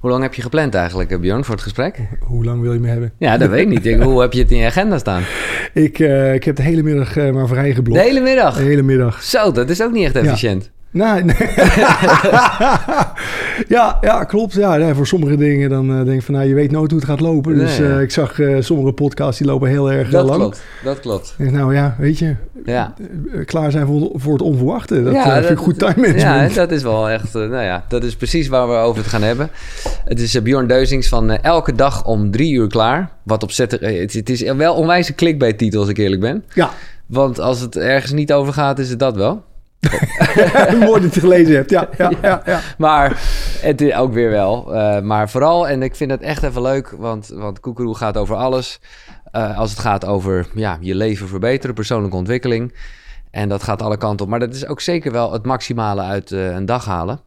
Hoe lang heb je gepland eigenlijk, eh, Bjorn, voor het gesprek? Hoe lang wil je me hebben? Ja, dat weet ik niet. Ik- Hoe heb je het in je agenda staan? Ik, eh, ik heb de hele middag eh, maar vrij De geblokt. hele middag? De hele middag. Zo, dat is ook niet echt efficiënt. Nee, nee. ja, ja, klopt. Ja, nee, voor sommige dingen dan eh, denk ik van, nou, je weet nooit hoe het gaat lopen. Dus ja. eh, ik zag eh, sommige podcasts die lopen heel erg Dat lang. klopt, dat klopt. Nou ja, weet je, Ja. klaar zijn voor, voor het onverwachte. Dat Ja, vind dat- ik goed time Ja, management. dat is wel echt, nou ja, dat is precies waar we over het gaan hebben. Het is Bjorn Deuzings van elke dag om drie uur klaar. Wat opzetten, het, het is wel onwijs een clickbait titel als ik eerlijk ben. Ja, Want als het ergens niet over gaat, is het dat wel. mooi dat je het gelezen hebt. Ja, ja, ja. ja, Maar het is ook weer wel. Eh, maar vooral, en ik vind het echt even leuk, want, want Koekeroe gaat over alles. Eh, als het gaat over ja, je leven verbeteren, persoonlijke ontwikkeling. En dat gaat alle kanten op. Maar dat is ook zeker wel het maximale uit eh, een dag halen.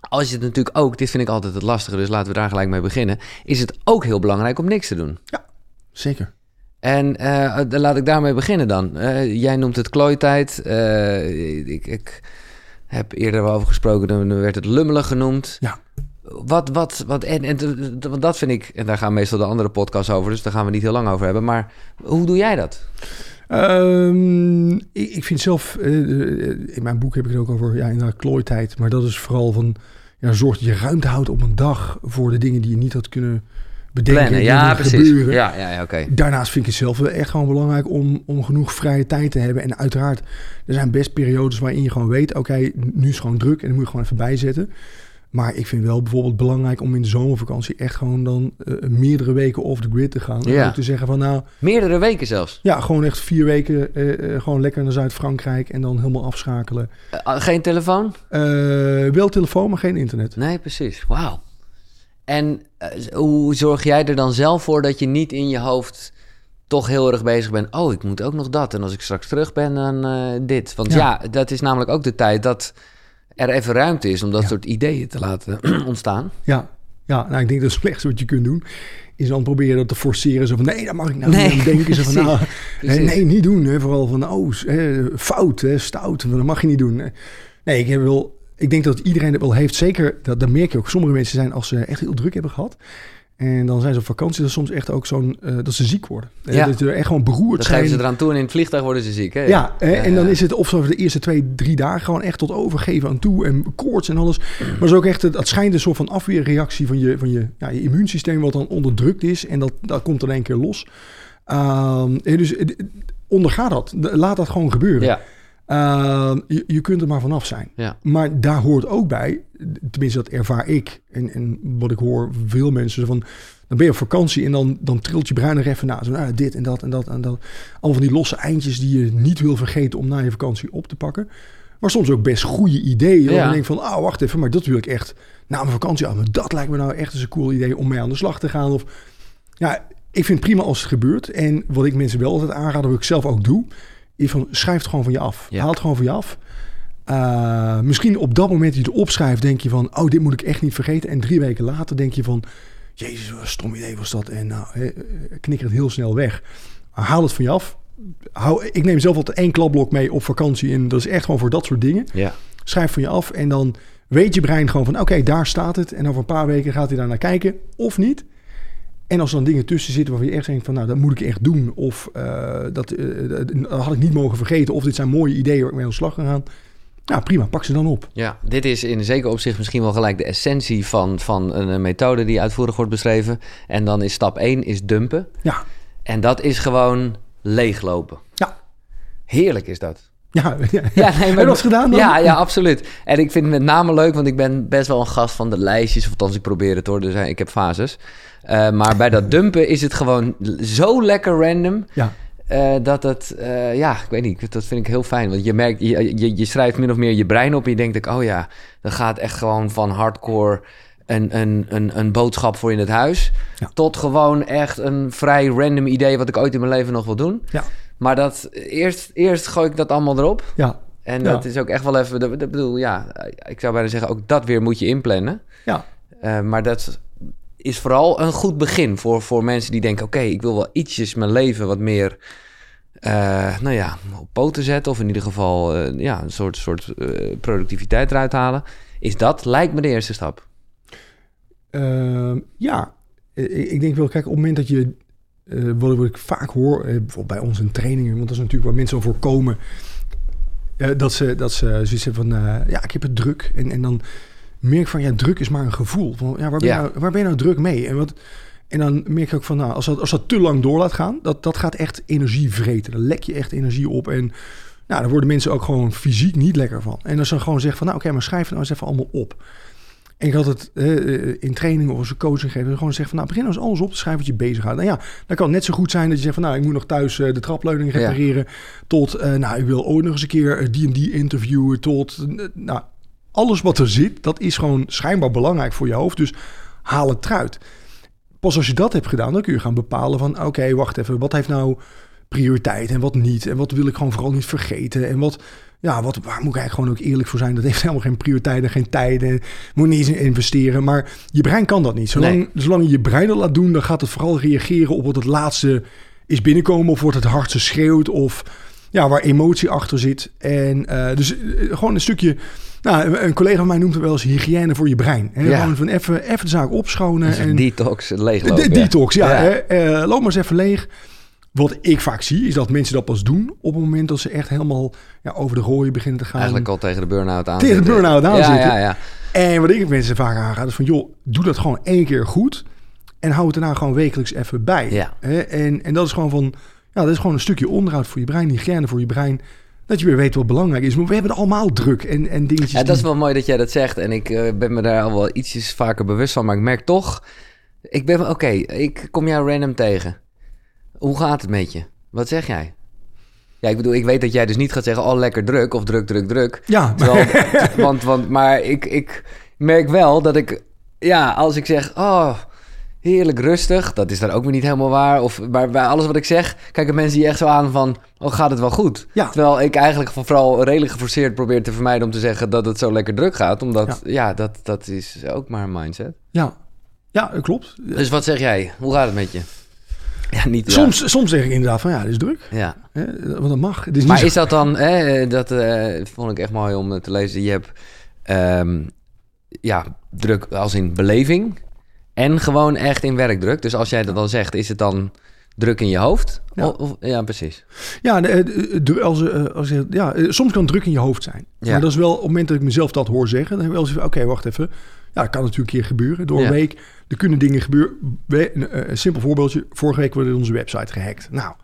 Als je het natuurlijk ook, dit vind ik altijd het lastige, dus laten we daar gelijk mee beginnen. Is het ook heel belangrijk om niks te doen. Zeker. En eh, laat ik daarmee beginnen dan. Eh, jij noemt het klooitijd. Eh, ik, ik heb eerder over gesproken, dan werd het lummelen genoemd. Ja. Wat, wat, wat, en, en want dat vind ik, en daar gaan meestal de andere podcasts over, dus daar gaan we niet heel lang over hebben. Maar hoe doe jij dat? Ehm, ik, ik vind zelf, in mijn boek heb ik het ook over, ja, inderdaad, klooitijd. Maar dat is vooral van, ja, zorg dat je ruimte houdt op een dag voor de dingen die je niet had kunnen bedenken. Plannen, ja, precies. gebeuren. Ja, ja, ja oké. Daarnaast vind ik het zelf wel echt gewoon belangrijk om, om genoeg vrije tijd te hebben. En uiteraard, er zijn best periodes waarin je gewoon weet, oké, nu is gewoon druk en dan moet je gewoon even bijzetten. Maar ik vind wel bijvoorbeeld belangrijk om in de zomervakantie echt gewoon dan eh, meerdere weken off the grid te gaan. En Ja. ook te zeggen van nou, Meerdere weken zelfs. ja, gewoon echt vier weken eh, eh, gewoon lekker naar Zuid-Frankrijk en dan helemaal afschakelen. Eh, geen telefoon? Wel telefoon, maar geen internet. Nee, precies. Wauw. En eh, hoe zorg jij er dan zelf voor dat je niet in je hoofd toch heel erg bezig bent? Oh, ik moet ook nog dat. En als ik straks terug ben, dan eh, dit. Want ja. Ja. dat is namelijk ook de tijd dat er even ruimte is om dat Ja. soort ideeën te laten ontstaan. Ja, ja nou, ik denk dat het slechtste wat je kunt doen is dan proberen dat te forceren. Zo van, nee, dat mag ik nou Nee, niet denken. Zo van, nou, nee, nee, niet doen. Hè. Vooral van, oh, fout, hè, stout. Dat mag je niet doen. Nee, ik heb wel... Ik denk dat iedereen het wel heeft. Zeker, dat, dat merk je ook. Sommige mensen zijn, als ze echt heel druk hebben gehad... En dan zijn ze op vakantie, dat soms echt ook zo'n... eh, dat ze ziek worden. Eh, Ja. Dat ze echt gewoon beroerd Dan zijn. geven ze eraan toe en in het vliegtuig worden ze ziek. Hè? Ja, en dan is het of zo de eerste twee, drie dagen gewoon echt tot overgeven aan toe en koorts en alles. Maar het is ook echt, het, het schijnt een soort van afweerreactie van je, van je, ja, je immuunsysteem wat dan onderdrukt is en dat, dat komt dan één keer los. Ehm, dus eh, onderga dat, laat dat gewoon gebeuren. Ja, Ehm, je, je kunt er maar vanaf zijn. ja. Maar daar hoort ook bij, tenminste dat ervaar ik en, en wat ik hoor veel mensen van, dan ben je op vakantie en dan, dan trilt je brein er even na. Zo, nou, dit en dat en dat en dat. Allemaal van die losse eindjes die je niet wil vergeten om na je vakantie op te pakken. Maar soms ook best goede ideeën. Ja. Dan denk ik van, ah, wacht even, maar dat wil ik echt na mijn vakantie. Maar dat lijkt me nou echt eens een cool idee om mee aan de slag te gaan. Of, ja, ik vind het prima als het gebeurt. En wat ik mensen wel altijd aanraad, wat ik zelf ook doe, van, schrijf het gewoon van je af. Ja. Haal het gewoon van je af. Uh, misschien op dat moment dat je het opschrijft, denk je van, oh, dit moet ik echt niet vergeten. En drie weken later denk je van, jezus, wat een stom idee was dat. En nou, knikker het heel snel weg. Haal het van je af. Hou, ik neem zelf altijd één klapblok mee op vakantie. En dat is echt gewoon voor dat soort dingen. ja. Schrijf van je af en dan weet je brein gewoon van, oké, daar staat het. En over een paar weken gaat hij daar naar kijken, of niet. En als er dan dingen tussen zitten waarvan je echt denkt van, nou, dat moet ik echt doen. Of uh, dat, uh, dat had ik niet mogen vergeten. Of dit zijn mooie ideeën waar ik mee aan de slag ga gaan. Nou, prima, pak ze dan op. Ja, dit is in zeker opzicht misschien wel gelijk de essentie van, van een methode die uitvoerig wordt beschreven. En dan is stap 1 is dumpen. Ja. En dat is gewoon leeglopen. Ja. Heerlijk is dat. Ja, ja. ja nee, Heb je dat gedaan dan? Ja, ja, absoluut. En ik vind het met name leuk, want ik ben best wel een gast van de lijstjes. Of althans, ik probeer het hoor. Dus ik heb fases. Uh, maar bij dat dumpen is het gewoon zo lekker random. Ja. Uh, dat het, uh, ja, ik weet niet, dat vind ik heel fijn. Want je merkt, je, je, je schrijft min of meer je brein op en je denkt, oh ja, dat gaat echt gewoon van hardcore een, een, een, een boodschap voor in het huis, ja. tot gewoon echt een vrij random idee wat ik ooit in mijn leven nog wil doen. Ja. Maar dat, eerst, eerst gooi ik dat allemaal erop. Ja. En ja. dat is ook echt wel even, dat, dat bedoel, ja, ik zou bijna zeggen, ook dat weer moet je inplannen. Ja. Uh, maar dat is vooral een goed begin voor, voor mensen die denken: oké, ik wil wel ietsjes mijn leven wat meer. Uh, nou ja, op poten zetten. Of in ieder geval uh, ja, een soort, soort uh, productiviteit eruit halen. Is dat, lijkt me de eerste stap. Ehm, ja, ik, denk wel, kijk, op het moment dat je, eh, wat, ik vaak hoor, eh, bijvoorbeeld bij ons in trainingen, want dat is natuurlijk waar mensen al voor komen, eh, dat ze, dat ze zoiets hebben van, eh, ja, ik heb het druk. En, en dan merk van, ja, druk is maar een gevoel. Van, ja, waar ben, Ja. Je nou, waar ben je nou druk mee? En, wat, en dan merk ik ook van, nou, als dat, als dat te lang door laat gaan, dat, dat gaat echt energie vreten. Dan lek je echt energie op en nou, daar worden mensen ook gewoon fysiek niet lekker van. En als ze gewoon zeggen van, nou oké, maar schrijf het nou eens even allemaal op. En ik had het eh, in training of als een coaching geven, gewoon zeggen van, nou begin nou eens alles op te schrijven wat je bezig gaat. Nou ja, dan kan net zo goed zijn dat je zegt van, nou ik moet nog thuis eh, de trapleuning Ja. repareren. Tot, eh, nou ik wil ooit nog eens een keer eh, die en die interviewen. Tot, eh, nou alles wat er zit, dat is gewoon schijnbaar belangrijk voor je hoofd. Dus haal het eruit. Pas als je dat hebt gedaan, dan kun je gaan bepalen van, oké, wacht even, wat heeft nou prioriteit en wat niet? En wat wil ik gewoon vooral niet vergeten? En wat, ja, wat, waar moet ik eigenlijk gewoon ook eerlijk voor zijn? Dat heeft helemaal geen prioriteiten, geen tijden. Moet niet eens in investeren. Maar je brein kan dat niet. Zolang, Nee. zolang je je brein dat laat doen, dan gaat het vooral reageren op wat het laatste is binnenkomen. Of wordt het hardste schreeuwt. Of ja, waar emotie achter zit. En eh, dus eh, gewoon een stukje. Nou, een- een collega van mij noemt het wel eens hygiëne voor je brein. Ja. Gewoon van even, even de zaak opschonen. Dus een en detox, de, leeglopen. de detox, ja. Ja. Hè? Eh, loop maar eens even leeg. Wat ik vaak zie, is dat mensen dat pas doen op het moment dat ze echt helemaal ja, over de rooien beginnen te gaan. Eigenlijk al tegen de burn-out aan Tegen de burn-out aan ja, zitten. Ja, ja, En wat ik mensen vaak aanga, is van joh, doe dat gewoon één keer goed. En hou het daarna gewoon wekelijks even bij. Ja. En, en dat is gewoon van, ja, dat is gewoon een stukje onderhoud voor je brein, hygiëne voor je brein. Dat je weer weet wat belangrijk is. Maar we hebben allemaal druk en, en dingetjes. Ja, dat is wel mooi dat jij dat zegt. En ik eh, ben me daar al wel ietsjes vaker bewust van. Maar ik merk toch... Ik ben... Oké, ik kom jou random tegen. Hoe gaat het met je? Wat zeg jij? Ja, ik bedoel, ik weet dat jij dus niet gaat zeggen... Oh, lekker druk of druk, druk, druk. Ja, Terwijl, want, want, maar ik, ik merk wel dat ik... Ja, als ik zeg... Oh, heerlijk rustig. Dat is dan ook weer niet helemaal waar. Of, maar bij alles wat ik zeg... Kijken mensen die echt zo aan van... Oh, gaat het wel goed? Ja. Terwijl ik eigenlijk vooral redelijk geforceerd probeer te vermijden... om te zeggen dat het zo lekker druk gaat. Omdat, ja, dat, dat is ook maar een mindset. ja. ja, dat klopt. Dus wat zeg jij? Hoe gaat het met je? Ja, niet... Soms, soms zeg ik inderdaad van ja, het is druk. Ja. Hè? Want dat mag. Het is niet Maar zo- is dat dan, hè, dat eh, vond ik echt mooi om te lezen. Je hebt ehm, ja, druk als in beleving en gewoon echt in werkdruk. Dus als jij dat dan zegt, is het dan druk in je hoofd? Ja. Of, ja precies. Ja, de- als, eh, als, ja, eh, soms kan druk in je hoofd zijn. Ja. Maar dat is wel op het moment dat ik mezelf dat hoor zeggen, dan heb ik wel eens van, oké, wacht even. Ja, dat kan natuurlijk een keer gebeuren. Door Ja. een week, er kunnen dingen gebeuren. Een, eh, een simpel voorbeeldje, vorige week werd onze website gehackt. Nou,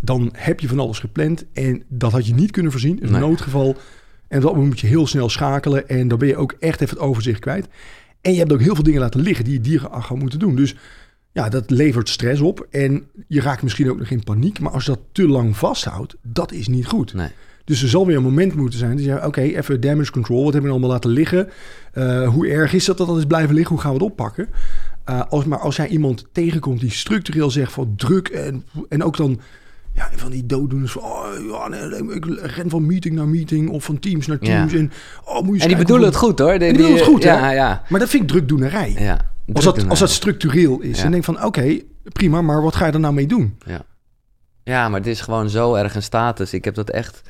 dan heb je van alles gepland en dat had je niet kunnen voorzien. Een Nee. noodgeval. En dat moet je heel snel schakelen en dan ben je ook echt even het overzicht kwijt. En je hebt ook heel veel dingen laten liggen die je dieren gaan moeten doen. Dus ja, dat levert stress op. En je raakt misschien ook nog in paniek. Maar als je dat te lang vasthoudt, dat is niet goed. Nee. Dus er zal weer een moment moeten zijn. Dat je zegt, oké, even damage control. Wat hebben we allemaal laten liggen? Eh, hoe erg is dat dat dat is blijven liggen? Hoe gaan we het oppakken? Eh, als, maar als jij iemand tegenkomt die structureel zegt van druk en, en ook dan ja, van die dooddoeners van oh, ja, nee, nee, ik ren van meeting naar meeting of van teams naar Ja. teams. En, oh, moet je En die bedoelen het goed hoor. Die, die bedoelen het goed, hè? Ja, ja. Maar dat vind ik drukdoenerij. ja. Als dat, als dat structureel is. Ja. En denk van, oké, prima, maar wat ga je er nou mee doen? Ja. ja, maar het is gewoon zo erg een status. Ik heb dat echt...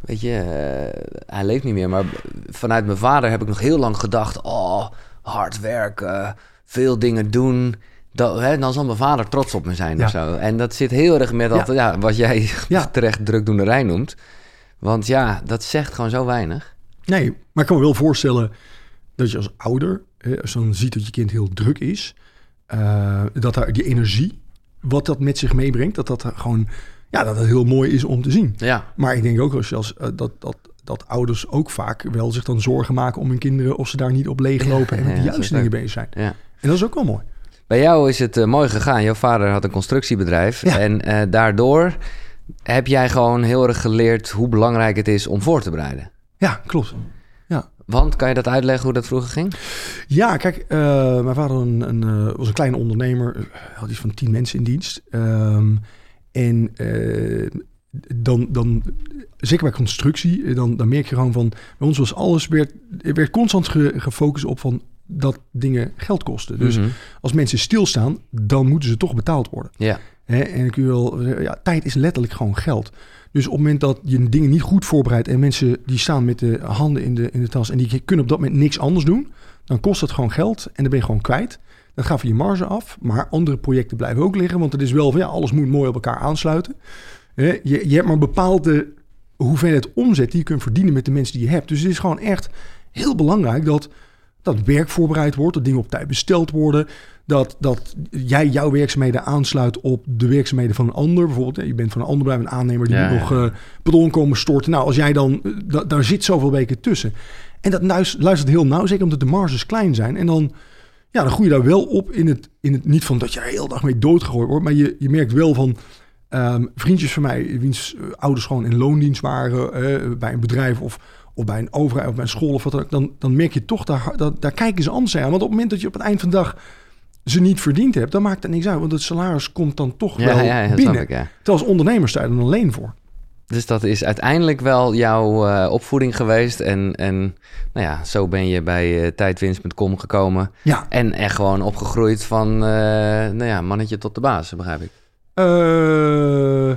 Weet je, eh, hij leeft niet meer. Maar vanuit mijn vader heb ik nog heel lang gedacht... Oh, hard werken, veel dingen doen. Dat, hè, dan zal mijn vader trots op me zijn Ja. of zo. En dat zit heel erg met dat, ja. wat jij Ja. terecht drukdoenerij noemt. Want ja, dat zegt gewoon zo weinig. Nee, maar ik kan me wel voorstellen dat je als ouder, hè, als je dan ziet dat je kind heel druk is, eh, dat daar die energie, wat dat met zich meebrengt, dat dat gewoon, ja, dat het heel mooi is om te zien. Ja, Maar ik denk ook als je als, eh, dat, dat, dat ouders ook vaak wel zich dan zorgen maken om hun kinderen of ze daar niet op leeglopen en met de juiste dingen bezig zijn. ja. En dat is ook wel mooi. Bij jou is het eh, mooi gegaan. Jouw vader had een constructiebedrijf. Ja. En eh, daardoor heb jij gewoon heel erg geleerd hoe belangrijk het is om voor te bereiden. Ja, klopt. Want, kan je dat uitleggen hoe dat vroeger ging? Ja, kijk, eh, mijn vader een, een, was een kleine ondernemer. Had iets van tien mensen in dienst. Ehm, en dan, dan, zeker bij constructie, dan, dan merk je gewoon van... Bij ons was alles, werd, er werd constant ge- gefocust op van... dat dingen geld kosten. Dus Mhm. als mensen stilstaan, dan moeten ze toch betaald worden. Ja, Hè? En ik wil, ja, tijd is letterlijk gewoon geld. Dus op het moment dat je dingen niet goed voorbereidt en mensen die staan met de handen in de, in de tas en die kunnen op dat moment niks anders doen, dan kost dat gewoon geld en dan ben je gewoon kwijt. Dat gaat van je marge af, maar andere projecten blijven ook liggen, want het is wel van ja, alles moet mooi op elkaar aansluiten. Je, je hebt maar een bepaalde hoeveelheid omzet die je kunt verdienen met de mensen die je hebt. Dus het is gewoon echt heel belangrijk dat dat werk voorbereid wordt, dat dingen op tijd besteld worden, dat, dat jij jouw werkzaamheden aansluit op de werkzaamheden van een ander. Bijvoorbeeld, je bent van een ander bedrijf, een aannemer die Ja, moet ja. nog eh beton komen storten. Nou, als jij dan, eh, da- daar zit zoveel weken tussen. En dat luis- luistert heel nauw, zeker omdat de marges klein zijn. En dan, ja, dan groei je daar wel op in het, in het niet van dat je er heel dag mee doodgegooid wordt, maar je, je merkt wel van ehm, vriendjes van mij, wiens eh, ouders gewoon in loondienst waren eh, bij een bedrijf of, of bij een overheid of bij een school of wat dan ook, dan, dan merk je toch, daar, daar, daar kijken ze anders aan. Want op het moment dat je op het eind van de dag ze niet verdiend hebt, dan maakt het niks uit. Want het salaris komt dan toch ja, wel ja, ja, dat binnen. ik, ja. Terwijl als ondernemer sta je er alleen voor. Dus dat is uiteindelijk wel jouw eh, opvoeding geweest. En, en nou ja, zo ben je bij eh, tijdwinst.com gekomen. Ja, En echt gewoon opgegroeid van, eh, nou ja, mannetje tot de baas, begrijp ik.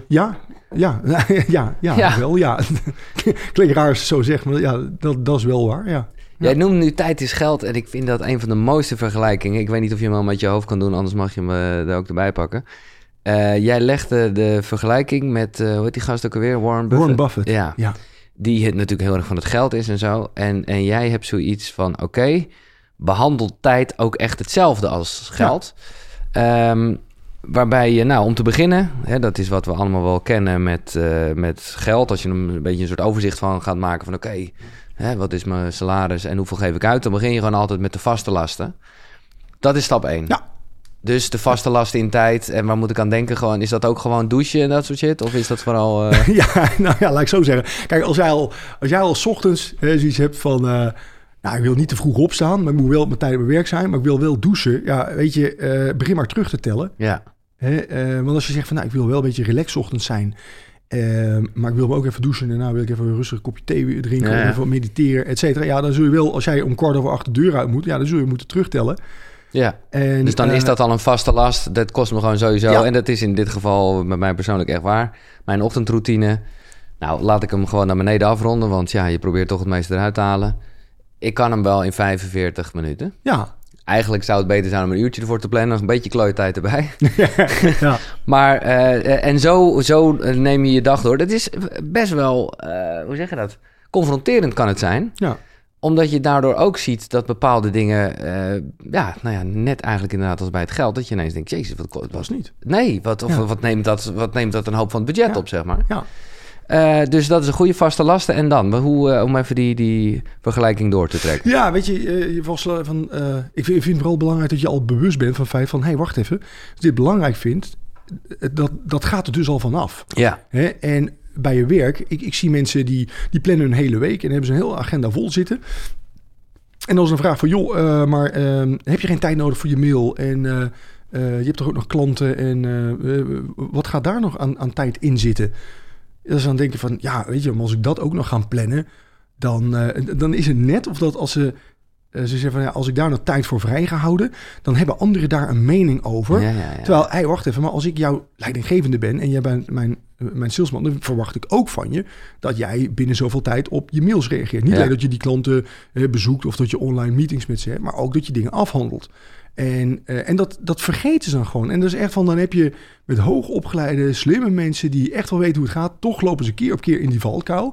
Ja, ja, ja, ja, Ja. wel, ja. Klinkt raar als je zo zegt, maar ja, dat, dat is wel waar, ja. Jij noemt nu tijd is geld en ik vind dat een van de mooiste vergelijkingen. Ik weet niet of je hem al met je hoofd kan doen, anders mag je hem eh, er ook erbij pakken. Eh, jij legde de vergelijking met, eh hoe heet die gast ook alweer? Warren Buffett. Warren Buffett. Ja, Ja, die het natuurlijk heel erg van het geld is en zo. En, en jij hebt zoiets van, oké, behandel tijd ook echt hetzelfde als geld. Ehm, waarbij je, nou, om te beginnen, hè, dat is wat we allemaal wel kennen met, eh, met geld. Als je een beetje een soort overzicht van gaat maken van, oké, wat is mijn salaris en hoeveel geef ik uit? Dan begin je gewoon altijd met de vaste lasten. Dat is stap 1. Ja. Dus de vaste lasten in tijd. En waar moet ik aan denken? Gewoon, is dat ook gewoon douchen en dat soort shit? Of is dat vooral... eh, ja, nou ja, laat ik zo zeggen. Kijk, als jij al, als jij al 's ochtends hè, zoiets hebt van... eh, nou, ik wil niet te vroeg opstaan, maar ik moet wel op mijn tijd op mijn werk zijn. Maar ik wil wel douchen. Ja, weet je, eh, begin maar terug te tellen. ja, Hè? eh, want als je zegt van, nou, ik wil wel een beetje relaxed 's ochtends zijn... eh, maar ik wil me ook even douchen en daarna wil ik even een rustig kopje thee drinken... Ja, ja. even mediteren, et cetera. Ja, dan zul je wel, als jij om kwart over acht de deur uit moet... ja, dan zul je moeten terugtellen. ja. En, Dus dan is eh, dat al een vaste last. Dat kost me gewoon sowieso. Ja. En dat is in dit geval met mij persoonlijk echt waar. Mijn ochtendroutine. Nou, laat ik hem gewoon naar beneden afronden. Want ja, je probeert toch het meeste eruit te halen. Ik kan hem wel in 45 minuten. Ja, Eigenlijk zou het beter zijn om een uurtje ervoor te plannen. Nog een beetje klooitijd erbij. ja. Maar, eh, en zo, zo neem je je dag door. Dat is best wel, eh, hoe zeg je dat? Confronterend kan het zijn. ja. Omdat je daardoor ook ziet dat bepaalde dingen, eh, ja, nou ja, net eigenlijk inderdaad als bij het geld, dat je ineens denkt, jezus, wat, kost- was niet. Nee, wat, of, Ja. wat, neemt dat, wat neemt dat een hoop van het budget Ja. op, zeg maar. Ja. Eh, dus dat is een goede vaste lasten. En dan, hoe, eh, om even die, die vergelijking door te trekken. Ja, weet je, eh, je was van. ik, vind, ik vind het vooral belangrijk dat je al bewust bent van feit van: hé, hey, wacht even. Als je dit belangrijk vindt, dat, dat gaat er dus al vanaf. Ja, Hè? En bij je werk, ik, ik zie mensen die, die plannen een hele week en hebben ze een hele agenda vol zitten. En dan is een vraag van: joh, maar eh, heb je geen tijd nodig voor je mail? En je hebt toch ook nog klanten? En wat gaat daar nog aan, aan tijd in zitten? Dus dan denk je van: ja, weet je, maar als ik dat ook nog ga plannen, dan, eh, dan is het net of dat als ze. eh, ze zeggen van ja, als ik daar nog tijd voor vrij ga houden, dan hebben anderen daar een mening over. ja, ja, ja. Terwijl, hey, wacht even, maar als ik jouw leidinggevende ben en jij bent mijn, eh, mijn salesman, dan verwacht ik ook van je dat jij binnen zoveel tijd op je mails reageert. Niet alleen dat je die klanten eh, bezoekt of dat je online meetings met ze hebt, maar ook dat je dingen afhandelt. En, eh, en dat, dat vergeten ze dan gewoon. En dat is echt van, dan heb je met hoogopgeleide, slimme mensen die echt wel weten hoe het gaat, toch lopen ze keer op keer in die valkuil.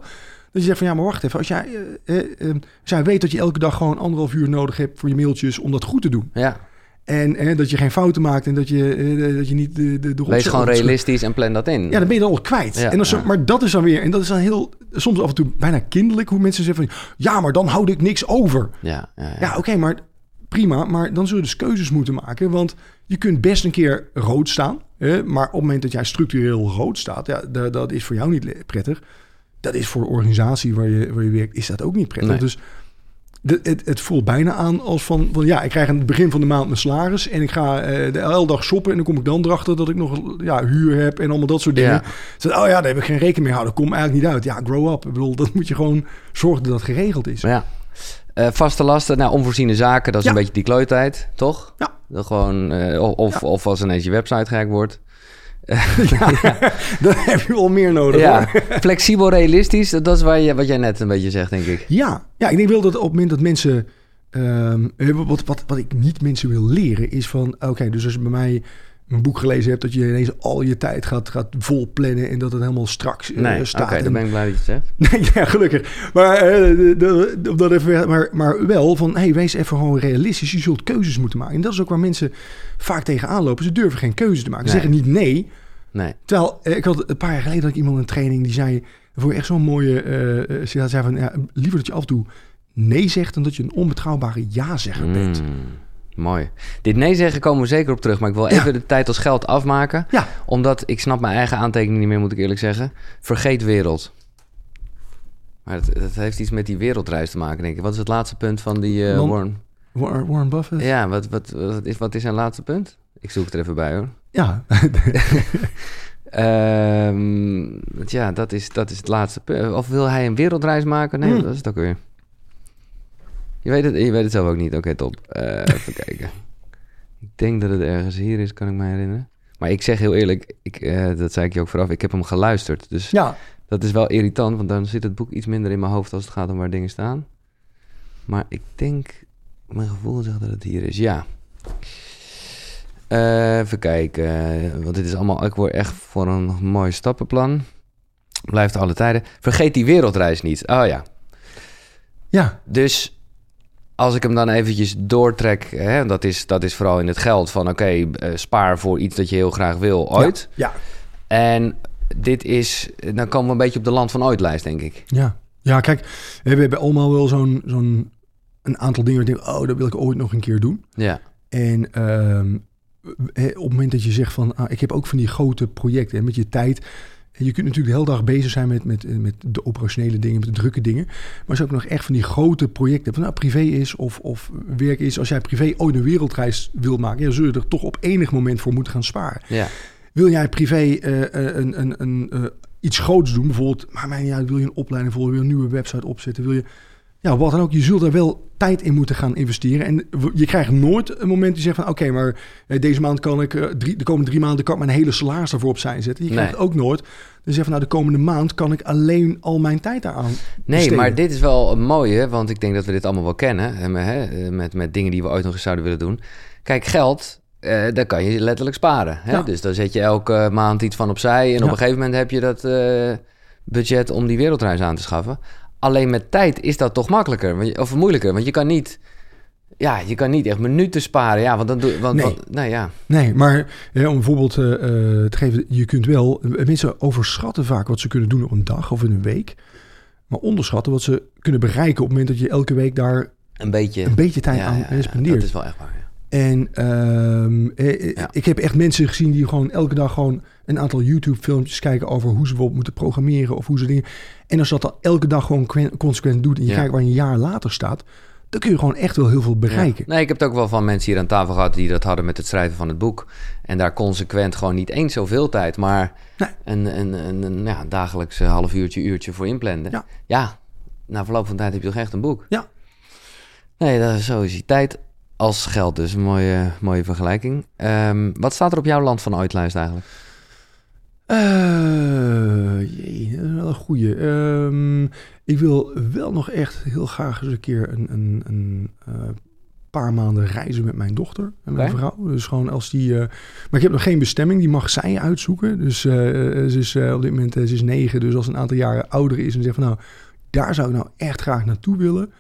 Dat je zegt van ja, maar wacht even. Als jij, eh, eh, eh, als jij weet dat je elke dag gewoon anderhalf uur nodig hebt voor je mailtjes om dat goed te doen. ja. En eh, dat je geen fouten maakt en dat je, dat je niet de, de, de Wees gewoon realistisch en plan dat in. Ja, dan ben je dan al kwijt. Ja, en dan, ja. Maar dat is dan weer, en dat is dan heel, soms af en toe bijna kinderlijk, hoe mensen zeggen van, ja, maar dan houd ik niks over. ja, ja, ja. Ja, oké, maar prima, maar dan zul je dus keuzes moeten maken, want je kunt best een keer rood staan, hè, maar op het moment dat jij structureel rood staat, ja, dat, dat is voor jou niet prettig. Dat is voor de organisatie waar je, waar je werkt, is dat ook niet prettig. Nee. Dus de, het, het voelt bijna aan als van, van, ja, ik krijg aan het begin van de maand mijn salaris en ik ga eh, de hele dag shoppen en dan kom ik dan erachter dat ik nog ja, huur heb en allemaal dat soort dingen. Ja. Oh ja, daar heb ik geen rekening mee houden. Komt eigenlijk niet uit. Ja, grow up. Ik bedoel, dat moet je gewoon zorgen dat dat geregeld is. Ja. Eh, vaste lasten, nou, onvoorziene zaken, dat is Ja. een beetje die klooitijd, toch? Ja. Dat gewoon, eh, of, of, Ja. of als ineens je website gek wordt. Dan heb je wel meer nodig. Ja, flexibel, realistisch, dat is waar je, wat jij net een beetje zegt, denk ik. Ja, ja, ik denk wel dat op het moment dat mensen. eh, wat, wat, wat ik niet mensen wil leren is van. Oké, dus als je bij mij een boek gelezen hebt, dat je ineens al je tijd gaat, gaat vol plannen en dat het helemaal straks eh, Nee, oké, staat. dan En- ben ik blij dat je het zegt. Nee, ja, gelukkig. Maar, eh, dat even, maar, maar wel van, hey, wees even gewoon realistisch. Je zult keuzes moeten maken. En dat is ook waar mensen vaak tegenaan lopen. Ze durven geen keuzes te maken. Ze Nee. zeggen niet nee. Nee. Terwijl, eh, ik had een paar jaar geleden had ik iemand in een training die zei, voor echt zo'n mooie, zei van, ja, liever dat je af en toe nee zegt dan dat je een onbetrouwbare ja-zegger bent. Mooi. Dit nee zeggen komen we zeker op terug, maar ik wil Ja. even de tijd als geld afmaken. Ja, Omdat ik snap mijn eigen aantekening niet meer, moet ik eerlijk zeggen. Vergeet wereld. Maar het, het heeft iets met die wereldreis te maken, denk ik. Wat is het laatste punt van die eh, Warren? Buffett. Ja, wat, wat, wat, is, wat is zijn laatste punt? Ik zoek het er even bij hoor. Ja, want ja, dat is, dat is het laatste punt. Of wil hij een wereldreis maken? Nee, Hmm. dat is het ook weer. Je weet het, je weet het zelf ook niet. Oké, top. Eh, even kijken. Ik denk dat het ergens hier is, kan ik me herinneren. Maar ik zeg heel eerlijk, ik, eh, dat zei ik je ook vooraf, ik heb hem geluisterd. Dus ja. dat is wel irritant, want dan zit het boek iets minder in mijn hoofd als het gaat om waar dingen staan. Maar ik denk, mijn gevoel zegt dat het hier is. Ja. Eh, even kijken, want dit is allemaal, ik word echt voor een mooi stappenplan. Blijft alle tijden. Vergeet die wereldreis niet. Oh ja. ja, Dus als ik hem dan eventjes doortrek, hè, dat, is, dat is vooral in het geld van oké, eh, spaar voor iets dat je heel graag wil ooit. ja, En dit is, dan komen we een beetje op de land van ooit lijst, denk ik. ja. Ja, kijk, we hebben allemaal wel zo'n zo'n een aantal dingen waar ik denk, oh, dat wil ik ooit nog een keer doen. Ja, En ehm, eh, op het moment dat je zegt van, ah, ik heb ook van die grote projecten hè, met je tijd. Je kunt natuurlijk de hele dag bezig zijn met, met, met de operationele dingen, met de drukke dingen. Maar als je ook nog echt van die grote projecten, van nou privé is of, of werk is. Als jij privé ooit een wereldreis wil maken, ja, dan zul je er toch op enig moment voor moeten gaan sparen. ja, Wil jij privé eh, eh, een, een, een, eh, iets groots doen, bijvoorbeeld, maar mij niet uit, wil je een opleiding volgen, wil je een nieuwe website opzetten, wil je, ja, wat dan ook, je zult daar wel tijd in moeten gaan investeren. En je krijgt nooit een moment die zegt van, oké, maar eh, deze maand kan ik, eh, drie, de komende drie maanden kan ik mijn hele salaris daarvoor opzij zetten. Je krijgt Nee. ook nooit, dus zeg van, nou, de komende maand kan ik alleen al mijn tijd daaraan Nee, besteden. maar dit is wel een mooie, want ik denk dat we dit allemaal wel kennen. hè, met- Met, dingen die we ooit nog eens zouden willen doen. Kijk, geld, eh daar kan je letterlijk sparen. Hè? Ja. Dus dan zet je elke maand iets van opzij. En op een gegeven moment heb je dat eh, budget om die wereldreis aan te schaffen. Alleen met tijd is dat toch makkelijker, of moeilijker. Want je kan niet, ja, je kan niet echt minuten sparen. Ja, want dan doe want, Nee. want- nou ja. Nee, maar hè, om een voorbeeld eh, eh, te geven, je kunt wel, mensen overschatten vaak wat ze kunnen doen op een dag of in een week. Maar onderschatten wat ze kunnen bereiken op het moment dat je elke week daar Een beetje. een beetje tijd ja, aan ja, ja, spendeert. dat is wel echt waar. ja. En ehm, eh, eh, Ja. ik heb echt mensen gezien die gewoon elke dag gewoon een aantal YouTube-filmpjes kijken over hoe ze bijvoorbeeld moeten programmeren of hoe ze dingen. En als je dat dan elke dag gewoon quen- consequent doet en je Ja. kijkt waar je een jaar later staat, dan kun je gewoon echt wel heel veel bereiken. Ja. Nee, ik heb het ook wel van mensen hier aan tafel gehad die dat hadden met het schrijven van het boek. En daar consequent gewoon niet eens zoveel tijd, maar Nee. een, een, een, een ja, dagelijks eh, half uurtje, uurtje voor inplannen. Ja. ja, na verloop van tijd heb je toch echt een boek. Ja. Nee, dat is, zo is die tijd als geld dus. Een mooie, mooie vergelijking. Ehm, wat staat er op jouw land van ooit lijst eigenlijk? Eh, jee, dat is wel een goeie. Ehm, ik wil wel nog echt heel graag eens een keer een, een, een eh, paar maanden reizen met mijn dochter en mijn vrouw. Dus gewoon als die... eh, maar ik heb nog geen bestemming, die mag zij uitzoeken. Dus ze is op dit moment ze is negen, dus als ze een aantal jaren ouder is en zegt van nou, daar zou ik nou echt graag naartoe willen.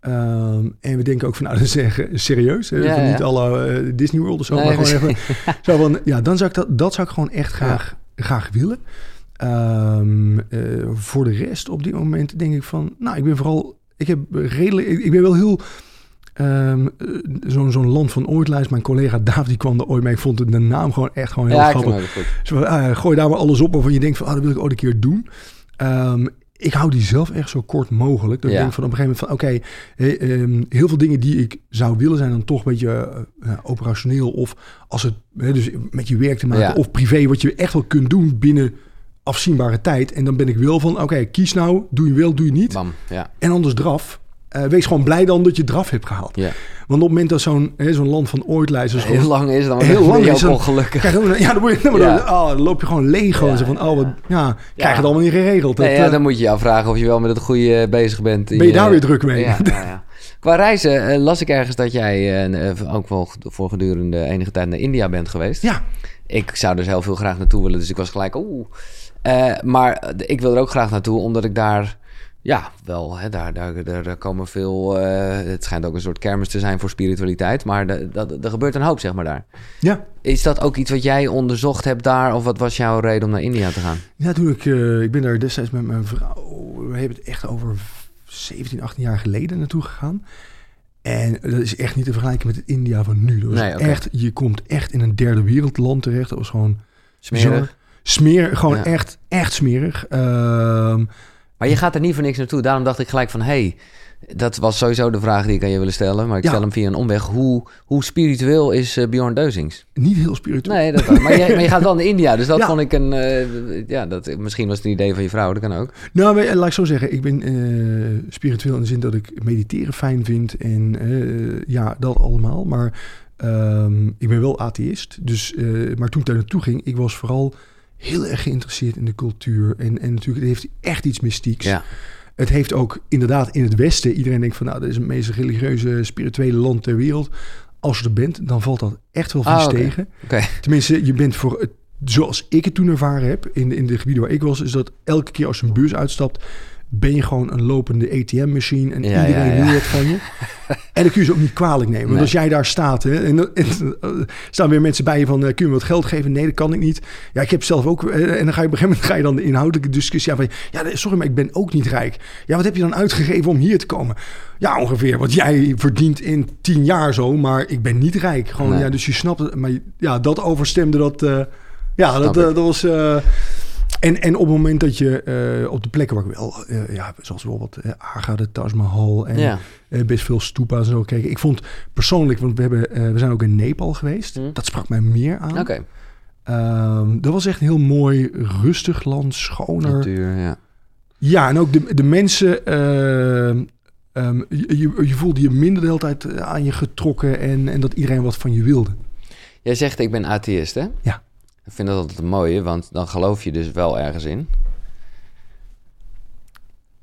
Ehm, en we denken ook van, nou, dat is echt serieus. Hè? Ja, Van ja. Niet alle eh, Disney World of zo, Nee, maar gewoon even... Zo van, ja, dan zou ik dat, dat zou ik gewoon echt graag, graag willen. Ehm, eh, voor de rest op dit moment denk ik van, nou, ik ben vooral, ik heb redelijk, ik, ik ben wel heel eh, zo'n zo'n land van ooitlijst. Mijn collega David die kwam er ooit mee. Ik vond de naam gewoon echt gewoon heel ja, grappig. ah, gooi daar maar alles op waarvan je denkt van, ah, dat wil ik ooit een keer doen. Ik hou die zelf echt zo kort mogelijk. Dat Ja. ik denk van op een gegeven moment van, oké, eh, ehm, heel veel dingen die ik zou willen zijn dan toch een beetje eh, operationeel of als het dus met je werk te maken Ja. of privé, wat je echt wel kunt doen binnen afzienbare tijd. En dan ben ik wel van, oké, kies nou, doe je wel, doe je niet. Bam, ja. En anders draf. Eh, wees gewoon blij dan dat je het eraf hebt gehaald. Ja. Want op het moment dat zo'n zo'n land van ooit lijst... is Heel lang is dan Heel lang is dan- ongelukkig. Krijg ja, dan, word je, dan, Ja. oh, dan loop je gewoon leeg. Ja, zo van, oh, wat, ja, krijg je het allemaal niet geregeld. Dat, ja, eh, dan moet je je afvragen of je wel met het goede bezig bent. ben je daar weer druk mee? Ja, ja, ja. Qua reizen eh, las ik ergens dat jij eh, eh, ook wel voor gedurende enige tijd naar India bent geweest. ja, Ik zou dus heel veel graag naartoe willen, dus ik was gelijk oeh. Eh, maar eh, ik wil er ook graag naartoe, omdat ik daar... Ja, wel, hè, daar, daar, daar, komen veel... eh, het schijnt ook een soort kermis te zijn voor spiritualiteit. Maar er gebeurt een hoop, zeg maar, daar. ja. Is dat ook iets wat jij onderzocht hebt daar? Of wat was jouw reden om naar India te gaan? Ja, toen ik, eh, ik ben daar destijds met mijn vrouw, we hebben het echt over 17, 18 jaar geleden naartoe gegaan. En dat is echt niet te vergelijken met het India van nu. Dat Nee, echt, je komt echt in een derde wereldland terecht. Dat was gewoon Smerig? bizar. Smeer, gewoon Ja. echt, echt smerig. Ehm, Maar je gaat er niet voor niks naartoe. Daarom dacht ik gelijk van... hey, dat was sowieso de vraag die ik aan je wilde stellen. Maar ik Ja. stel hem via een omweg. Hoe, hoe spiritueel is eh, Bjorn Deuzings? niet heel spiritueel. Nee, dat, maar, je, maar je gaat wel naar India. Dus dat Ja. vond ik een... eh, ja, dat, misschien was het een idee van je vrouw. Dat kan ook. Nou, maar, laat ik zo zeggen. Ik ben eh, spiritueel in de zin dat ik mediteren fijn vind. En eh, ja, dat allemaal. Maar ehm, ik ben wel atheïst. Dus, eh, maar toen ik daar naartoe ging, ik was vooral heel erg geïnteresseerd in de cultuur. En, en natuurlijk, het heeft echt iets mystieks. Ja. Het heeft ook inderdaad in het Westen... Iedereen denkt van, nou, dat is het meest religieuze, spirituele land ter wereld. Als je er bent, dan valt dat echt wel vies oké. tegen. Tenminste, je bent voor het, zoals ik het toen ervaren heb, in de, in de gebieden waar ik was, is dat elke keer als je een bus uitstapt, ben je gewoon een lopende ATM-machine en Ja, iedereen ja, van je. En dan kun je ze ook niet kwalijk nemen. Want Nee. als jij daar staat hè, en, en, eh, staan weer mensen bij je van, eh, kun je me wat geld geven? Nee, dat kan ik niet. Ja, ik heb zelf ook, eh, en dan ga je op een gegeven moment ga je dan de inhoudelijke discussie aan van, ja, sorry, maar ik ben ook niet rijk. Ja, wat heb je dan uitgegeven om hier te komen? Ja, ongeveer wat jij verdient in tien jaar zo, maar ik ben niet rijk. Gewoon, Nee. ja, dus je snapt het. Maar ja, dat overstemde dat, ja, Snap dat, ik. dat was... en, en op het moment dat je eh, op de plekken waar ik wel, eh, ja, zoals bijvoorbeeld eh, Agra, de Taj Mahal en Ja. best veel stupa's en zo gekeken. Ik vond persoonlijk, want we, hebben, we zijn ook in Nepal geweest. Hm. Dat sprak mij meer aan. Oké. Ehm, dat was echt een heel mooi, rustig land, schoner. Natuur, ja. Ja, en ook de, de mensen, ehm, ehm, je, je, je voelde je minder de hele tijd aan je getrokken en, en dat iedereen wat van je wilde. Jij zegt ik ben atheïst, hè? Ja. Ik vind dat altijd een mooie, want dan geloof je dus wel ergens in.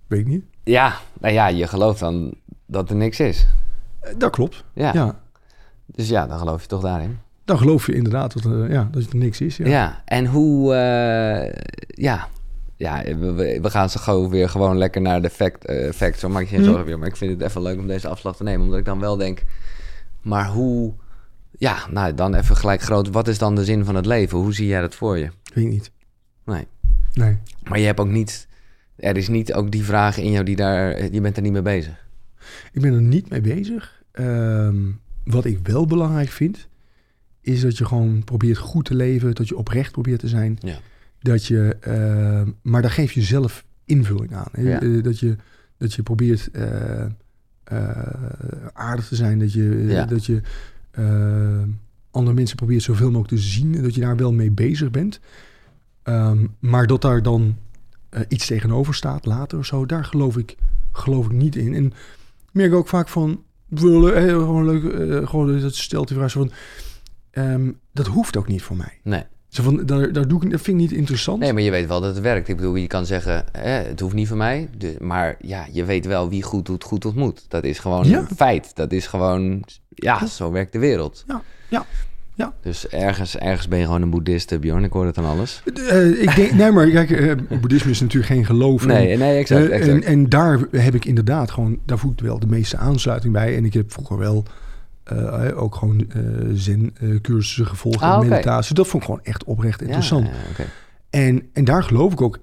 Weet ik niet. Ja, nou ja, je gelooft dan dat er niks is. Eh, Dat klopt. Ja. Ja. Dus ja, dan geloof je toch daarin. Dan geloof je inderdaad dat, eh, ja, dat er niks is. Ja. Ja, en hoe... eh, ja, ja we, we- gaan zo gauw weer gewoon lekker naar de fact, eh facts. Zo maak je geen Hm. zorgen meer. Maar ik vind het even leuk om deze afslag te nemen. Omdat ik dan wel denk... Maar hoe... Ja, nou dan even gelijk groot. Wat is dan de zin van het leven? Hoe zie jij dat voor je? Weet ik niet. Nee. Nee. Maar je hebt ook niet... Er is niet ook die vraag in jou die daar... Je bent er niet mee bezig. Ik ben er niet mee bezig. Ehm, wat ik wel belangrijk vind, is dat je gewoon probeert goed te leven, dat je oprecht probeert te zijn. Ja. Dat je, ehm, maar daar geef je zelf invulling aan. Ja. Eh, dat, je, dat je probeert eh, eh, aardig te zijn, dat je, Ja. dat je andere mensen probeert zoveel mogelijk te zien, en dat je daar wel mee bezig bent. Ehm, maar dat daar dan eh, iets tegenover staat later of zo, daar geloof ik, geloof ik niet in. En merk ook vaak van, eh, gewoon leuk, eh, gewoon dat stelt die vraag zo van, ehm, dat hoeft ook niet voor mij. Nee. Zo van, daar, daar doe ik, dat vind ik niet interessant. Nee, maar je weet wel dat het werkt. Ik bedoel, je kan zeggen, hè, het hoeft niet van mij. de- maar ja, je weet wel wie goed doet, goed ontmoet. Dat is gewoon Ja. een feit. Dat is gewoon, ja, zo werkt de wereld. Ja, ja, ja. Dus ergens, ergens ben je gewoon een boeddhist, eh, Bjorn. Ik hoor het aan alles. Eh, ik denk, nee, maar kijk, eh, boeddhisme is natuurlijk geen geloof. en- Nee, nee, exact. Exact. en, en daar heb ik inderdaad gewoon, daar voel ik wel de meeste aansluiting bij. En ik heb vroeger wel ook gewoon zen-cursussen gevolgd Ah, en meditatie. Dat vond ik gewoon echt oprecht interessant. ja, oké. En, en daar geloof ik ook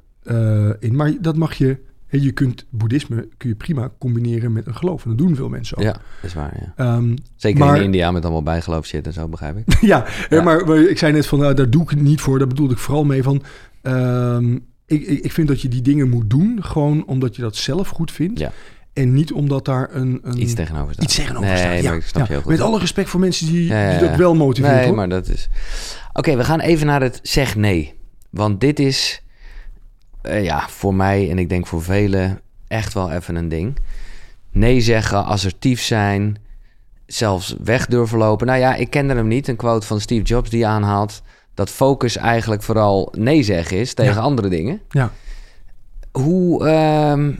in. Maar dat mag je, je kunt boeddhisme kun je prima combineren met een geloof. En dat doen veel mensen ook. Ja, dat is waar, ja. Ehm, Zeker Maar- in India met allemaal bijgeloof shit en zo, begrijp ik. ja. Maar, maar ik zei net van, nou, daar doe ik het niet voor. Daar bedoelde ik vooral mee van... ehm, ik, ik, ik vind dat je die dingen moet doen, gewoon omdat je dat zelf goed vindt. Ja. En niet omdat daar een, een Iets tegenover staat. iets tegenover nee, staat. Ja, ik snap ja. je heel goed. Met alle respect voor mensen die, dat wel motiveren. Nee, hoor. maar dat is... Oké, we gaan even naar het zeg nee. Want dit is, eh, ja, voor mij en ik denk voor velen echt wel even een ding. nee zeggen, assertief zijn, zelfs weg durven lopen. Nou ja, ik kende hem niet. Een quote van Steve Jobs die aanhaalt dat focus eigenlijk vooral nee zeggen is tegen Ja. andere dingen. Ja. Hoe, ehm,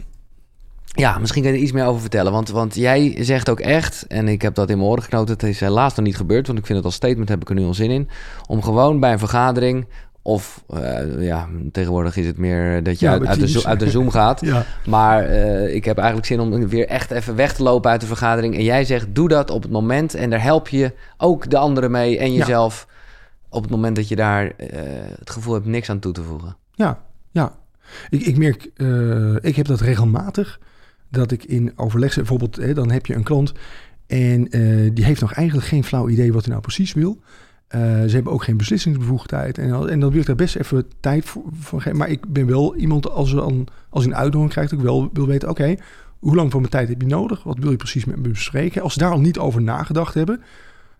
ja, misschien kun je er iets meer over vertellen. Want, want jij zegt ook echt, en ik heb dat in mijn oren geknoot, het is helaas nog niet gebeurd, want ik vind het als statement heb ik er nu al zin in, om gewoon bij een vergadering, of eh, ja, tegenwoordig is het meer dat je Ja, uit, de, uit de Zoom gaat. Ja. Maar eh, ik heb eigenlijk zin om weer echt even weg te lopen uit de vergadering. En jij zegt, doe dat op het moment. En daar help je ook de anderen mee en Ja. jezelf. Op het moment dat je daar eh, het gevoel hebt niks aan toe te voegen. Ja, ja. Ik, ik merk, ik heb dat regelmatig, dat ik in overleg. Bijvoorbeeld, hè, dan heb je een klant en die heeft nog eigenlijk geen flauw idee wat hij nou precies wil. Eh, ze hebben ook geen beslissingsbevoegdheid. En, en dan wil ik daar best even tijd voor, voor geven. Maar ik ben wel iemand, als, dan, als je een uitnodiging krijgt, ik wel wil weten, oké, hoe lang van mijn tijd heb je nodig? Wat wil je precies met me bespreken? Als ze daar al niet over nagedacht hebben,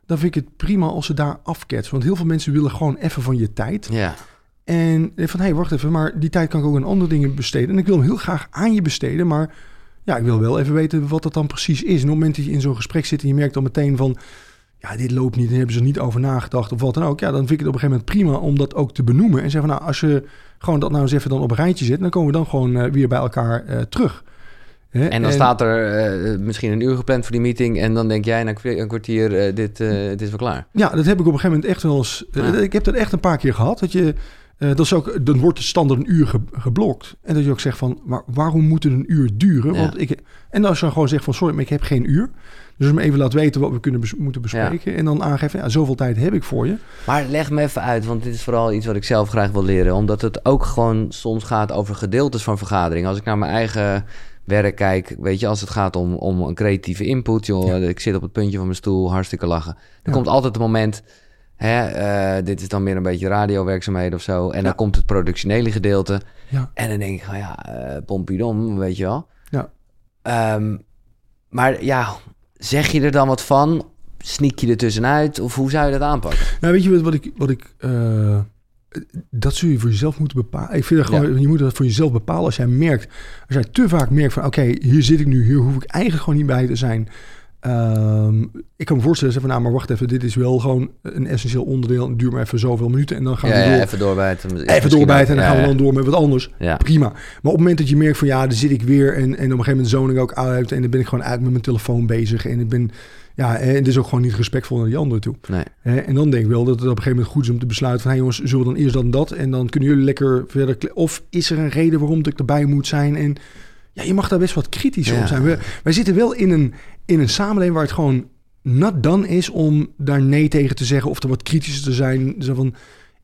dan vind ik het prima als ze daar afketsen. Want heel veel mensen willen gewoon even van je tijd. Ja, En van, hé, hey, wacht even, maar die tijd kan ik ook aan andere dingen besteden. En ik wil hem heel graag aan je besteden, maar ja, ik wil wel even weten wat dat dan precies is. En op het moment dat je in zo'n gesprek zit en je merkt dan meteen van, ja, dit loopt niet, en hebben ze er niet over nagedacht of wat dan ook. Ja, dan vind ik het op een gegeven moment prima om dat ook te benoemen. En zeggen van, nou, als je gewoon dat nou eens even dan op een rijtje zet, dan komen we dan gewoon eh, weer bij elkaar eh, terug. En dan staat er eh, misschien een uur gepland voor die meeting. En dan denk jij na een kwartier, dit, eh, dit is wel klaar. Ja, dat heb ik op een gegeven moment echt wel eens. Ja. Ik heb dat echt een paar keer gehad. Dat je. dat is ook, dan wordt de standaard een uur ge- geblokt. En dat je ook zegt van, maar waarom moet het een uur duren? Ja. Want ik, en als je dan gewoon zegt van, sorry, maar ik heb geen uur. Dus om even laat weten wat we kunnen bes- moeten bespreken. En dan aangeven, ja, zoveel tijd heb ik voor je. Maar leg me even uit, want dit is vooral iets wat ik zelf graag wil leren. Omdat het ook gewoon soms gaat over gedeeltes van vergaderingen. Als ik naar mijn eigen werk kijk, weet je, als het gaat om, om een creatieve input, joh, Ja. ik zit op het puntje van mijn stoel, hartstikke lachen. Er komt altijd een moment, hè, eh, dit is dan meer een beetje radiowerkzaamheden of zo, en dan komt het productionele gedeelte. En dan denk ik, van ja, eh pompidom, weet je wel. Ja. Ehm, maar ja, zeg je er dan wat van? Sneak je er tussenuit? Of hoe zou je dat aanpakken? Nou, weet je wat, wat ik... Wat ik eh, dat zul je voor jezelf moeten bepalen. Ik vind gewoon, je moet dat voor jezelf bepalen als jij merkt, als jij te vaak merkt van, oké, hier zit ik nu, hier hoef ik eigenlijk gewoon niet bij te zijn. Ehm, ik kan me voorstellen, van, nou, maar wacht even, dit is wel gewoon een essentieel onderdeel. Het duurt maar even zoveel minuten en dan gaan Ja, we ja, door. even doorbijten. Even doorbijten en dan gaan we dan door met wat anders. Ja. Prima. Maar op het moment dat je merkt van ja, daar zit ik weer en, en op een gegeven moment zoon ik ook uit en dan ben ik gewoon uit met mijn telefoon bezig en ik ben ja, en het is ook gewoon niet respectvol naar die anderen toe. Nee. En dan denk ik wel dat het op een gegeven moment goed is om te besluiten van hey jongens, zullen we dan eerst dat en dat en dan kunnen jullie lekker verder of is er een reden waarom ik erbij moet zijn en ja, je mag daar best wat kritisch Ja. op zijn. We, wij zitten wel in een, in een samenleving waar het gewoon not done is om daar nee tegen te zeggen of er wat kritischer te zijn. Zo van,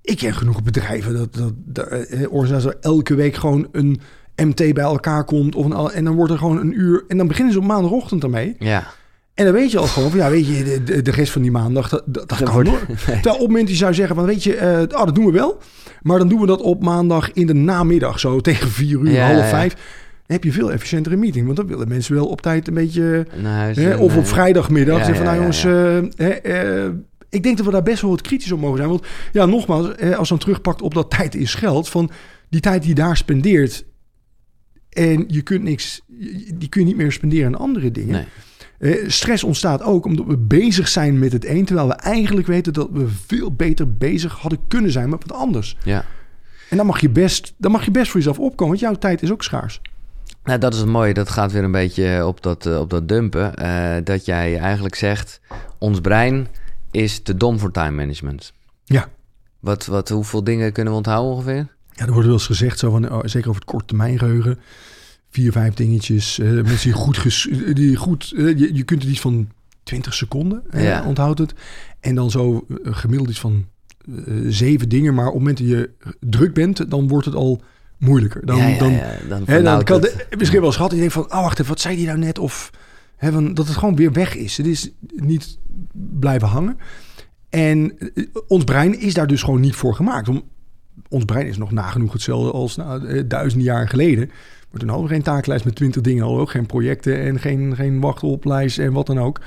ik ken genoeg bedrijven dat, dat, dat eh, waar elke week gewoon een MT bij elkaar komt. Of een, en dan wordt er gewoon een uur. En dan beginnen ze op maandagochtend ermee. Ja. En dan weet je al gewoon van, ja, weet je, de, de, de rest van die maandag, dat, dat, kan wordt- hoor. Terwijl op het moment die zou zeggen van, weet je, eh ah, dat doen we wel. Maar dan doen we dat op maandag in de namiddag, zo tegen vier uur, Ja, half ja, ja. Heb je veel efficiëntere meeting. Want dan willen mensen wel op tijd een beetje... Huis Hè, of op eh, vrijdagmiddag. ja, zeggen van, nou jongens, eh, eh, ik denk dat we daar best wel wat kritisch op mogen zijn. Want ja, nogmaals, als je dan terugpakt op dat tijd is geld. Van die tijd die je daar spendeert. En je kunt niks, die kun je niet meer spenderen aan andere dingen. Nee. Stress ontstaat ook omdat we bezig zijn met het een. Terwijl we eigenlijk weten dat we veel beter bezig hadden kunnen zijn met wat anders. Ja. En dan mag je best, dan mag je best voor jezelf opkomen. Want jouw tijd is ook schaars. Nou, dat is het mooie. Dat gaat weer een beetje op dat, eh, op dat dumpen. eh, dat jij eigenlijk zegt, ons brein is te dom voor time management. Ja. Wat, wat, hoeveel dingen kunnen we onthouden ongeveer? Ja, er wordt wel eens gezegd, zo van, oh, zeker over het korte termijn geheugen. Vier, vijf dingetjes. eh, mensen die goed, ges, die goed eh, je, je kunt het iets van 20 seconden, eh, Ja. onthoudt het. En dan zo eh, gemiddeld iets van eh, zeven dingen. Maar op het moment dat je druk bent, dan wordt het al moeilijker. Dan, ja, ja, dan, dan Hè, dan kan het. de, misschien wel eens gehad. Je denkt van, oh wacht even, wat zei die nou net? Of hè, van, dat het gewoon weer weg is. Het is niet blijven hangen. En eh, ons brein is daar dus gewoon niet voor gemaakt. Om, ons brein is nog nagenoeg hetzelfde als nou, eh, duizenden jaar geleden. Maar toen hadden we geen taaklijst met twintig dingen. We ook geen projecten en geen, geen wachtoplijst en wat dan ook.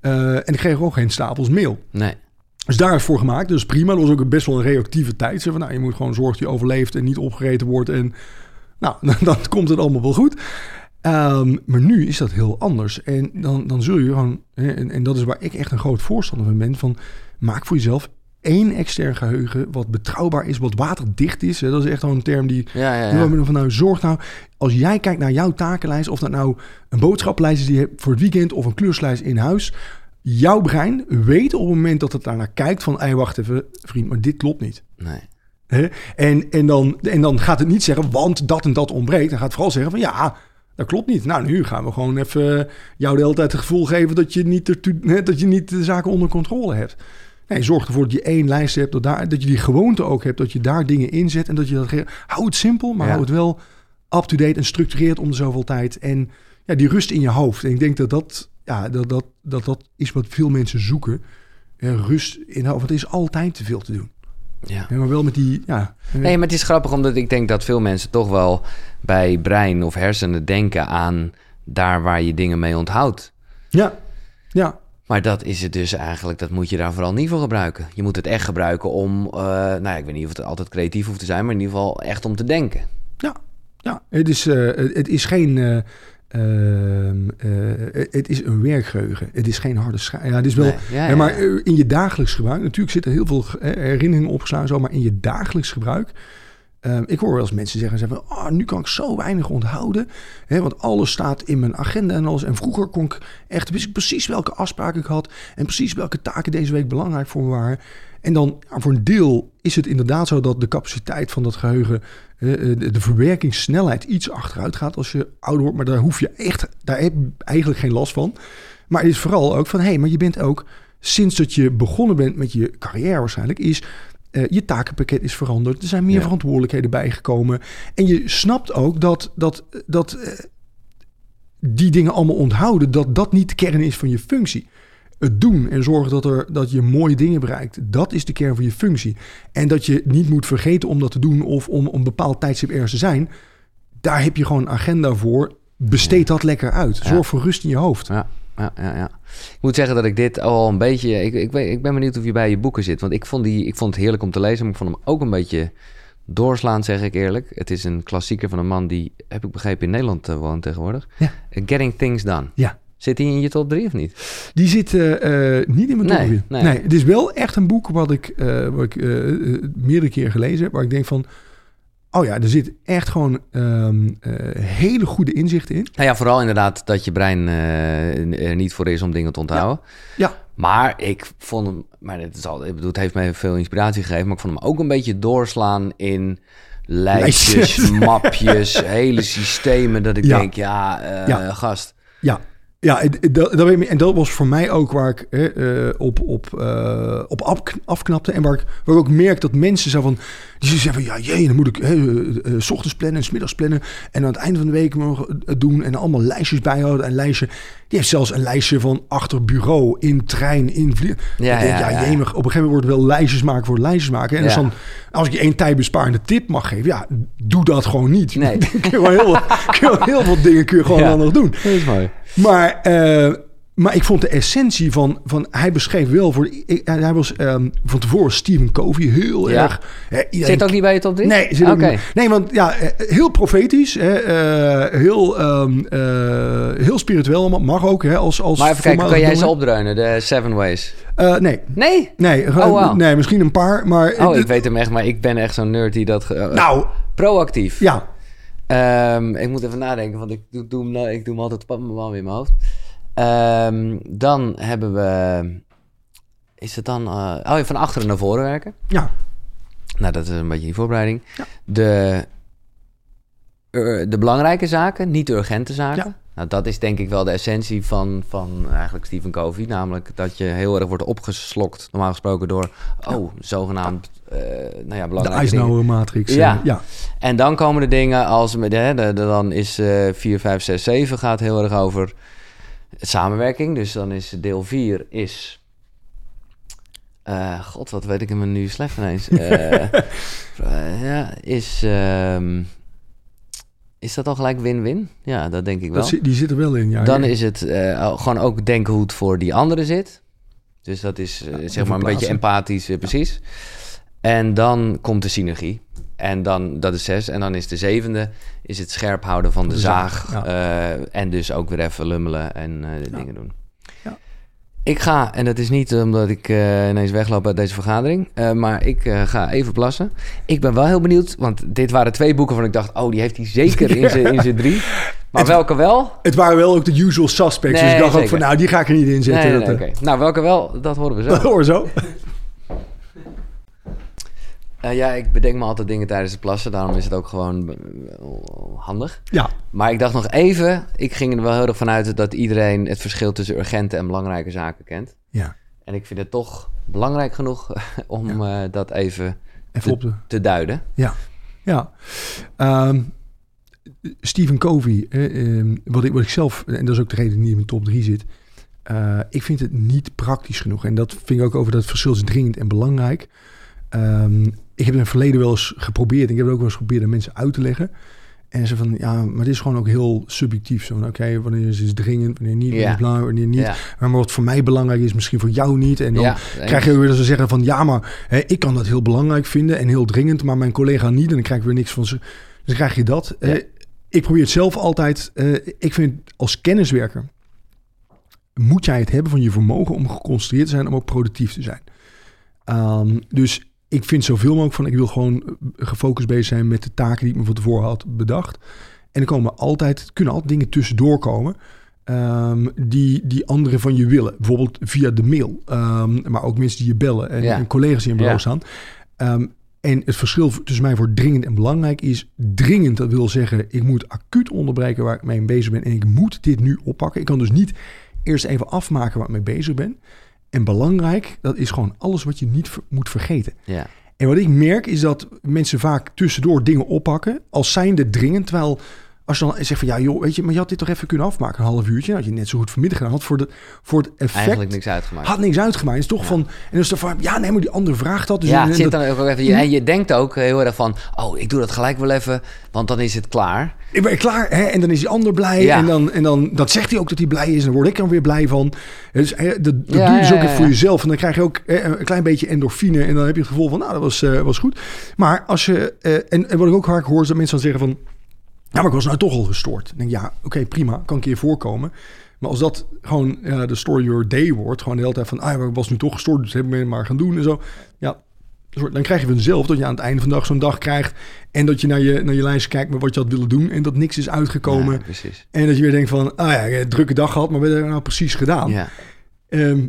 Eh, en ik kreeg ook geen stapels mail. Nee. Dus daar is voor gemaakt. Dus prima. Dat was ook best wel een reactieve tijd. Zo van, nou, je moet gewoon zorgen dat je overleeft en niet opgereten wordt. En nou, dan komt het allemaal wel goed. Ehm, maar nu is dat heel anders. En dan, dan zul je gewoon, en, en dat is waar ik echt een groot voorstander van ben, van maak voor jezelf één extern geheugen wat betrouwbaar is, wat waterdicht is. Hè. Dat is echt wel een term die... Ja, ja. Van nou, zorg nou, als jij kijkt naar jouw takenlijst, of dat nou een boodschappenlijst is die je hebt voor het weekend of een kluslijst in huis, jouw brein weet op het moment dat het daarnaar kijkt van, hey, wacht even, vriend, maar dit klopt niet. Nee. En, en, dan, en dan gaat het niet zeggen, want dat en dat ontbreekt. Dan gaat het vooral zeggen van, ja, dat klopt niet. Nou, nu gaan we gewoon even jou de hele tijd het gevoel geven dat je niet, dat je niet de zaken onder controle hebt. Nee, zorg ervoor dat je één lijst hebt, dat, daar, dat je die gewoonte ook hebt, dat je daar dingen inzet en dat je dat... Hou het simpel, maar Ja. hou het wel up-to-date en structureerd om de zoveel tijd. En ja, die rust in je hoofd. En ik denk dat dat, ja, dat, dat, dat, dat is wat veel mensen zoeken. Ja, rust in je hoofd, want er is altijd te veel te doen. Ja. Ja, maar wel met die, ja... Nee, maar het is grappig omdat ik denk dat veel mensen toch wel bij brein of hersenen denken aan daar waar je dingen mee onthoudt. Ja, ja, Maar dat is het dus eigenlijk, dat moet je daar vooral niet voor gebruiken. Je moet het echt gebruiken om, eh, nou ja, ik weet niet of het altijd creatief hoeft te zijn, maar in ieder geval echt om te denken. ja, ja. Het is, eh, het is geen... eh, ehm, eh, het is een werkgeheugen. Het is geen harde schijf. Ja, het is wel... Nee, ja, Ja, ja, maar eh, in je dagelijks gebruik... Natuurlijk zitten heel veel eh, herinneringen opgeslagen, zo, maar in je dagelijks gebruik... ehm, ik hoor wel eens mensen zeggen, zeggen van, oh, nu kan ik zo weinig onthouden. Hè, want alles staat in mijn agenda en alles. En vroeger kon ik echt, wist ik precies welke afspraken ik had. En precies welke taken deze week belangrijk voor me waren. En dan voor een deel is het inderdaad zo dat de capaciteit van dat geheugen, eh, eh, de, de verwerkingssnelheid iets achteruit gaat als je ouder wordt. Maar daar hoef je echt, daar heb je eigenlijk geen last van. Maar het is vooral ook van, hé, hey, maar je bent ook, sinds dat je begonnen bent met je carrière waarschijnlijk, is eh, je takenpakket is veranderd. Er zijn meer Ja. verantwoordelijkheden bijgekomen. En je snapt ook dat, dat, dat eh, die dingen allemaal onthouden, dat dat niet de kern is van je functie. Het doen en zorgen dat, er, dat je mooie dingen bereikt, dat is de kern van je functie. En dat je niet moet vergeten om dat te doen of om een bepaald tijdstip ergens te zijn, daar heb je gewoon een agenda voor. Besteed dat lekker uit. Zorg Ja. voor rust in je hoofd. Ja, ja, ja, ja. Ik moet zeggen dat ik dit al een beetje... Ik, ik, ik ben benieuwd of je bij je boeken zit. Want ik vond, die, ik vond het heerlijk om te lezen, maar ik vond hem ook een beetje doorslaan, zeg ik eerlijk. Het is een klassieker van een man die, heb ik begrepen, in Nederland eh, woont tegenwoordig. Ja. Eh, Getting Things Done. Ja. Zit hij in je top 3 of niet? Die zit eh, niet in mijn top Nee, drie. nee. nee. het is wel echt een boek wat ik, wat ik meerdere keer gelezen heb. Waar ik denk van, oh ja, er zit echt gewoon ehm, eh, hele goede inzichten in. Nou ja, vooral inderdaad dat je brein eh, er niet voor is om dingen te onthouden. Ja, Maar ik vond hem, maar het, is al, ik bedoel, het heeft mij veel inspiratie gegeven, maar ik vond hem ook een beetje doorslaan in lijstjes, Lijstjes. mapjes, hele systemen. Dat ik Ja. denk, ja, eh, Ja. gast. ja. Ja, dat, dat en dat was voor mij ook waar ik eh, op, op, eh, op afk- afknapte. En waar ik, waar ik ook merk dat mensen zo van... Die zeggen van, ja jee, dan moet ik hè, eh, eh, s ochtends plannen en s middags plannen. En aan het einde van de week mogen het doen. En allemaal lijstjes bijhouden. En lijstje, die heeft zelfs een lijstje van achter bureau, in trein, in vlieg. Ja, ja, ja. jemig, op een gegeven moment wordt wel lijstjes maken voor lijstjes maken. En Ja. dus dan, als ik je één tijdbesparende tip mag geven, ja, doe dat gewoon niet. Nee. kun je gewoon heel, kun je wel heel veel dingen kun je gewoon Ja. dan nog doen. Dat is mooi. Maar, eh, maar ik vond de essentie van, van hij beschreef wel voor. Ik, hij was ehm, van tevoren Stephen Covey heel Ja. erg. Hè, iedereen Zit ook niet bij je top 3? Nee, zit niet- nee, want ja, eh, heel profetisch, hè, eh, heel, ehm, eh, heel spiritueel, mag ook. Hè, als, als Maar even kijken, kan jij ze opdreunen, de Seven Ways? Nee, Nee? nee, Oh, nee, misschien een paar, maar Oh, ik weet hem echt, maar ik ben echt zo'n nerd die dat... nou, Proactief. ja, Ehm, ik moet even nadenken, want ik doe, doe, hem, nou- ik doe hem altijd pap man weer in mijn hoofd. Ehm, dan hebben we... Is het dan... eh, oh van achteren naar voren werken. ja, Nou, dat is een beetje die voorbereiding. Ja. De, ur- de belangrijke zaken, niet de urgente zaken. Ja. Nou, dat is denk ik wel de essentie van, van eigenlijk Stephen Covey. Namelijk dat je heel erg wordt opgeslokt, normaal gesproken, door... Oh, zogenaamd, eh nou ja, de belangrijke dingen. Eisenhower matrix. eh, Ja. ja, En dan komen de dingen als... met- Hè, de, de- dan is eh 4, 5, 6, 7 gaat heel erg over samenwerking. Dus dan is deel 4 is... eh, God, wat weet ik hem nu slecht ineens. Ja, is... ehm, is dat al gelijk win-win? Ja, dat denk ik wel. dat die zit er wel in. Ja, Dan ja. is het eh, gewoon ook denken hoe het voor die andere zit. Dus dat is eh, zeg maar een beetje empathisch, eh, precies. En dan komt de synergie. En dan, dat is zes. En dan is de zevende, is het scherp houden van de, de zaag. zaag, en dus ook weer even lummelen en dingen doen. Ik ga, en dat is niet omdat ik eh, ineens wegloop uit deze vergadering, eh, maar ik eh, ga even plassen. Ik ben wel heel benieuwd, want dit waren twee boeken waarvan ik dacht, oh, die heeft hij zeker in zijn in zijn drie. Maar Het- welke wel? Het waren wel ook de usual suspects. dus ik dacht ook van, nou, die ga ik er niet in zetten. nee. Nou, welke wel, dat horen we zo. Hoor zo. Eh, ja, ik bedenk me altijd dingen tijdens het plassen. Daarom is het ook gewoon eh, handig. Ja, Maar ik dacht nog even... Ik ging er wel heel erg vanuit dat iedereen het verschil tussen urgente en belangrijke zaken kent. ja. En ik vind het toch belangrijk genoeg om eh, dat even de... te duiden. Ja, ja. Ehm, Stephen Covey, eh, ehm, wat, ik, wat ik zelf, en dat is ook de reden niet in mijn top 3 zit. ik vind het niet praktisch genoeg. En dat vind ik ook over dat verschil is dringend en belangrijk. Ehm, ik heb in het verleden wel eens geprobeerd. en Ik heb het ook wel eens geprobeerd aan mensen uit te leggen. En ze van, ja, maar dit is gewoon ook heel subjectief. Zo, van, oké, wanneer is het dringend, wanneer niet, wanneer Ja. wanneer niet. Ja, Maar wat voor mij belangrijk is, misschien voor jou niet. En dan ja, krijg je weer dat ze zeggen van ja, maar hè, ik kan dat heel belangrijk vinden en heel dringend, maar mijn collega niet en dan krijg ik weer niks van ze. Dus dan krijg je dat. Eh, ik probeer het zelf altijd. eh, ik vind als kenniswerker moet jij het hebben van je vermogen om geconcentreerd te zijn, om ook productief te zijn. Ehm, dus ik vind zoveel mogelijk van ik wil gewoon gefocust bezig zijn met de taken die ik me van tevoren had bedacht. En er komen altijd, kunnen altijd dingen tussendoor komen. ehm, die, die anderen van je willen. Bijvoorbeeld via de mail. Ehm, maar ook mensen die je bellen. En, Ja. en collega's die in bureau Ja. staan. Ehm, en het verschil tussen mij voor dringend en belangrijk is... dringend, dat wil zeggen... ik moet acuut onderbreken waar ik mee bezig ben... en ik moet dit nu oppakken. Ik kan dus niet eerst even afmaken waar ik mee bezig ben. En belangrijk, dat is gewoon alles wat je niet ver- moet vergeten. ja. En wat ik merk is dat mensen vaak tussendoor dingen oppakken als zijnde dringend. Terwijl als je dan zegt van ja joh, weet je, maar je had dit toch even kunnen afmaken, een half uurtje. Had je net zo goed vanmiddag gedaan. Had voor, de, voor het effect Eigenlijk niks uitgemaakt. had niks uitgemaakt. Is toch Ja. van, en er van ja nee, maar die andere vraagt dat. Dus ja, en zit dan ook even... En je denkt ook heel erg van... Oh, ik doe dat gelijk wel even, want dan is het klaar. ik ben klaar hè, en dan is die ander blij Ja. en dan en dan dat zegt hij ook dat hij blij is en dan word ik er weer blij van. Dus hè, dat, dat Ja, doe je dus ook even voor jezelf en dan krijg je ook hè, een klein beetje endorfine en dan heb je het gevoel van nou dat was eh, was goed. Maar als je eh, en, en wat ik ook vaak hoor is dat mensen dan zeggen van ja maar ik was nou toch al gestoord. Dan denk ik ja oké prima kan een keer voorkomen. Maar als dat gewoon ja, de story your day wordt, gewoon de hele tijd van, ah, ik was nu toch gestoord, dus hebben we het maar gaan doen en zo. Ja, dan krijg je vanzelf dat je aan het einde van de dag zo'n dag krijgt en dat je naar je, naar je lijst kijkt met wat je had willen doen en dat niks is uitgekomen. Ja. En dat je weer denkt van, ah ja, ik heb een drukke dag gehad, maar wat heb ik nou precies gedaan? Ja. Ehm,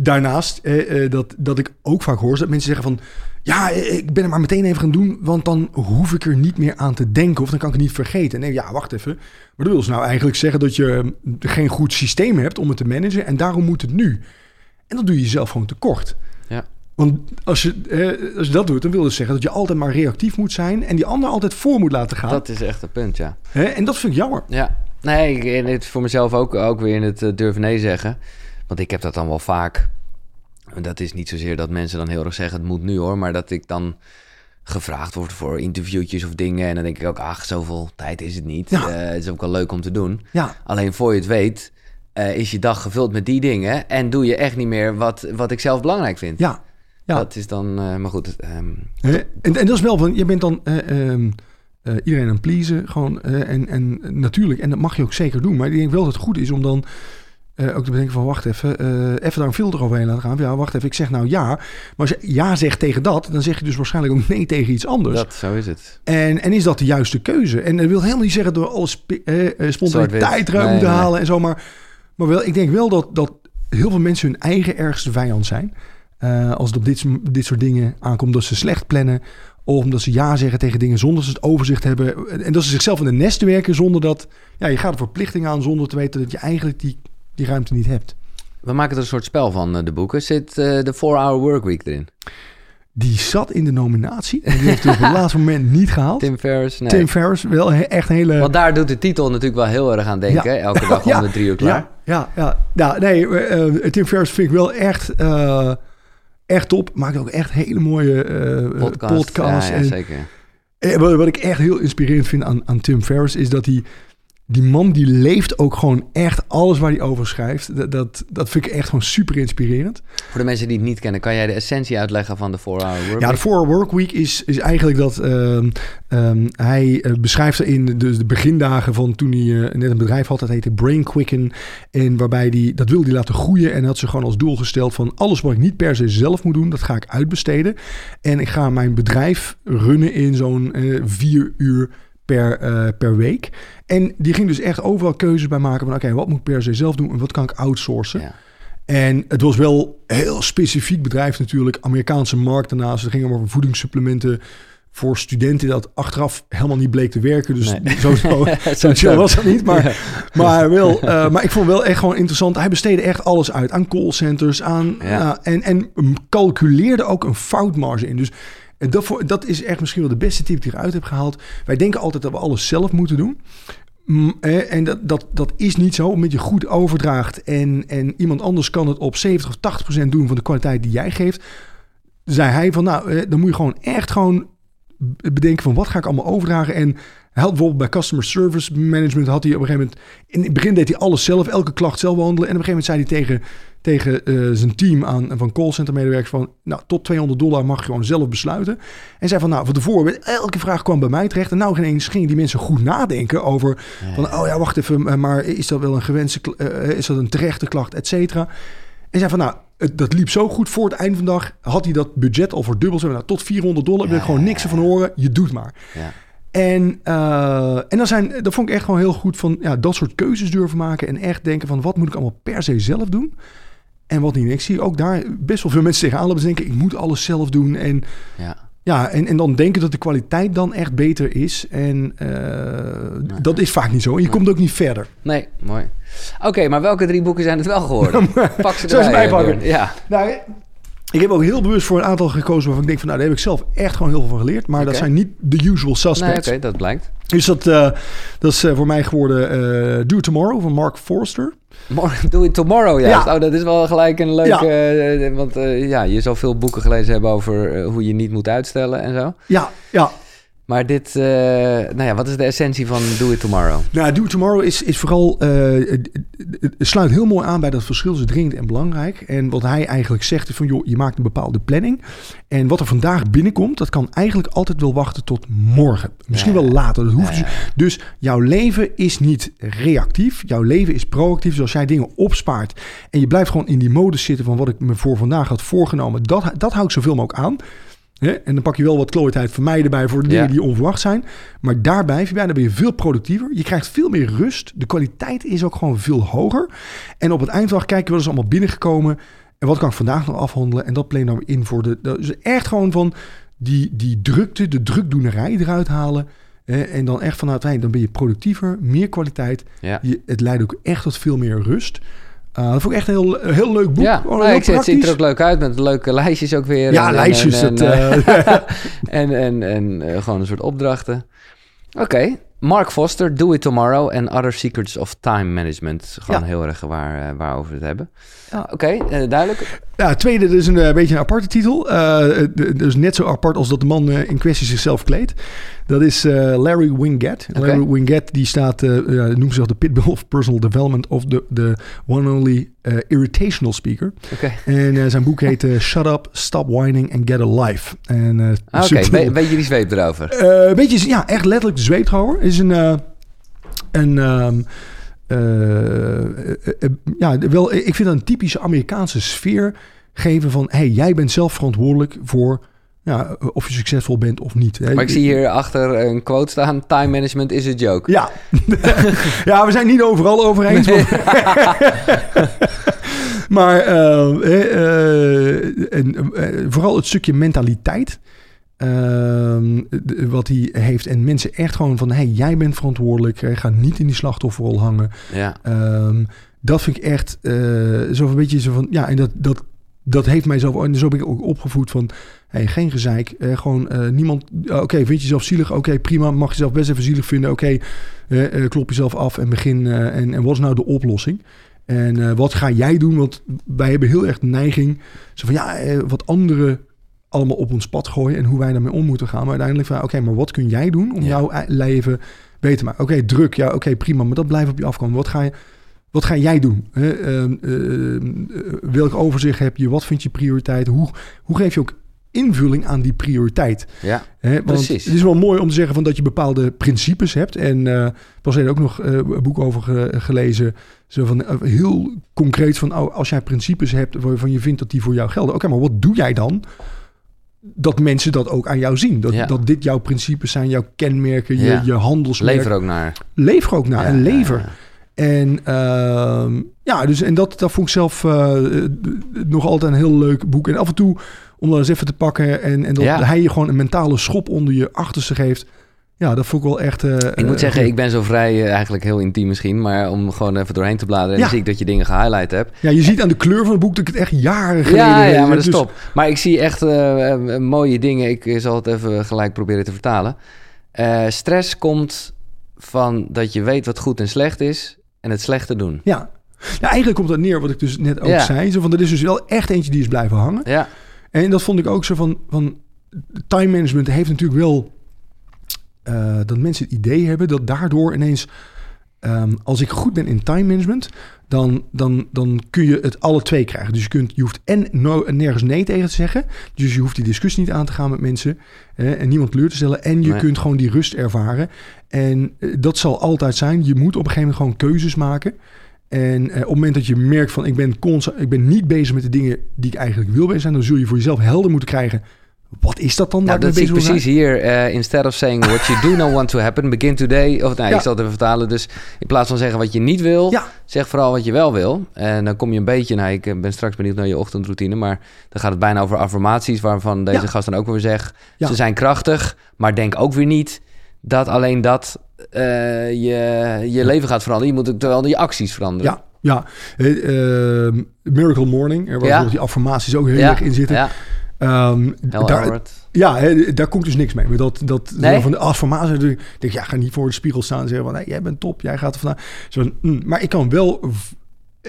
daarnaast, eh, eh, dat, dat ik ook vaak hoor, dat mensen zeggen van... Ja, eh, ik ben het maar meteen even gaan doen, want dan hoef ik er niet meer aan te denken of dan kan ik het niet vergeten. Nee, ja, wacht even. Maar dat wil ze nou eigenlijk zeggen dat je eh, geen goed systeem hebt om het te managen en daarom moet het nu. En dat doe je jezelf gewoon tekort. Ja. Want als je, eh, als je dat doet, dan wil het zeggen dat je altijd maar reactief moet zijn en die ander altijd voor moet laten gaan. Dat is echt een punt, ja. En dat vind ik jammer. Ja, nee, ik- het voor mezelf ook, ook weer in het durven nee zeggen. Want ik heb dat dan wel vaak. Dat is niet zozeer dat mensen dan heel erg zeggen: het moet nu hoor. Maar dat ik dan gevraagd word voor interviewtjes of dingen. En dan denk ik ook: ach, zoveel tijd is het niet. Ja. Eh, het is ook wel leuk om te doen. Ja, Alleen voor je het weet, eh, is je dag gevuld met die dingen. En doe je echt niet meer wat, wat ik zelf belangrijk vind. ja. Ja. Dat is dan, eh, maar goed. ehm? En, en dat is wel van, je bent dan eh, ehm, eh, iedereen aan het pleasen. Gewoon, en, en natuurlijk, en dat mag je ook zeker doen. Maar ik denk wel dat het goed is om dan eh, ook te bedenken van, wacht even, eh, even daar een filter overheen laten gaan. Ja, wacht even, ik zeg nou ja. Maar als je ja zegt tegen dat, dan zeg je dus waarschijnlijk ook nee tegen iets anders. dat, zo is het. En, en is dat de juiste keuze? En dat wil helemaal niet zeggen door alles spi- eh, eh, spontaniteit eruit moeten nee. halen en zo. Maar, maar wel, ik denk wel dat, dat heel veel mensen hun eigen ergste vijand zijn. Als het op dit, dit soort dingen aankomt, dat ze slecht plannen. Of omdat ze ja zeggen tegen dingen zonder dat ze het overzicht hebben. En dat ze zichzelf in de nesten werken zonder dat... Ja, je gaat een verplichting aan zonder te weten dat je eigenlijk die, die ruimte niet hebt. We maken er een soort spel van, eh, de boeken. Zit eh, de 4-hour workweek erin? Die zat in de nominatie. En die heeft het op het laatste moment niet gehaald. Tim, Tim Ferriss? Nee. Ferriss, wel he- echt een hele... Want daar doet de titel natuurlijk wel heel erg aan denken. Ja. Elke dag Ja. om de drie uur klaar. Ja, ja, ja. ja nee, eh, Tim Ferriss vind ik wel echt, echt top. Maakt ook echt hele mooie eh, Podcast. podcasts. Ja, ja, en, zeker. wat, wat ik echt heel inspirerend vind aan, aan Tim Ferriss is dat hij die man die leeft ook gewoon echt alles waar hij over schrijft. Dat, dat, dat vind ik echt gewoon super inspirerend. Voor de mensen die het niet kennen, kan jij de essentie uitleggen van de 4-hour workweek? Ja, de 4-hour workweek is, is eigenlijk dat ehm, ehm, hij uh, beschrijft in de, de, begindagen van toen hij uh, net een bedrijf had. Dat heette Brain Quicken. En waarbij hij, dat wilde hij laten groeien. En had ze gewoon als doel gesteld van alles wat ik niet per se zelf moet doen, dat ga ik uitbesteden. En ik ga mijn bedrijf runnen in zo'n uh, vier uur per, uh, per week. En die ging dus echt overal keuzes bij maken van... oké, wat moet ik per se zelf doen en wat kan ik outsourcen? Ja. En het was wel een heel specifiek bedrijf natuurlijk. Amerikaanse markt daarnaast. Het ging over voedingssupplementen voor studenten dat achteraf helemaal niet bleek te werken. Dus nee. zo, zo, zo chill was het niet. Maar, maar, wel, uh, maar ik vond wel echt gewoon interessant. Hij besteedde echt alles uit. Aan callcenters, aan... Ja. Uh, en, en calculeerde ook een foutmarge in. Dus en dat, voor, dat is echt misschien wel de beste tip die ik eruit heb gehaald. Wij denken altijd dat we alles zelf moeten doen. En dat, dat, dat is niet zo, omdat je goed overdraagt en, en iemand anders kan het op 70 of 80 procent doen van de kwaliteit die jij geeft. Zei hij van, nou, dan moet je gewoon echt gewoon bedenken van wat ga ik allemaal overdragen. En hij had bijvoorbeeld bij customer service management had hij op een gegeven moment... In het begin deed hij alles zelf, elke klacht zelf behandelen. En op een gegeven moment zei hij tegen tegen uh, zijn team aan van callcenter medewerkers van, nou, tot 200 dollar mag je gewoon zelf besluiten. En zei van, nou, van tevoren, elke vraag kwam bij mij terecht. En nou ineens gingen die mensen goed nadenken over, van, oh ja, wacht even, maar is dat wel een gewenste, uh, is dat een terechte klacht, et cetera. En zei van, nou, het, dat liep zo goed voor het eind van de dag. Had hij dat budget al verdubbeld. Nou, tot 400 dollar. Ja, wil ik gewoon niks ervan horen. Je doet maar. Ja. En, uh, en dan zijn, dat vond ik echt gewoon heel goed van ja, dat soort keuzes durven maken. En echt denken van wat moet ik allemaal per se zelf doen. En wat niet. Ik zie ook daar best wel veel mensen tegenaan lopen. denken, ik moet alles zelf doen. En ja, ja en, en dan denken dat de kwaliteit dan echt beter is. En uh, dat is vaak niet zo. En je komt ook niet verder. Nee, mooi. Oké, maar welke drie boeken zijn het wel geworden? Pak ze erbij. pakken. Ja. Nou, ik heb ook heel bewust voor een aantal gekozen waarvan ik denk van nou, daar heb ik zelf echt gewoon heel veel van geleerd. Maar okay. dat zijn niet de usual suspects. Nee, Oké, dat blijkt. Dus dat, uh, dat is uh, voor mij geworden uh, Do It Tomorrow van Mark Forster. Do It Tomorrow, juist. Ja. Oh, dat is wel gelijk een leuke... Ja. want ja, je zal veel boeken gelezen hebben over hoe je niet moet uitstellen en zo. Ja, ja. Maar dit, uh, nou ja, wat is de essentie van Do It Tomorrow? Nou, Do It Tomorrow is, is vooral, uh, het sluit heel mooi aan bij dat verschil tussen dringend en belangrijk. En wat hij eigenlijk zegt is van, joh, je maakt een bepaalde planning. En wat er vandaag binnenkomt, dat kan eigenlijk altijd wel wachten tot morgen. Misschien ja, wel later, dat hoeft ja, Dus jouw leven is niet reactief, jouw leven is proactief. Dus als jij dingen opspaart en je blijft gewoon in die modus zitten van wat ik me voor vandaag had voorgenomen, dat, dat hou ik zoveel mogelijk aan. En dan pak je wel wat klooitheid vermijden bij voor de dingen die onverwacht zijn. Maar daarbij, dan ben je veel productiever. Je krijgt veel meer rust. De kwaliteit is ook gewoon veel hoger. En op het einddag kijken we is allemaal binnengekomen. En wat kan ik vandaag nog afhandelen? En dat plan dan in voor de... Dus echt gewoon van die, die drukte, de drukdoenerij eruit halen. En dan echt vanuit, dan ben je productiever, meer kwaliteit. Ja. Je, het leidt ook echt tot veel meer rust. Uh, dat vond ik echt een heel, heel leuk boek. Ja, oh, ik, het ziet er ook leuk uit met leuke lijstjes ook weer. Ja, en, lijstjes. En, en, uh, en, en, en uh, gewoon een soort opdrachten. Oké, okay. Mark Foster, Do It Tomorrow en Other Secrets of Time Management. Gewoon ja. heel erg waar, waarover we het hebben. Ja. Oké, okay, duidelijk. Ja, tweede, dat is een beetje een aparte titel. dus net zo apart als dat de man in kwestie zichzelf kleedt. Dat is uh, Larry Winget. Okay. Larry Winget die staat, uh, uh, noemt zichzelf de Pitbull of Personal Development of the, the One Only Irritational Speaker. Okay. En zijn boek heet Shut Up, Stop Whining and Get a Life. Oké, okay. een beetje die zweep erover. Een beetje, ja, echt letterlijk de zweep erover. is een... een um, ja, wel, ik vind dat een typische Amerikaanse sfeer geven van... hey, jij bent zelf verantwoordelijk voor ja, of je succesvol bent of niet. Maar ik zie hier achter een quote staan: Time management is a joke. Ja, ja we zijn niet overal over eens. maar uh, uh, en, uh, vooral het stukje mentaliteit. Ehm, wat hij heeft. En mensen echt gewoon van: hey, jij bent verantwoordelijk. Ga niet in die slachtofferrol hangen. Ja. Um, dat vind ik echt zo een beetje zo van. Ja, en dat, dat, dat heeft mij zo. En zo ben ik ook opgevoed van Hey, geen gezeik. Uh, gewoon uh, niemand. Uh, Oké, okay, vind je jezelf zielig? Oké, okay, prima. Mag je zelf best even zielig vinden? Oké, okay, klop jezelf af en begin. en, en wat is nou de oplossing? En wat ga jij doen? Want wij hebben heel erg de neiging. Zo van ja, wat anderen allemaal op ons pad gooien en hoe wij daarmee om moeten gaan. Maar uiteindelijk van oké, maar wat kun jij doen om jouw leven beter maken. Oké, druk, ja, oké, prima, maar dat blijft op je afkomen. Wat ga, je, wat ga jij doen? Hè? Ehm, eh, welk overzicht heb je? Wat vind je prioriteit? Hoe, hoe geef je ook invulling aan die prioriteit? Ja? Want Precies. Het is wel mooi om te zeggen van dat je bepaalde principes hebt. En eh pas er ook nog eh, een boek over ge- gelezen. Zo van, eh, heel concreet van, oh, als jij principes hebt waarvan je vindt dat die voor jou gelden. Oké, maar wat doe jij dan? Dat mensen dat ook aan jou zien. Dat, Ja. dat dit jouw principes zijn, jouw kenmerken, je, Ja. je handelsmerk. lever ook naar. Leef er ook naar Ja, en lever. En ehm, ja, dus en dat, dat vond ik zelf eh, nog altijd een heel leuk boek. En af en toe om dat eens even te pakken en, en dat Ja. hij je gewoon een mentale schop onder je achterste geeft. Ja, dat vond ik wel echt. eh, Ik moet eh, zeggen, ik ben zo vrij, eigenlijk heel intiem misschien, maar om gewoon even doorheen te bladeren en Ja. dan zie ik dat je dingen gehighlight hebt. Ja, je ziet aan de kleur van het boek dat ik het echt jaren geleden Ja, ja, maar dat is Dus- top. Maar ik zie echt mooie dingen. Ik zal het even gelijk proberen te vertalen. Stress komt van dat je weet wat goed en slecht is en het slechte doen. Ja. ja, eigenlijk komt dat neer wat ik dus net ook Ja. zei. Zo van, dat is dus wel echt eentje die is blijven hangen. Ja, En dat vond ik ook zo van, van time management heeft natuurlijk wel eh, dat mensen het idee hebben dat daardoor ineens, ehm, als ik goed ben in time management, dan, dan, dan kun je het alle twee krijgen. Dus je, kunt, je hoeft en no, nergens nee tegen te zeggen. Dus je hoeft die discussie niet aan te gaan met mensen eh, en niemand kleur te stellen. En je Nee. kunt gewoon die rust ervaren. En eh, dat zal altijd zijn. Je moet op een gegeven moment gewoon keuzes maken. En eh, op het moment dat je merkt van ik ben, constant, ik ben niet bezig met de dingen die ik eigenlijk wil bezig zijn, dan zul je voor jezelf helder moeten krijgen. Wat is dat dan? nou, dat zie ik wil precies hier. eh, instead of saying what you do not want to happen, begin today. Of nou, Ja. ik zal het even vertalen. Dus in plaats van zeggen wat je niet wil, Ja. zeg vooral wat je wel wil. En dan kom je een beetje, nou, ik eh, ben straks benieuwd naar je ochtendroutine, maar dan gaat het bijna over affirmaties, waarvan deze Ja. gast dan ook weer zegt, ze zijn krachtig, maar denk ook weer niet dat alleen dat eh, je, je leven gaat veranderen. Je moet ook wel je acties veranderen. Ja, ja. Eh, ehm, Miracle Morning, er waar die affirmaties ook heel erg in zitten. Ja, Ehm, daar, ja daar komt dus niks mee. Maar dat, dat Nee? van de natuurlijk, ik denk ja, ga niet voor de spiegel staan en zeggen van, jij bent top, jij gaat er vandaan. Zo van, mm, maar ik kan wel,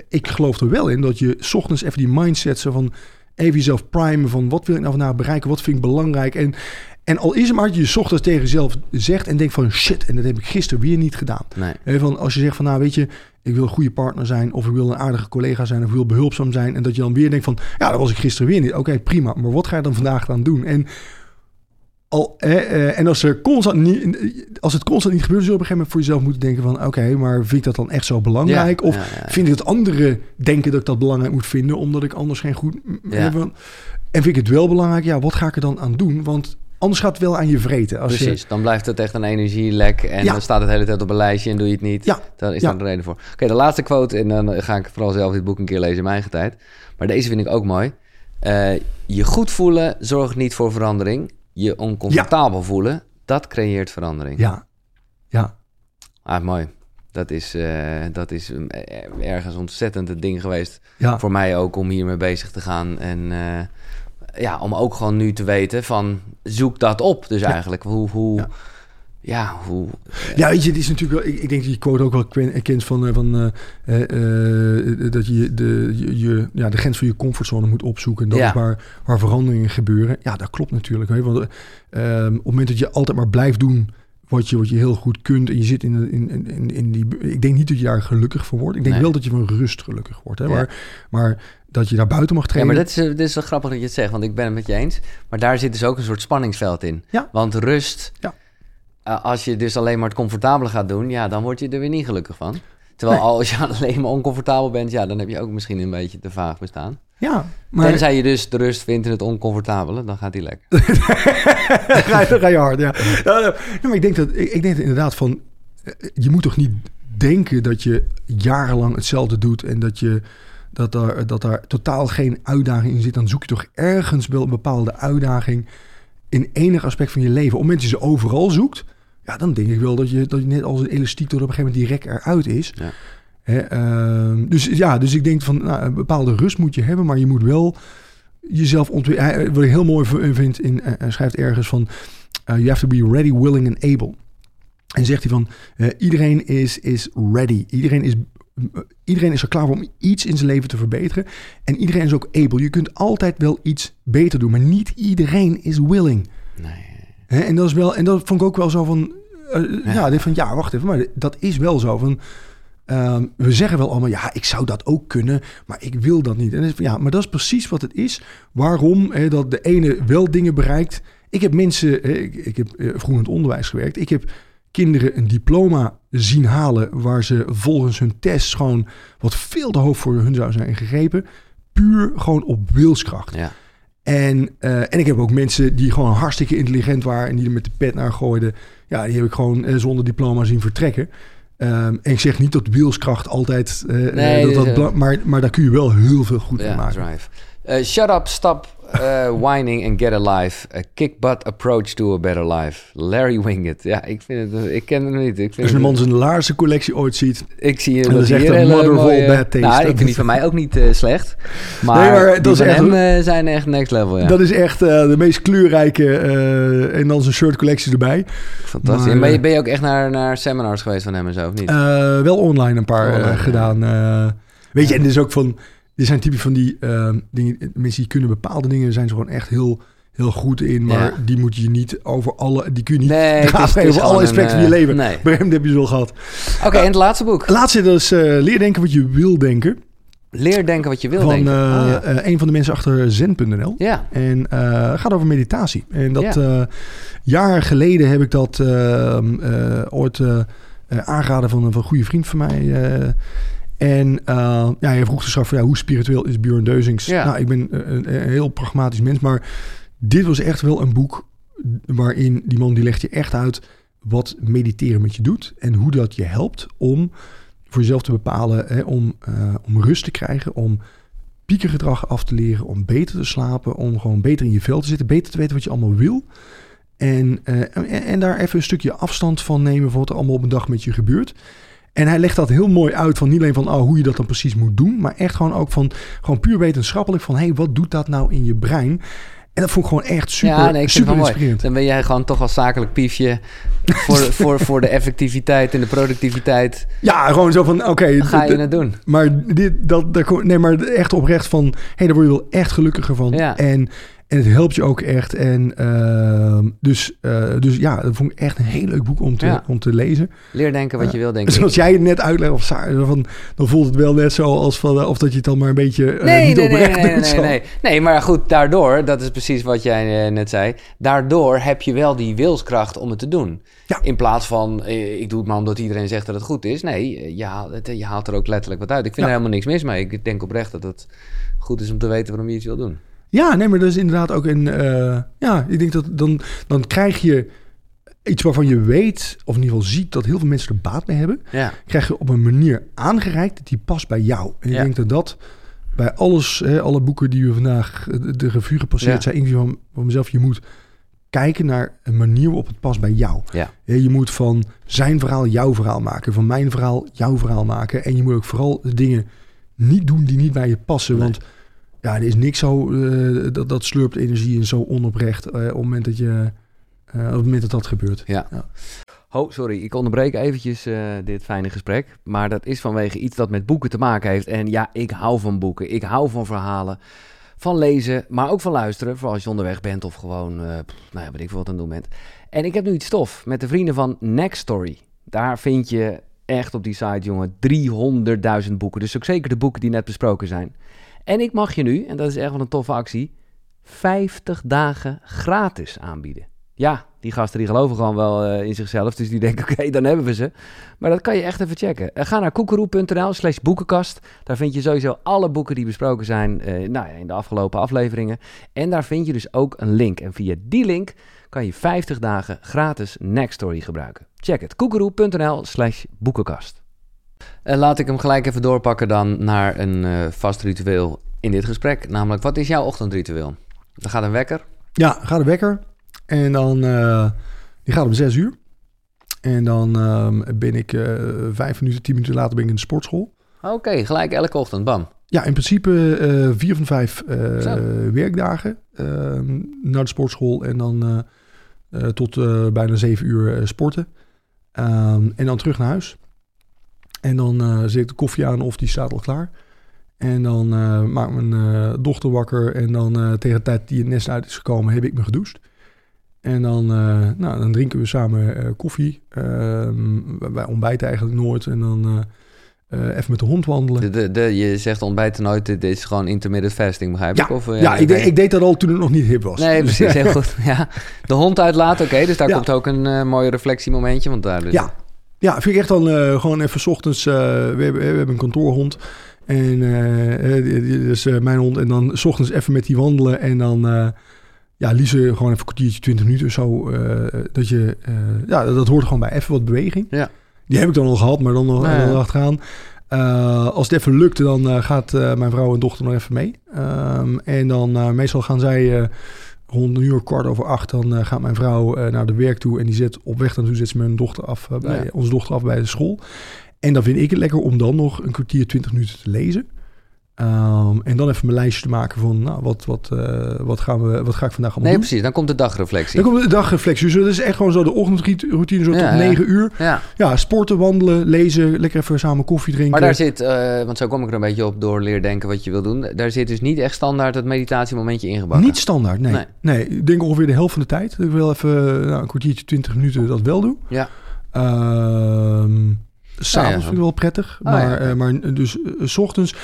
ik geloof er wel in dat je 's ochtends even die mindset zo van, even jezelf primen van, wat wil ik nou vandaag bereiken, wat vind ik belangrijk en en al is het maar dat je 's ochtends tegen jezelf zegt en denkt van shit, en dat heb ik gisteren weer niet gedaan. Nee. Van als je zegt van nou weet je, ik wil een goede partner zijn of ik wil een aardige collega zijn of ik wil behulpzaam zijn en dat je dan weer denkt van ja, dat was ik gisteren weer niet. Oké, prima, maar wat ga je dan vandaag dan doen? En al, eh, eh, en als, er constant niet, als het constant niet gebeurt, zul je op een gegeven moment voor jezelf moeten denken van oké, maar vind ik dat dan echt zo belangrijk? Ja, of ja, ja. vind ik dat anderen denken dat ik dat belangrijk moet vinden omdat ik anders geen goed... Heb? En vind ik het wel belangrijk? Ja, wat ga ik er dan aan doen? Want anders gaat het wel aan je vreten. Als je, Precies, dan blijft het echt een energielek en Ja. dan staat het de hele tijd op een lijstje en doe je het niet. Ja, Dan is ja. daar de reden voor. Oké, de laatste quote en dan ga ik vooral zelf dit boek een keer lezen in mijn eigen tijd. Maar deze vind ik ook mooi. Eh, je goed voelen zorgt niet voor verandering. Je oncomfortabel voelen, dat creëert verandering. ja, ja, Ah, mooi. Dat is, eh, dat is eh, ergens ontzettend het ding geweest ja. voor mij ook om hiermee bezig te gaan. En ja, om ook gewoon nu te weten van zoek dat op. Dus eigenlijk hoe, hoe, Ja. ja. hoe. Ja, weet je, het is natuurlijk wel. Ik, ik denk dat je quote ook wel ken- kent van, eh, van eh, eh, eh, dat je de, je, je- ja, de grens van je comfortzone moet opzoeken. En dat Ja. is waar, waar veranderingen gebeuren. Ja, dat klopt natuurlijk. Hè? Want eh, op het moment dat je altijd maar blijft doen wat je, wat je heel goed kunt en je zit in, in, in, in, in die. Ik denk niet dat je daar gelukkig van wordt. Ik denk Nee. wel dat je van rust gelukkig wordt. Hè? Ja. Maar, maar dat je daar buiten mag Ja, trainen. maar dat is, eh, dit is wel grappig dat je het zegt, want ik ben het met je eens. Maar daar zit dus ook een soort spanningsveld in. Ja. Want rust, Ja. eh, als je dus alleen maar het comfortabele gaat doen, ja, dan word je er weer niet gelukkig van. Terwijl Nee. als je alleen maar oncomfortabel bent, ja, dan heb je ook misschien een beetje te vaag bestaan. ja, maar Tenzij je dus de rust vindt in het oncomfortabele, dan gaat die lekker. dan ga je, dan ga je hard, ja. Ja, ja, maar ik denk dat ik, ik denk dat inderdaad van eh, je moet toch niet denken dat je jarenlang hetzelfde doet en dat je dat daar, dat daar totaal geen uitdaging in zit. Dan zoek je toch ergens wel een bepaalde uitdaging in enig aspect van je leven. Op het moment dat je ze overal zoekt, ja, dan denk ik wel dat je, dat je net als een elastiek tot op een gegeven moment die rek eruit is. Ja. Hè, ehm, dus ja, dus ik denk van nou, een bepaalde rust moet je hebben, maar je moet wel jezelf ontwikkelen. Wat ik heel mooi v- vind, in, eh, schrijft ergens van: eh, You have to be ready, willing and able. En zegt hij van: eh, iedereen is, is ready. Iedereen is, eh, iedereen is er klaar voor om iets in zijn leven te verbeteren. En iedereen is ook able. Je kunt altijd wel iets beter doen, maar niet iedereen is willing. Nee. En dat is wel, en dat vond ik ook wel zo van. eh, ja, dit van ja, wacht even, maar dat is wel zo. Van, ehm, we zeggen wel allemaal, ja, ik zou dat ook kunnen, maar ik wil dat niet. En ja, maar dat is precies wat het is. Waarom hè, dat de ene wel dingen bereikt. Ik heb mensen, hè, ik, ik heb eh, vroeger in het onderwijs gewerkt. Ik heb kinderen een diploma zien halen waar ze volgens hun test gewoon wat veel te hoog voor hun zou zijn gegrepen. Puur gewoon op wilskracht. Ja. En, eh, en ik heb ook mensen die gewoon hartstikke intelligent waren en die er met de pet naar gooiden. Ja, die heb ik gewoon eh, zonder diploma zien vertrekken. Ehm, en ik zeg niet dat wilskracht altijd. eh, Nee, dat, maar, maar daar kun je wel heel veel goed mee Ja, maken. drive. Eh, shut up, stop eh, whining and get a life. A kick butt approach to a better life. Larry Winget. Ja, ik vind het... Ik ken hem niet. Ik vind Als een man zijn laarse collectie ooit ziet. Ik zie En dat is echt hier een mother mooie- bad taste. Nou, ik vind die van mij ook niet eh, slecht. Maar, Nee, maar die dat is van echt- hem eh, zijn echt next level, ja. Dat is echt eh, de meest kleurrijke. eh, en dan zijn shirt collectie erbij. Fantastisch. maar, eh, ben je ook echt naar, naar seminars geweest van hem en zo, of niet? Eh, wel online een paar eh, Online, gedaan. eh. weet je, en is ook van... Dit zijn typisch van die eh, dingen... Mensen die kunnen bepaalde dingen... zijn ze gewoon echt heel, heel goed in. Maar Ja. die moet je niet over alle... Die kun je niet nee, het is- dragen het is over alle aspecten van je eh, leven. Nee. Hem heb je ze al gehad. Oké, en het laatste boek. Laatste dat is eh, leer denken wat je wil denken. Leer denken wat je wil van denken. Oh, ja. eh, een van de mensen achter zen.nl. ja. En het gaat over meditatie. En dat Ja. jaren geleden heb ik dat eh, eh, ooit aangeraden van, van een goede vriend van mij. Eh. en eh, ja, hij vroeg dus af van ja, hoe spiritueel is Björn Deuzings? Ja. Nou, ik ben een, een heel pragmatisch mens, maar dit was echt wel een boek waarin die man die legt je echt uit wat mediteren met je doet en hoe dat je helpt om voor jezelf te bepalen, hè, om, eh, om rust te krijgen, om piekergedrag af te leren, om beter te slapen, om gewoon beter in je vel te zitten, beter te weten wat je allemaal wil. En, eh, en, en daar even een stukje afstand van nemen van wat er allemaal op een dag met je gebeurt. En hij legt dat heel mooi uit van niet alleen van oh, hoe je dat dan precies moet doen, maar echt gewoon ook van gewoon puur wetenschappelijk van hé, hey, wat doet dat nou in je brein? En dat vond ik gewoon echt super, ja, nee, super inspirerend. Dan ben jij gewoon toch als zakelijk piefje voor, voor, voor de effectiviteit en de productiviteit. Ja, gewoon zo van oké, Dan ga je het doen. Maar dit, dat, daar, kom- nee, maar echt oprecht van, hé, hey, daar word je wel echt gelukkiger van. Ja. En, en het helpt je ook echt. En ehm, dus, eh, dus ja, dat vond ik echt een heel leuk boek om te, Ja. om te lezen. Leer denken wat je wil denken. Zoals jij het net uitlegt, of van, dan voelt het wel net zo als van, eh, of dat je het dan maar een beetje eh, Nee, niet nee, oprecht nee, nee, doet. nee, nee. Nee, maar goed, daardoor, dat is precies wat jij eh, net zei. Daardoor heb je wel die wilskracht om het te doen. Ja. In plaats van, eh, ik doe het maar omdat iedereen zegt dat het goed is. Nee, eh, je haalt, je haalt er ook letterlijk wat uit. Ik vind Ja. er helemaal niks mis mee. Ik denk oprecht dat het goed is om te weten waarom je iets wil doen. Ja, nee, maar dat is inderdaad ook een. eh, ja, ik denk dat dan, dan krijg je iets waarvan je weet, of in ieder geval ziet, dat heel veel mensen er baat bij hebben. Ja, krijg je op een manier aangereikt die past bij jou. En ik Ja. denk dat dat bij alles, hè, alle boeken die we vandaag de, revue gepasseerd Ja. zijn, inclusief van, van mezelf, je moet kijken naar een manier waarop het past bij jou. ja. Je moet van zijn verhaal jouw verhaal maken, van mijn verhaal jouw verhaal maken. En je moet ook vooral de dingen niet doen die niet bij je passen. Nee. Want ja, er is niks zo, eh, dat, dat slurpt energie en zo onoprecht eh, op het moment dat je, eh, op het moment dat dat gebeurt. Ja. Ja. Oh, sorry, ik onderbreek eventjes dit fijne gesprek. Maar dat is vanwege iets dat met boeken te maken heeft. En ja, ik hou van boeken. Ik hou van verhalen. Van lezen, maar ook van luisteren. Vooral als je onderweg bent of gewoon, pff, nou ja, weet ik veel wat aan het doen bent. En ik heb nu iets stof met de vrienden van Next Story. Daar vind je echt op die site, jongen, 300.000 boeken. Dus ook zeker de boeken die net besproken zijn. En ik mag je nu, en dat is echt wel een toffe actie, 50 dagen gratis aanbieden. Ja, die gasten die geloven gewoon wel eh, in zichzelf. Dus die denken, oké, dan hebben we ze. Maar dat kan je echt even checken. Eh, ga naar koekeroe.nl slash boekenkast. Daar vind je sowieso alle boeken die besproken zijn eh, nou in de afgelopen afleveringen. En daar vind je dus ook een link. En via die link kan je 50 dagen gratis Nextory gebruiken. Check het, koekeroe.nl slash boekenkast. En laat ik hem gelijk even doorpakken dan naar een eh, vast ritueel in dit gesprek. Namelijk, wat is jouw ochtendritueel? Dan gaat een wekker. Ja, gaat de wekker. En dan, eh, die gaat om zes uur. En dan ehm, ben ik eh, vijf minuten, tien minuten later ben ik in de sportschool. Oké, gelijk elke ochtend, bam. Ja, in principe eh, vier van vijf eh, werkdagen ehm, naar de sportschool. En dan eh, eh, tot eh, bijna zeven uur eh, sporten. Ehm, en dan terug naar huis. En dan eh, zet ik de koffie aan of die staat al klaar. En dan eh maakt mijn eh, dochter wakker. En dan tegen de tijd die het nest uit is gekomen, heb ik me gedoucht. En dan, nou, dan drinken we samen koffie. Ehm, wij ontbijten eigenlijk nooit. En dan even met de hond wandelen. De, de, de- je zegt ontbijten nooit, dit is gewoon intermittent fasting, begrijp Ja, ik? Of, eh, ja, ik, deed, ik deed dat al toen het nog niet hip was. Nee, Dus, precies, heel goed. Ja. De hond uitlaten, oké, dus daar Ja. komt ook een mooi reflectiemomentje, want daar... Dus, Ja, ja vind ik echt dan eh, gewoon even 's ochtends. eh, we, hebben, we hebben een kantoorhond. En die is mijn hond. En dan 's ochtends even met die wandelen. En dan, ja, liefst gewoon even een kwartiertje, 20 minuten of zo. dat je, ja, dat hoort gewoon bij even wat beweging. Ja. Die heb ik dan al gehad, maar dan nog ja. dan achteraan. Als het even lukt, dan gaat mijn vrouw en dochter nog even mee. Ehm, en dan meestal gaan zij rond een uur, kwart over acht, dan eh, gaat mijn vrouw eh, naar de werk toe. En die zet op weg naartoe zet ze mijn dochter af, eh, bij, Ja. onze dochter af bij de school. En dan vind ik het lekker om dan nog een kwartier, twintig minuten te lezen. Ehm, en dan even mijn lijstje te maken van, nou, wat, wat, eh, wat, gaan we, wat ga ik vandaag allemaal Nee, doen. precies, dan komt de dagreflectie. Dan komt de dagreflectie. Dus dat is echt gewoon zo de ochtendroutine, zo Ja, tot ja. negen uur. Ja, Ja, sporten, wandelen, lezen, lekker even samen koffie drinken. maar daar zit, eh, want zo kom ik er een beetje op door leer denken wat je wil doen. Daar zit dus niet echt standaard het meditatiemomentje ingebakken. Niet standaard, nee. Nee. nee. ik denk ongeveer de helft van de tijd. Ik wel even nou, een kwartiertje, twintig minuten dat wel doe. Ja. Ehm S'avonds Ah, ja. vind ik wel prettig. Ah, maar, ja, eh, maar dus s ochtends.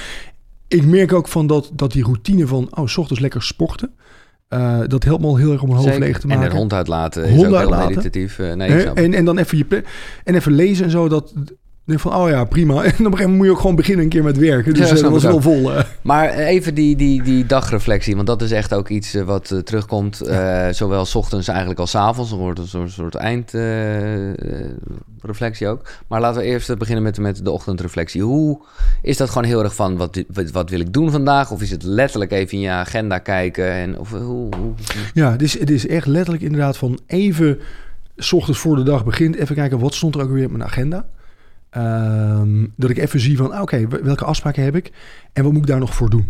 Ik merk ook van dat, dat die routine van, oh, s ochtends lekker sporten. eh, dat helpt me al heel erg om mijn hoofd leeg te En maken. een hond uitlaten is Hond ook heel uitlaten. meditatief. eh, nee, en, en dan even je en even lezen en zo. Dat denk van, oh ja, prima. En op een gegeven moment moet je ook gewoon beginnen een keer met werken. Dus Ja, eh, dat was wel vol. eh. Maar even die, die, die dagreflectie, want dat is echt ook iets eh, wat terugkomt. zowel 's ochtends eigenlijk als 's avonds. Dan wordt een soort, soort eindreflectie ook. Maar laten we eerst beginnen met, met de ochtendreflectie. Hoe is dat gewoon heel erg van wat, wat, wat wil ik doen vandaag? Of is het letterlijk even in je agenda kijken? En, of, hoe, hoe, hoe- Ja, het is, het is echt letterlijk inderdaad van even... S ochtends voor de dag begint, even kijken wat stond er ook weer op mijn agenda. Ehm, dat ik even zie van, ah, oké, welke afspraken heb ik en wat moet ik daar nog voor doen?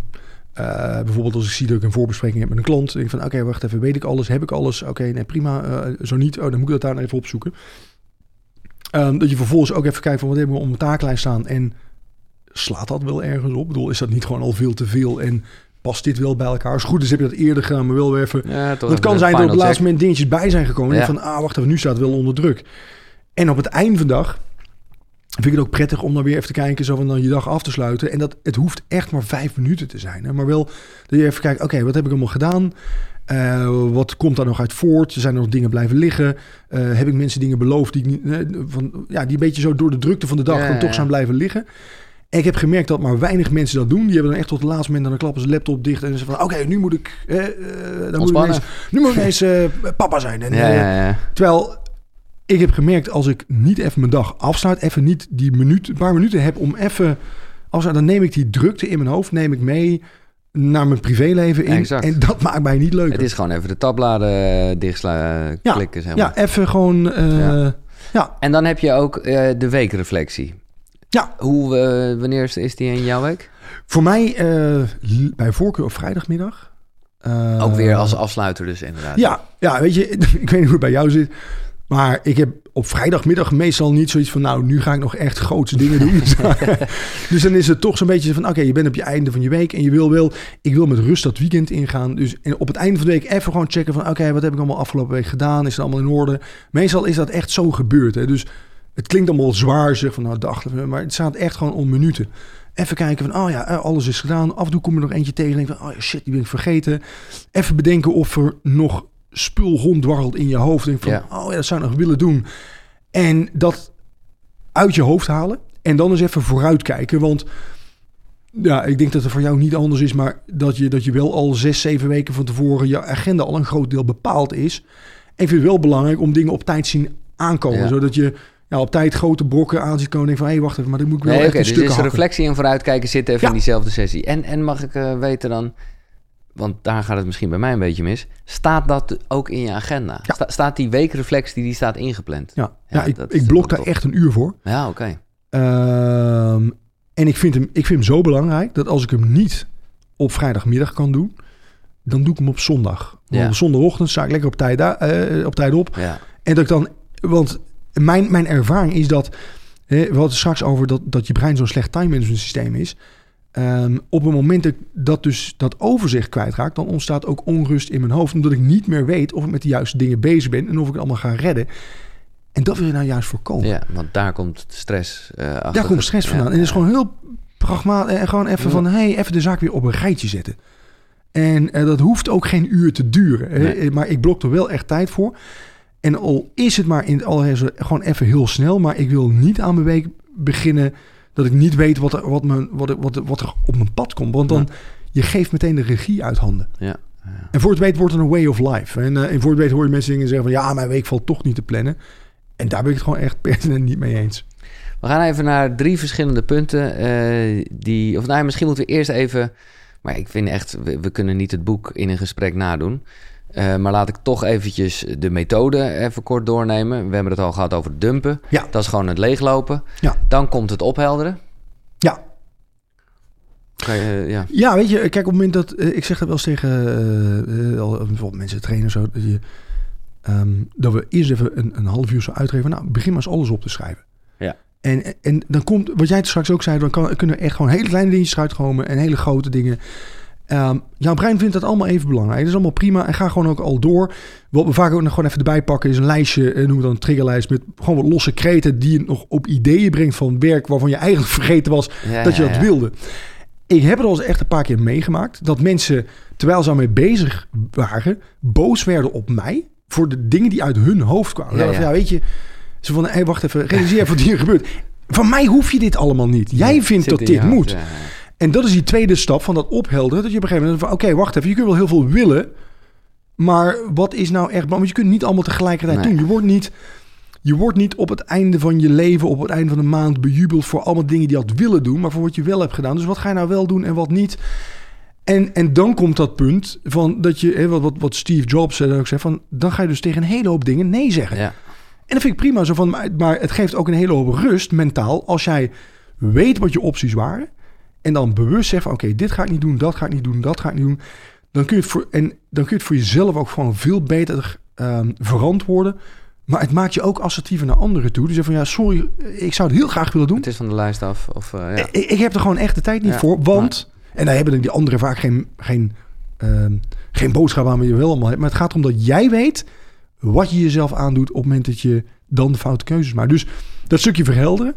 Eh, bijvoorbeeld als ik zie dat ik een voorbespreking heb met een klant, denk ik van, oké, wacht even, weet ik alles, heb ik alles? Oké, nee, prima. Eh, zo niet, oh, dan moet ik dat daar nog even opzoeken. Ehm, dat je vervolgens ook even kijkt van, wat hebben we op mijn takenlijst staan en slaat dat wel ergens op? Ik bedoel, is dat niet gewoon al veel te veel en past dit wel bij elkaar? Als het goed is, heb je dat eerder gedaan, maar wel weer even Ja, dat even kan zijn dat op final het laatste moment dingetjes bij zijn gekomen. En van, ah, wacht even, nu staat het wel onder druk. En op het eind van de dag vind ik het ook prettig om dan weer even te kijken, zo van dan je dag af te sluiten. En dat het hoeft echt maar vijf minuten te zijn. Hè? Maar wel dat je even kijkt, oké, wat heb ik allemaal gedaan? Eh, wat komt daar nog uit voort? Zijn er nog dingen blijven liggen? Eh, heb ik mensen dingen beloofd die, eh, van, ja, die een beetje zo door de drukte van de dag Ja, dan toch ja. zijn blijven liggen? En ik heb gemerkt dat maar weinig mensen dat doen. Die hebben dan echt tot het laatste moment, dan klappen ze de laptop dicht en ze van, oké, nu moet ik, dan moet ik nu moet ik ineens eh, papa zijn. En, ja. Terwijl ik heb gemerkt, als ik niet even mijn dag afsluit, even niet die minuut, een paar minuten heb om even, als dan neem ik die drukte in mijn hoofd, neem ik mee naar mijn privéleven in. Exact. En dat maakt mij niet leuker. Het is gewoon even de tabbladen dichtslaan, Ja, klikken, zeg maar. ja, even gewoon, eh, Ja. ja. En dan heb je ook eh, de weekreflectie. Ja. Hoe, eh, wanneer is, die in jouw week? Voor mij eh, bij voorkeur op vrijdagmiddag. Eh, ook weer als afsluiter dus inderdaad. Ja, ja, weet je, ik weet niet hoe het bij jou zit. Maar ik heb op vrijdagmiddag meestal niet zoiets van... nou, nu ga ik nog echt grootse dingen doen. dus dan is het toch zo'n beetje van... oké, je bent op je einde van je week en je wil wel... ik wil met rust dat weekend ingaan. Dus op het einde van de week even gewoon checken van... oké, wat heb ik allemaal afgelopen week gedaan? Is het allemaal in orde? Meestal is dat echt zo gebeurd. Hè? Dus het klinkt allemaal zwaar, zeg van nou, dag, maar het staat echt gewoon om minuten. Even kijken van, oh ja, eh, alles is gedaan. Af en toe kom je nog eentje tegen en denk van, oh shit, die ben ik vergeten. Even bedenken of er nog spul ronddwarrelt in je hoofd. Denk van, Ja. oh ja, dat zou ik nog willen doen. En dat uit je hoofd halen. En dan eens even vooruitkijken. Want ja, ik denk dat het voor jou niet anders is, maar dat je, dat je wel al zes, zeven weken van tevoren je agenda al een groot deel bepaald is. En ik vind het wel belangrijk om dingen op tijd zien aankomen. Ja. zodat je ja, op tijd grote brokken aan ziet komen. Denk van, hé, wacht even, maar dan moet ik wel Nee, echt oké, een dus stuk is reflectie en vooruitkijken zitten even Ja. in diezelfde sessie. En, en mag ik eh, weten dan, want daar gaat het misschien bij mij een beetje mis, staat dat ook in je agenda? Ja. Sta- staat die weekreflectie, die staat ingepland? Ja, ja, Ja, ik, ik blok daar top. echt een uur voor. Ja, oké. Ehm, en ik vind, hem, ik vind hem zo belangrijk dat als ik hem niet op vrijdagmiddag kan doen, dan doe ik hem op zondag. Want op zondagochtend sta ik lekker op tijd, eh, op, tijd op. Ja. En dat ik dan, want mijn, mijn ervaring is dat, hè, we hadden het straks over dat, dat je brein zo'n slecht time management systeem is. Ehm, op het moment dat ik dat dus dat overzicht kwijtraak, dan ontstaat ook onrust in mijn hoofd. Omdat ik niet meer weet of ik met de juiste dingen bezig ben en of ik het allemaal ga redden. En dat wil je nou juist voorkomen. Ja, want daar komt stress uh, achter. Daar komt stress vandaan. Ja, en het is gewoon heel pragmatisch. En gewoon even van, hey, even de zaak weer op een rijtje zetten. En uh, dat hoeft ook geen uur te duren. Nee. Maar ik blok er wel echt tijd voor. En al is het maar in het allerheilige gewoon even heel snel. Maar ik wil niet aan mijn week beginnen dat ik niet weet wat er, wat mijn, wat, wat, wat er op mijn pad komt. Want dan, je geeft meteen de regie uit handen. Ja. Ja. En voor het weet wordt het een way of life. En, uh, en voor het weet hoor je mensen zeggen van... ja, mijn week valt toch niet te plannen. En daar ben ik het gewoon echt pertinent niet mee eens. We gaan even naar drie verschillende punten. Uh, die, of nou, misschien moeten we eerst even... Maar ik vind echt, we, we kunnen niet het boek in een gesprek nadoen. Uh, maar laat ik toch eventjes de methode even kort doornemen. We hebben het al gehad over dumpen. Ja. Dat is gewoon het leeglopen. Ja. Dan komt het ophelderen. Ja. Je, uh, ja. ja, weet je, kijk, op het moment dat... Ik zeg dat wel eens tegen bijvoorbeeld mensen trainen zo... Dat, je, um, dat we eerst even een, een half uur zo uitgeven. Nou, begin maar eens alles op te schrijven. Ja. En, en dan komt, wat jij straks ook zei... dan kan, kunnen echt gewoon hele kleine dingetjes uitkomen... en hele grote dingen... Um, jouw brein vindt dat allemaal even belangrijk. Dat is allemaal prima. En ga gewoon ook al door. Wat we vaak ook nog gewoon even erbij pakken... is een lijstje, noemen we dan een triggerlijst... met gewoon wat losse kreten... die je nog op ideeën brengt van werk... waarvan je eigenlijk vergeten was Ja, dat je dat ja. wilde. Ik heb het al eens echt een paar keer meegemaakt... dat mensen, terwijl ze daarmee bezig waren... boos werden op mij... voor de dingen die uit hun hoofd kwamen. Ja, weet je... Ze van, hé, wacht even, realiseer even wat hier gebeurt. Van mij hoef je dit allemaal niet. Jij vindt dat dit moet. En dat is die tweede stap van dat ophelderen. Dat je op een gegeven moment van, oké, wacht even. Je kunt wel heel veel willen. Maar wat is nou echt... Want je kunt niet allemaal tegelijkertijd Nee. doen. Je wordt, niet, je wordt niet op het einde van je leven, op het einde van de maand bejubeld voor allemaal dingen die je had willen doen. Maar voor wat je wel hebt gedaan. Dus wat ga je nou wel doen en wat niet? En, en dan komt dat punt van dat je, hè, wat, wat, wat Steve Jobs eh, ook zei, van dan ga je dus tegen een hele hoop dingen nee zeggen. Ja. En dat vind ik prima zo van, maar het geeft ook een hele hoop rust mentaal als jij weet wat je opties waren en dan bewust zegt van oké, dit ga ik niet doen, dat ga ik niet doen, dat ga ik niet doen. Dan kun je het voor, en dan kun je het voor jezelf ook gewoon veel beter ehm, verantwoorden. Maar het maakt je ook assertiever naar anderen toe. Dus je van ja, sorry, ik zou het heel graag willen doen. Het is van de lijst af. Of, eh, ja. Ik, ik heb er gewoon echt de tijd niet Ja, voor. Want, en daar hebben die anderen vaak geen, geen, ehm, geen boodschap aan wat je wel allemaal hebt. Maar het gaat erom dat jij weet wat je jezelf aandoet op het moment dat je dan de foute keuzes maakt. Dus dat stukje verhelderen.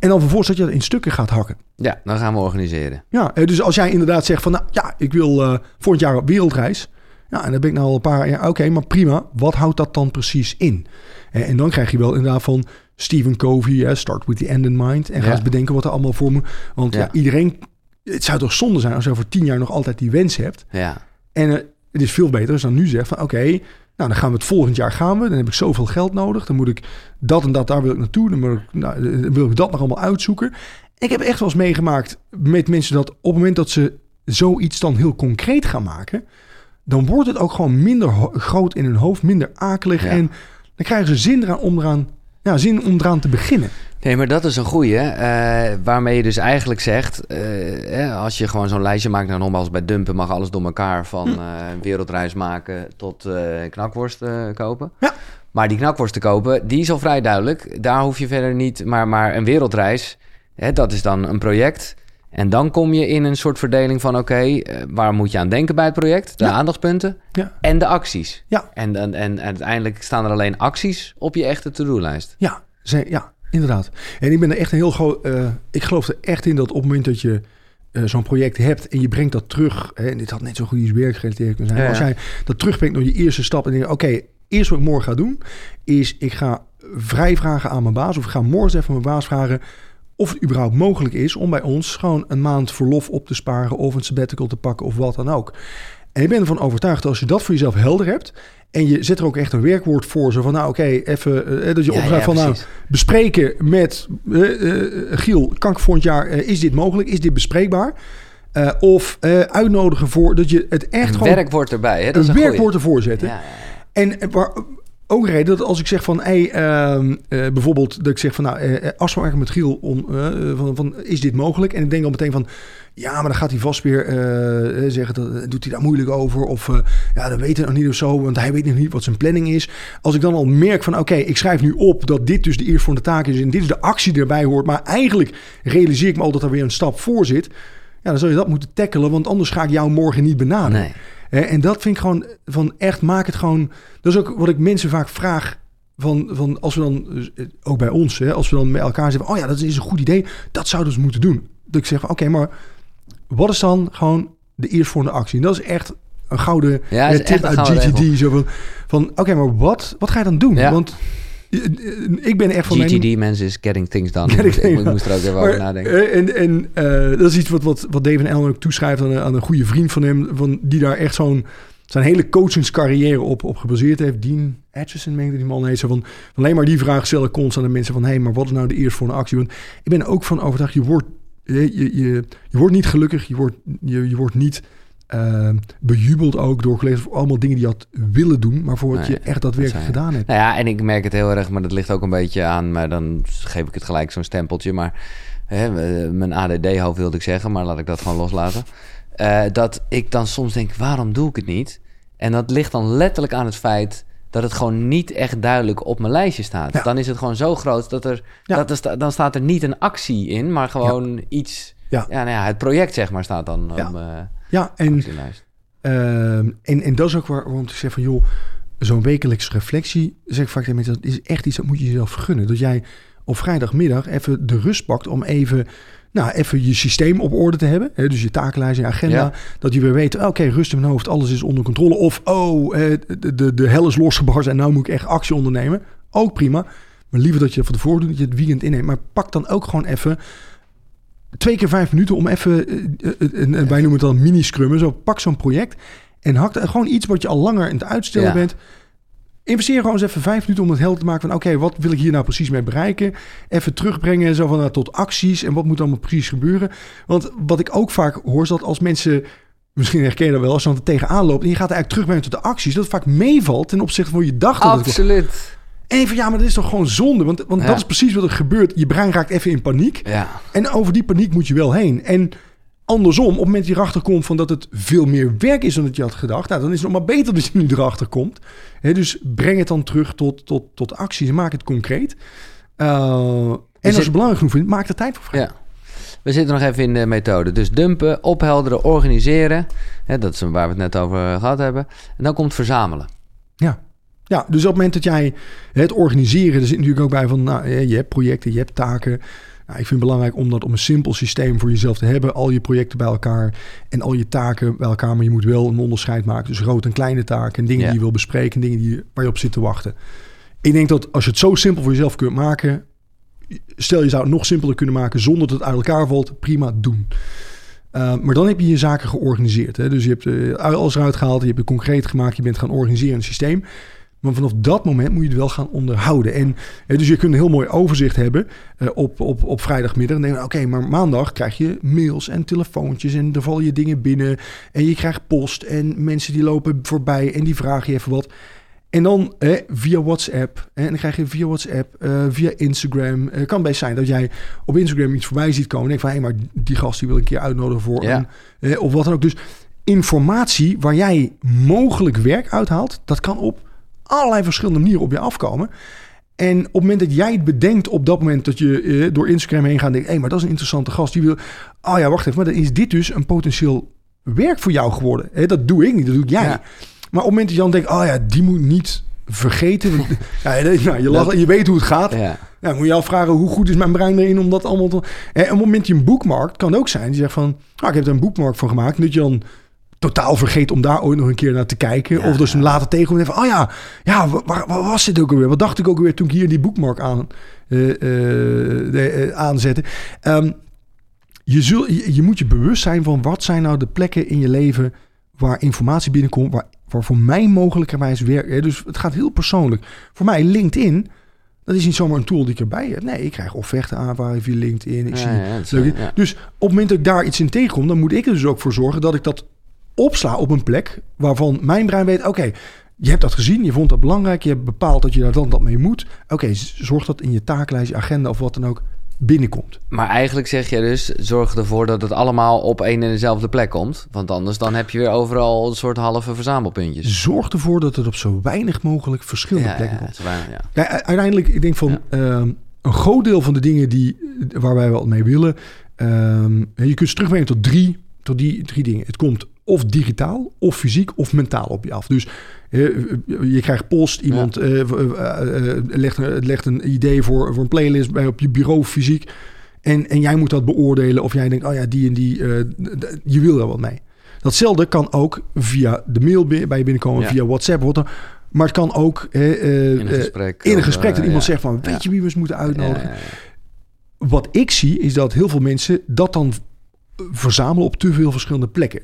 En dan vervolgens dat je dat in stukken gaat hakken. ja, dan gaan we organiseren. Ja, eh, dus als jij inderdaad zegt van, nou ja, ik wil eh volgend jaar op wereldreis. Ja, en dan ben ik nou al een paar jaar, oké, maar prima. Wat houdt dat dan precies in? En, en dan krijg je wel inderdaad van Stephen Covey, start with the end in mind. En ga Ja. eens bedenken wat er allemaal voor me... Want ja. Ja. iedereen, het zou toch zonde zijn als je over tien jaar nog altijd die wens hebt. Ja, En eh, het is veel beter als dan nu zegt van, oké, nou dan gaan we het volgend jaar gaan we. Dan heb ik zoveel geld nodig. Dan moet ik dat en dat, daar wil ik naartoe. Dan, moet ik, nou, dan wil ik dat nog allemaal uitzoeken. Ik heb echt wel eens meegemaakt met mensen dat op het moment dat ze zoiets dan heel concreet gaan maken, dan wordt het ook gewoon minder groot in hun hoofd, minder akelig. Ja. En dan krijgen ze zin eraan om eraan, ja, zin om eraan te beginnen. Nee, maar dat is een goeie. eh, waarmee je dus eigenlijk zegt... eh, als je gewoon zo'n lijstje maakt... nou nogmaals, bij dumpen mag alles door elkaar... van Hm. eh, een wereldreis maken tot knakworst kopen. Ja. Maar die knakworst te kopen, die is al vrij duidelijk. Daar hoef je verder niet... Maar, maar een wereldreis, hè, dat is dan een project... En dan kom je in een soort verdeling van... oké, eh, waar moet je aan denken bij het project? De Ja. aandachtspunten Ja. en de acties. Ja. En, en, en uiteindelijk staan er alleen acties op je echte to-do-lijst. Ja, ze, ja, inderdaad. En ik ben er echt een heel groot. eh, ik geloof er echt in dat op het moment dat je eh, zo'n project hebt en je brengt dat terug. Hè, en dit had net zo goed iets werkgerelateerd kunnen zijn. Ja, Als jij dat terugbrengt door je eerste stap en denkt: oké, eerst wat ik morgen ga doen, is ik ga vrij vragen aan mijn baas. Of ik ga morgen even mijn baas vragen. Of het überhaupt mogelijk is om bij ons gewoon een maand verlof op te sparen. Of een sabbatical te pakken of wat dan ook. En ik ben ervan overtuigd dat als je dat voor jezelf helder hebt. En je zet er ook echt een werkwoord voor. Zo van nou oké, even. eh, dat je Ja, van nou bespreken met eh, eh, Giel, kan ik volgend jaar, eh, is dit mogelijk? Is dit bespreekbaar? Eh, of eh, uitnodigen voor dat je het echt Een gewoon werkwoord erbij, hè? Dat is een een werkwoord goeie. ervoor zetten. Ja. En eh, waar, ook reden dat als ik zeg van, ehm, eh, bijvoorbeeld dat ik zeg van, nou, eh, eh, afspraken met Giel om, eh, van, van, is dit mogelijk? En ik denk al meteen van, ja, maar dan gaat hij vast weer eh, eh, zeggen, dat, eh, doet hij daar moeilijk over? Of eh, ja, dat weet hij nog niet of zo, want hij weet nog niet wat zijn planning is. Als ik dan al merk van, oké, ik schrijf nu op dat dit dus de eerstvolgende taak is en dit is de actie die erbij hoort, maar eigenlijk realiseer ik me al dat er weer een stap voor zit. Ja, dan zul je dat moeten tackelen, want anders ga ik jou morgen niet benaderen. Nee. En dat vind ik gewoon van echt, maak het gewoon. Dat is ook wat ik mensen vaak vraag. Van, van als we dan, eh, ook bij ons, hè, als we dan met elkaar zeggen: Oh ja, dat is een goed idee, dat zouden ze moeten doen. Dat ik zeg: Oké, maar wat is dan gewoon de eerstvolgende actie? En dat is echt een gouden Ja, tip echt een uit gouden GTD. Zo van, van oké, maar wat, wat ga je dan doen? Ja. Want ik ben echt van GTD, mensen, is getting things done. Getting ik, things ik done. moest er ook even over nadenken. eh, en en eh, dat is iets wat, wat, wat David ook toeschrijft aan, een- aan een goede vriend van hem. Van, die daar echt zo'n zijn hele coachingscarrière op, op gebaseerd heeft. Dean Atchison, meen ik dat die man heet. Zo van, alleen maar die vraag stellen constant aan mensen van... hé, hey, maar wat is nou de eerste voor een actie? Want ik ben er ook van overtuigd, je wordt, je, je, je, je wordt niet gelukkig. Je wordt, je, je wordt niet eh, bejubeld ook door collega's... voor allemaal dingen die je had willen doen... maar voor wat Nee, je echt daadwerkelijk dat zijn- gedaan hebt. Nou ja, en ik merk het heel erg, maar dat ligt ook een beetje aan, maar dan geef ik het gelijk zo'n stempeltje. Maar hè, eh, mijn ADD-hoofd wilde ik zeggen, maar laat ik dat gewoon loslaten. Eh, dat ik dan soms denk, waarom doe ik het niet? En dat ligt dan letterlijk aan het feit dat het gewoon niet echt duidelijk op mijn lijstje staat. Ja. Dan is het gewoon zo groot dat er, Ja. dat er sta- dan staat er niet een actie in, maar gewoon iets. Ja. Nou ja, het project zeg maar staat dan Ja. op mijn Ja, en. Ehm, en, en dat is ook waar, waarom ik zeg van joh, zo'n wekelijkse reflectie, zeg ik vaak tegen mensen, dat is echt iets dat moet je jezelf gunnen. Dat jij op vrijdagmiddag even de rust pakt om even, nou, even je systeem op orde te hebben. Hè, dus je takenlijst, je agenda. Ja. Dat je weer weet, oké, rust in mijn hoofd, alles is onder controle. Of, oh, de, de, de hel is losgebarsten en nou moet ik echt actie ondernemen. Ook prima. Maar liever dat je van tevoren doet, dat je het weekend inneemt. Maar pak dan ook gewoon even twee keer vijf minuten om even, eh, eh, eh, en wij noemen het dan mini-scrummen. Zo pak zo'n project en hak er gewoon iets wat je al langer aan het uitstellen Ja. bent. Investeer gewoon eens even vijf minuten om het helder te maken van... oké, wat wil ik hier nou precies mee bereiken? Even terugbrengen zo van, nou, tot acties en wat moet allemaal precies gebeuren? Want wat ik ook vaak hoor is dat als mensen... misschien herken je dat wel, als je dan tegenaan loopt... en je gaat eigenlijk terugbrengen tot de acties... dat het vaak meevalt ten opzichte van je dacht dat het was. Absoluut. En even, ja, maar dat is toch gewoon zonde? Want, want Ja. dat is precies wat er gebeurt. Je brein raakt even in paniek. Ja. En over die paniek moet je wel heen. En andersom, op het moment dat je erachter komt van dat het veel meer werk is dan dat je had gedacht, nou, dan is het nog maar beter dat je nu erachter komt. Hè, dus breng het dan terug tot, tot, tot acties maak het concreet. Uh, en als je belangrijk genoeg vindt, maak er tijd voor vrij. Ja. We zitten nog even in de methode. Dus dumpen, ophelderen, organiseren. Hè, dat is waar we het net over gehad hebben. En dan komt verzamelen. Ja. Ja, dus op het moment dat jij het organiseren, er zit natuurlijk ook bij van, nou, je hebt projecten, je hebt taken. Nou, ik vind het belangrijk om dat op een simpel systeem voor jezelf te hebben. Al je projecten bij elkaar en al je taken bij elkaar. Maar je moet wel een onderscheid maken tussen grote en kleine taken. En dingen Ja. die je wil bespreken, dingen die, waar je op zit te wachten. Ik denk dat als je het zo simpel voor jezelf kunt maken. Stel je zou het nog simpeler kunnen maken zonder dat het uit elkaar valt. Prima, doen. Uh, maar dan heb je je zaken georganiseerd. Hè? Dus je hebt uh, alles eruit gehaald, je hebt het concreet gemaakt, je bent gaan organiseren in een systeem. Maar vanaf dat moment moet je het wel gaan onderhouden. En eh, dus je kunt een heel mooi overzicht hebben uh, op, op, op vrijdagmiddag. En denken, oké, maar maandag krijg je mails en telefoontjes en er vallen je dingen binnen. En je krijgt post en mensen die lopen voorbij en die vragen je even wat. En dan eh, via WhatsApp. En dan krijg je via WhatsApp, uh, via Instagram. Het kan best zijn dat jij op Instagram iets voorbij ziet komen. En denk van, hé, hey, maar die gast die wil ik een keer uitnodigen voor. Ja. Een, eh, of wat dan ook. Dus informatie waar jij mogelijk werk uithaalt, dat kan op allerlei verschillende manieren op je afkomen. En op het moment dat jij het bedenkt op dat moment dat je eh, door Instagram heen gaat en denkt, hé, hey, maar dat is een interessante gast. Die wil, oh ja, wacht even, maar dan is dit dus een potentieel werk voor jou geworden. Hè, dat doe ik niet, dat doe jij. Ja. Maar op het moment dat je dan denkt, oh ja, die moet niet vergeten. Want, ja, nou, je, lacht, je weet hoe het gaat. Ja. Moet je afvragen, hoe goed is mijn brein erin om dat allemaal te... En op het moment dat je een boekmarkt, kan ook zijn. Die zegt van, nou, ik heb er een boekmark van gemaakt. En dat je dan totaal vergeet om daar ooit nog een keer naar te kijken. Ja. Of ze hem later tegenkomt en van, oh ja, ja, waar, waar, was dit ook alweer? Wat dacht ik ook alweer toen ik hier die boekmark aan, uh, uh, de, uh, aanzette? Um, je, zul, je, je, moet je bewust zijn van wat zijn nou de plekken in je leven waar informatie binnenkomt, waar, waar voor mij mogelijkerwijs werk. Dus het gaat heel persoonlijk. Voor mij LinkedIn, dat is niet zomaar een tool die ik erbij heb. Nee, ik krijg offerten aanvragen via LinkedIn. Ik Ja, zie ja, ja. Dus op het moment dat ik daar iets in tegenkom, dan moet ik er dus ook voor zorgen dat ik dat opsla op een plek waarvan mijn brein weet: oké, je hebt dat gezien, je vond dat belangrijk, je hebt bepaald dat je daar dan dat mee moet. Oké, zorg dat in je takenlijst, je agenda of wat dan ook binnenkomt. Maar eigenlijk zeg je dus, zorg ervoor dat het allemaal op één en dezelfde plek komt. Want anders dan heb je weer overal een soort halve verzamelpuntjes. Zorg ervoor dat het op zo weinig mogelijk verschillende Ja, plekken ja, komt. weinig, ja. Kijk, u- uiteindelijk, ik denk van ehm, een groot deel van de dingen die, waar wij wel mee willen, Ehm, je kunt ze terugbrengen tot drie, tot die drie dingen. Het komt of digitaal, of fysiek, of mentaal op je af. Dus eh, je krijgt post, iemand eh, eh, eh, legt, een- legt een idee voor, voor een playlist bij op je bureau fysiek. En, en jij moet dat beoordelen of jij denkt, oh ja, die en die, je wil daar wat mee. Datzelfde kan ook via de mail bi- bij je binnenkomen, Ja. via WhatsApp. Wat dan. Maar het kan ook In een gesprek. in een gesprek dat iemand ja. zegt van, weet Ja. je wie we eens moeten uitnodigen? Ja, ja, ja. Wat ik zie is dat heel veel mensen dat dan verzamelen op te veel verschillende plekken.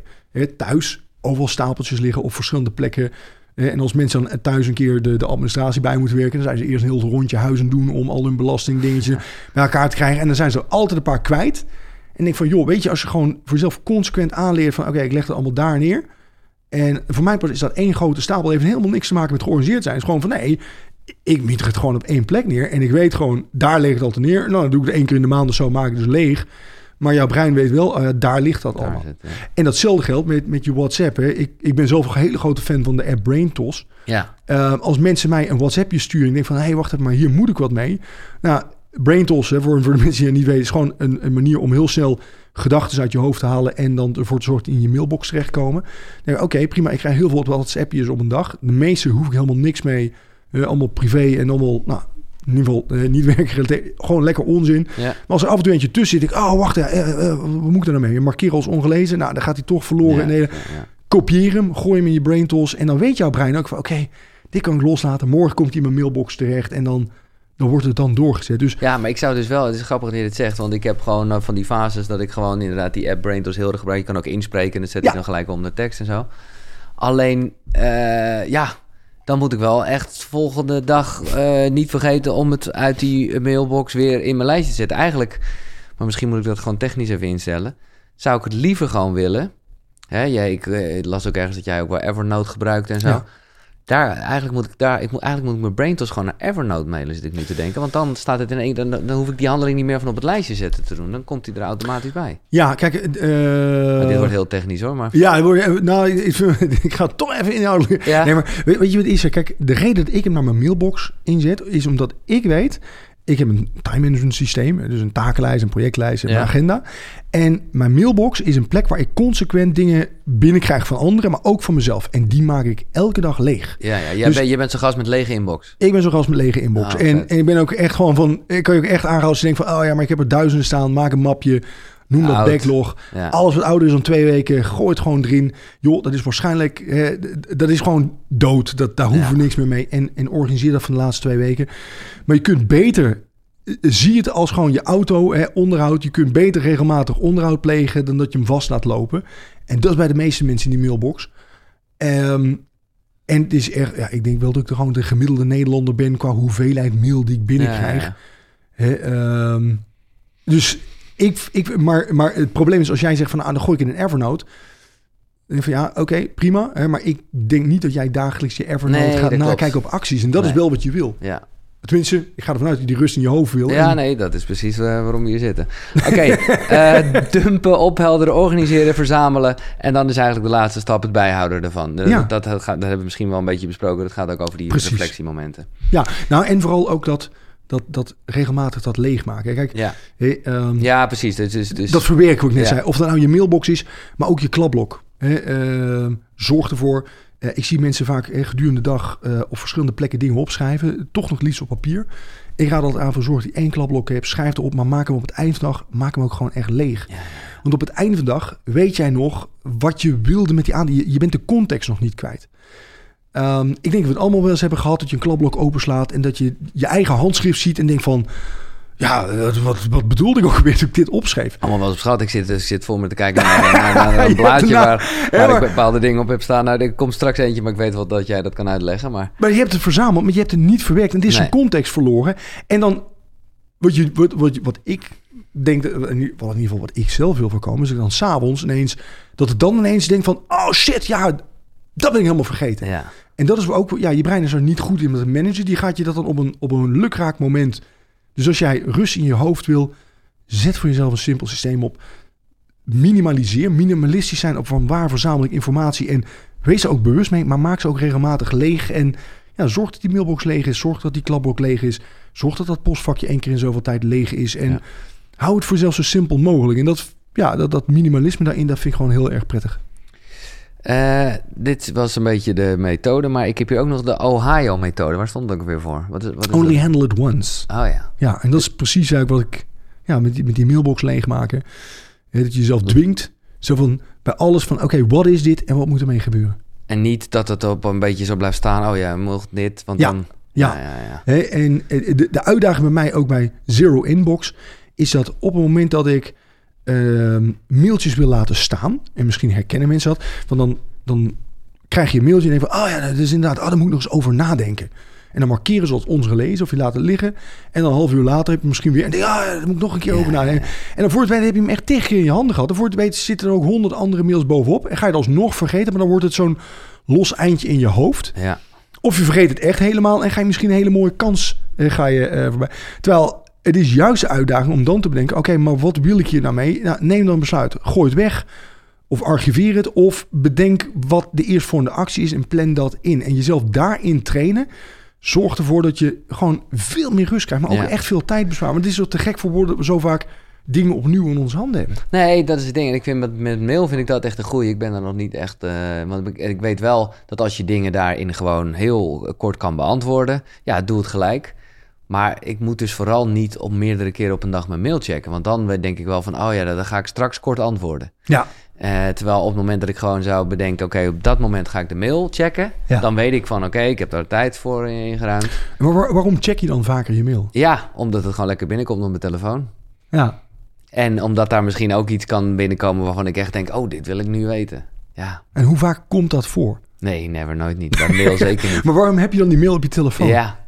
Thuis, overal stapeltjes liggen op verschillende plekken. En als mensen dan thuis een keer de, de administratie bij moeten werken... dan zijn ze eerst een heel rondje huizen doen... om al hun belastingdingetje bij elkaar te krijgen. En dan zijn ze altijd een paar kwijt. En ik denk van, joh, weet je, als je gewoon voor jezelf consequent aanleert... van oké, ik leg het allemaal daar neer... En voor mij is dat één grote stapel. heeft helemaal niks te maken met georganiseerd zijn. Het is gewoon van nee, ik miet het gewoon op één plek neer. En ik weet gewoon, daar ligt het altijd neer. Nou, dan doe ik het één keer in de maand of zo, maak ik dus leeg. Maar jouw brein weet wel, eh, daar ligt dat Daar allemaal. ja. En datzelfde geldt met, met je WhatsApp. Hè. Ik, ik ben zelf een hele grote fan van de app BrainTos. Ja, Eh, als mensen mij een WhatsAppje sturen en ik denk van... hé, hey, wacht even, maar hier moet ik wat mee. Nou, BrainTos, hè, voor, voor de mensen die het niet weten... is gewoon een, een manier om heel snel gedachten uit je hoofd te halen... en dan ervoor te zorgen dat in je mailbox terechtkomen. Oké, prima, ik krijg heel veel WhatsAppjes op een dag. De meeste hoef ik helemaal niks mee. Allemaal privé en allemaal... Nou, in ieder geval eh, niet werkgerelateerd. Gewoon lekker onzin. ja. Maar als er af en toe eentje tussen zit, ik, oh wacht, ja, eh, eh, wat moet ik er nou mee? Markeer als ongelezen. Nou, dan gaat hij toch verloren. Ja. Kopieer hem, gooi hem in je braintools. En dan weet jouw brein ook van, oké, dit kan ik loslaten. Morgen komt hij in mijn mailbox terecht. En dan, dan wordt het dan doorgezet. Dus Ja, maar ik zou dus wel, het is grappig dat je dit zegt, want ik heb gewoon eh, van die fases dat ik gewoon inderdaad die app BrainTools heel erg gebruik. Je kan ook inspreken en dat zet Ja. ik dan gelijk om de tekst en zo. Alleen, eh, ja, dan moet ik wel echt volgende dag eh, niet vergeten om het uit die mailbox weer in mijn lijstje te zetten. Eigenlijk, maar misschien moet ik dat gewoon technisch even instellen. Zou ik het liever gewoon willen. Hè, jij, ik eh, las ook ergens dat jij ook wel Evernote gebruikt en zo. Daar, eigenlijk moet ik daar, ik moet, eigenlijk moet ik mijn BrainTools gewoon naar Evernote mailen, zit ik nu te denken. Want dan staat het in één, dan, dan hoef ik die handeling niet meer van op het lijstje zetten te doen. Dan komt hij er automatisch bij. ja, kijk. eh, dit wordt heel technisch hoor, maar... Ja, eh, nou, ik, ga het toch even inhoudelijk. Ja. Nee, maar weet, weet je wat is? hè? Kijk, de reden dat ik hem naar mijn mailbox inzet, is omdat ik weet, ik heb een time management systeem, dus een takenlijst, een projectlijst en Ja. een agenda. En mijn mailbox is een plek waar ik consequent dingen binnenkrijg van anderen, maar ook van mezelf. En die maak ik elke dag leeg. Ja, ja. Jij Dus- bent, je bent zo'n gast met lege inbox. Ik ben zo gast met lege inbox. Ah, en, en ik ben ook echt gewoon van, ik kan je ook echt aanhouden als je denkt van, oh ja, maar ik heb er duizenden staan, maak een mapje, noem dat backlog. Ja. Alles wat ouder is dan twee weken, gooi het gewoon erin. Joh, dat is waarschijnlijk, hè, dat is gewoon dood. Dat, daar hoeven we Ja. niks meer mee. En, en organiseer dat van de laatste twee weken. Maar je kunt beter, eh, zie het als gewoon je auto, hè, onderhoud. Je kunt beter regelmatig onderhoud plegen dan dat je hem vast laat lopen. En dat is bij de meeste mensen in die mailbox. Ehm, en het is echt, ja, ik denk wel dat ik er gewoon de gemiddelde Nederlander ben qua hoeveelheid mail die ik binnenkrijg. Ja, Hè, ehm, dus ik, ik maar, maar het probleem is als jij zegt van ah, dan gooi ik in een Evernote. Dan denk ik van ja, oké, prima. Hè, maar ik denk niet dat jij dagelijks je Evernote Nee, gaat klopt. nakijken op acties. En dat is wel wat je wil. ja. Tenminste, ik ga ervan uit dat je die rust in je hoofd wil. Ja, En- nee, dat is precies eh, waarom we hier zitten. Oké, eh, dumpen, ophelderen, organiseren, verzamelen. En dan is eigenlijk de laatste stap het bijhouden ervan. Eh, Ja. Dat, dat hebben we misschien wel een beetje besproken. Dat gaat ook over die Precies. reflectiemomenten. ja, nou en vooral ook dat, dat, dat regelmatig dat leegmaken. Kijk, Ja, ehm, ja precies. Dus, dus, dus, Dat verwerken wat ik net Ja. zei. Of dat nou je mailbox is, maar ook je klapblok. Ehm, zorg ervoor. eh, ik zie mensen vaak gedurende de dag eh, op verschillende plekken dingen opschrijven. Toch nog liefst op papier. Ik raad altijd aan voor zorg dat je één klapblok hebt. Schrijf erop, maar maak hem op het eind van de dag maak hem ook gewoon echt leeg. Ja. Want op het einde van de dag weet jij nog wat je wilde met die aan. Je, je bent de context nog niet kwijt. Ehm, ik denk dat we het allemaal wel eens hebben gehad dat je een klapblok openslaat en dat je je eigen handschrift ziet en denkt van, ja, wat, wat, bedoelde ik ook weer toen ik dit opschreef? Allemaal wel eens op schat. Ik zit, ik zit voor me te kijken naar, naar, naar een blaadje waar, ik bepaalde dingen op heb staan. Nou, er komt straks eentje, maar ik weet wel dat jij dat kan uitleggen. Maar Maar je hebt het verzameld, maar je hebt het niet verwerkt. En het is Nee. een context verloren. En dan, wat, je, wat, wat, wat ik denk, ieder wat in ieder geval wat ik zelf wil voorkomen, is dat ik dan s'avonds ineens, dat ik dan ineens denk van, oh shit, ja, dat ben ik helemaal vergeten. ja, En dat is ook, ja, je brein is er niet goed in met het managen. Die gaat je dat dan op een, op een lukraak moment. Dus als jij rust in je hoofd wil, zet voor jezelf een simpel systeem op. Minimaliseer, minimalistisch zijn op van waar verzamel ik informatie. En wees er ook bewust mee, maar maak ze ook regelmatig leeg. En ja, zorg dat die mailbox leeg is. Zorg dat die klapblok leeg is. Zorg dat dat postvakje één keer in zoveel tijd leeg is. En Ja. hou het voor jezelf zo simpel mogelijk. En dat, ja, dat, dat minimalisme daarin, dat vind ik gewoon heel erg prettig. Eh, dit was een beetje de methode, maar ik heb hier ook nog de Ohio-methode. Waar stond dat ook weer voor? Wat is, wat is Only dat? handle it once. Oh ja. Ja, en dat is precies eigenlijk wat ik ja, met, die, met die mailbox leegmaken. Hè, dat je jezelf dwingt. Zo van bij alles van oké, wat is dit en wat moet ermee gebeuren? En niet dat het op een beetje zo blijft staan. Oh ja, mocht dit, want Ja, dan... ja. ja, ja. Hè, en de, de uitdaging bij mij ook bij Zero Inbox is dat op het moment dat ik ehm, mailtjes wil laten staan, en misschien herkennen mensen dat, want dan, dan krijg je een mailtje en denk van, oh ja, dat is inderdaad, oh, daar moet ik nog eens over nadenken. En dan markeren ze als ongelezen of je laat het liggen. En dan een half uur later heb je misschien weer... En denk, ah, daar moet ik nog een keer Ja, over nadenken. En dan voor het weten heb je hem echt tegen keer in je handen gehad. En voor het weten zitten er ook honderd andere mails bovenop. En ga je het alsnog vergeten, maar dan wordt het zo'n los eindje in je hoofd. ja. Of je vergeet het echt helemaal en ga je misschien een hele mooie kans eh, ga je, eh, voorbij. Terwijl het is juist de uitdaging om dan te bedenken... oké, maar wat wil ik hier nou mee? Nou, neem dan een besluit. Gooi het weg of archiveer het... of bedenk wat de eerstvolgende actie is en plan dat in. En jezelf daarin trainen... zorgt ervoor dat je gewoon veel meer rust krijgt... maar ook Ja. echt veel tijd bespaart. Want het is zo te gek voor woorden dat we zo vaak dingen opnieuw in onze handen hebben. Nee, dat is het ding. En ik vind met, met mail vind ik dat echt een goeie. Ik ben er nog niet echt... eh, want ik, ik weet wel dat als je dingen daarin gewoon heel kort kan beantwoorden... Ja, doe het gelijk. Maar ik moet dus vooral niet op meerdere keren op een dag mijn mail checken. Want dan denk ik wel van... Oh ja, dan ga ik straks kort antwoorden. Ja, Eh, terwijl op het moment dat ik gewoon zou bedenken... Oké, op dat moment ga ik de mail checken. Ja. Dan weet ik van... Oké, ik heb daar tijd voor ingeruimd. maar waar- waarom check je dan vaker je mail? Ja, omdat het gewoon lekker binnenkomt op mijn telefoon. Ja, En omdat daar misschien ook iets kan binnenkomen waarvan ik echt denk... Oh, dit wil ik nu weten. Ja, en hoe vaak komt dat voor? nee, never, nooit niet. Bij mail zeker niet. Maar waarom heb je dan die mail op je telefoon? Ja.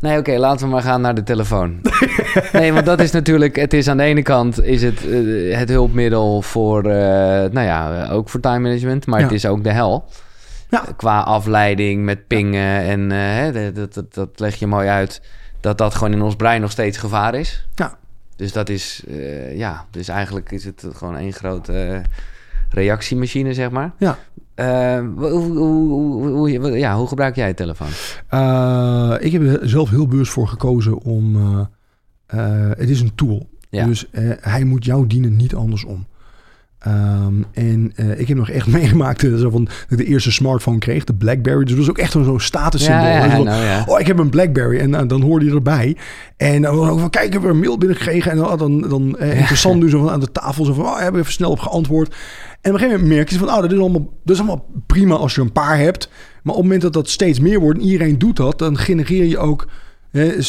Nee, oké, laten we maar gaan naar de telefoon. nee, want dat is natuurlijk... Het is aan de ene kant is het, eh, het hulpmiddel voor... eh, nou ja, ook voor time management. Maar het is ook de hel. Ja. Qua afleiding met pingen. En eh, dat, dat, dat, leg je mooi uit. Dat dat gewoon in ons brein nog steeds gevaar is. Ja. Dus dat is... ja, dus eigenlijk is het gewoon één grote reactiemachine, zeg maar. Ja. Eh, hoe, hoe, hoe, ja, hoe gebruik jij je telefoon? Eh, ik heb er zelf heel bewust voor gekozen om. eh, eh, het is een tool. Ja. Dus hij moet jou dienen, niet andersom. Ehm, en ik heb nog echt meegemaakt zo van, dat ik de eerste smartphone kreeg, de BlackBerry. Dus dat was ook echt zo'n zo'n statussymbool. Ja, nou ja. Oh, ik heb een BlackBerry. En dan hoorde je erbij. En dan ook van, kijk, ik heb er een mail binnengekregen. En dan, dan, dan eh, interessant dus zo van aan de tafel. Zo van, oh, hebben we even snel op geantwoord. En op een gegeven moment merk je van, oh, dat is, allemaal, dat is allemaal prima als je een paar hebt. Maar op het moment dat dat steeds meer wordt en iedereen doet dat, dan genereer je ook eh, 60%, 70%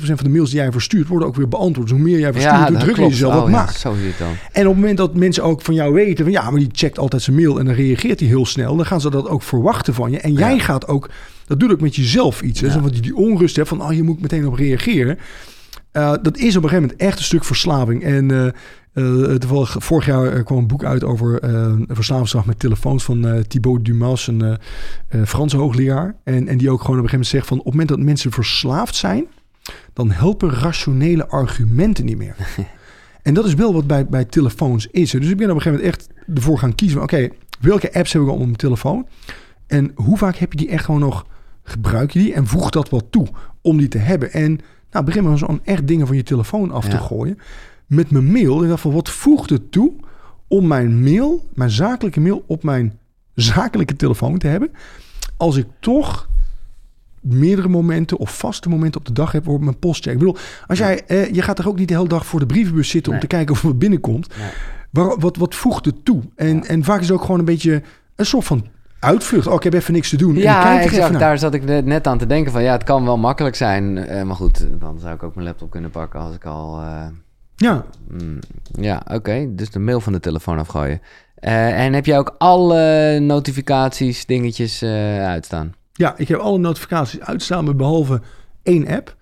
van de mails die jij verstuurt, worden ook weer beantwoord. Dus hoe meer jij verstuurt, hoe dat drukker je jezelf Oh ja, maakt. Zo dan. En op het moment dat mensen ook van jou weten van ja, maar die checkt altijd zijn mail en dan reageert hij heel snel, dan gaan ze dat ook verwachten van je. En jij Ja. gaat ook, dat doet ook met jezelf iets. Hè? Van die, die onrust hebt van oh, je moet meteen op reageren. Eh, dat is op een gegeven moment echt een stuk verslaving. En eh eh, toevallig, vorig jaar eh, kwam een boek uit over eh, een verslavingsslag met telefoons van eh, Thibaut Dumas, een eh, eh, Franse hoogleraar. En, en die ook gewoon op een gegeven moment zegt van op het moment dat mensen verslaafd zijn, dan helpen rationele argumenten niet meer. En dat is wel wat bij, bij telefoons is. Dus ik ben op een gegeven moment echt ervoor gaan kiezen. Oké, welke apps heb ik al op mijn telefoon? En hoe vaak heb je die echt gewoon nog? Gebruik je die? En voeg dat wat toe om die te hebben. En nou, begin maar zo'n echt dingen van je telefoon af te gooien. Met mijn mail. En dacht van, wat voegt het toe om mijn mail, mijn zakelijke mail, op mijn zakelijke telefoon te hebben? Als ik toch meerdere momenten of vaste momenten op de dag heb waarop mijn post check. Ik bedoel, als jij, eh, je gaat toch ook niet de hele dag voor de brievenbus zitten om te kijken of er binnenkomt. Nee. Waar, wat, wat voegt het toe? En, Ja. en vaak is het ook gewoon een beetje een soort van uitvlucht. Oh, ik heb even niks te doen. en ik Ja, kijk er even naar. Daar zat ik net- net aan te denken van... ja, het kan wel makkelijk zijn. eh, maar goed, dan zou ik ook mijn laptop kunnen pakken als ik al... eh, Ja, mm, ja, oké. Dus de mail van de telefoon afgooien. Eh, en heb jij ook alle notificaties, dingetjes eh, uitstaan? ja, ik heb alle notificaties uitstaan, maar behalve één app.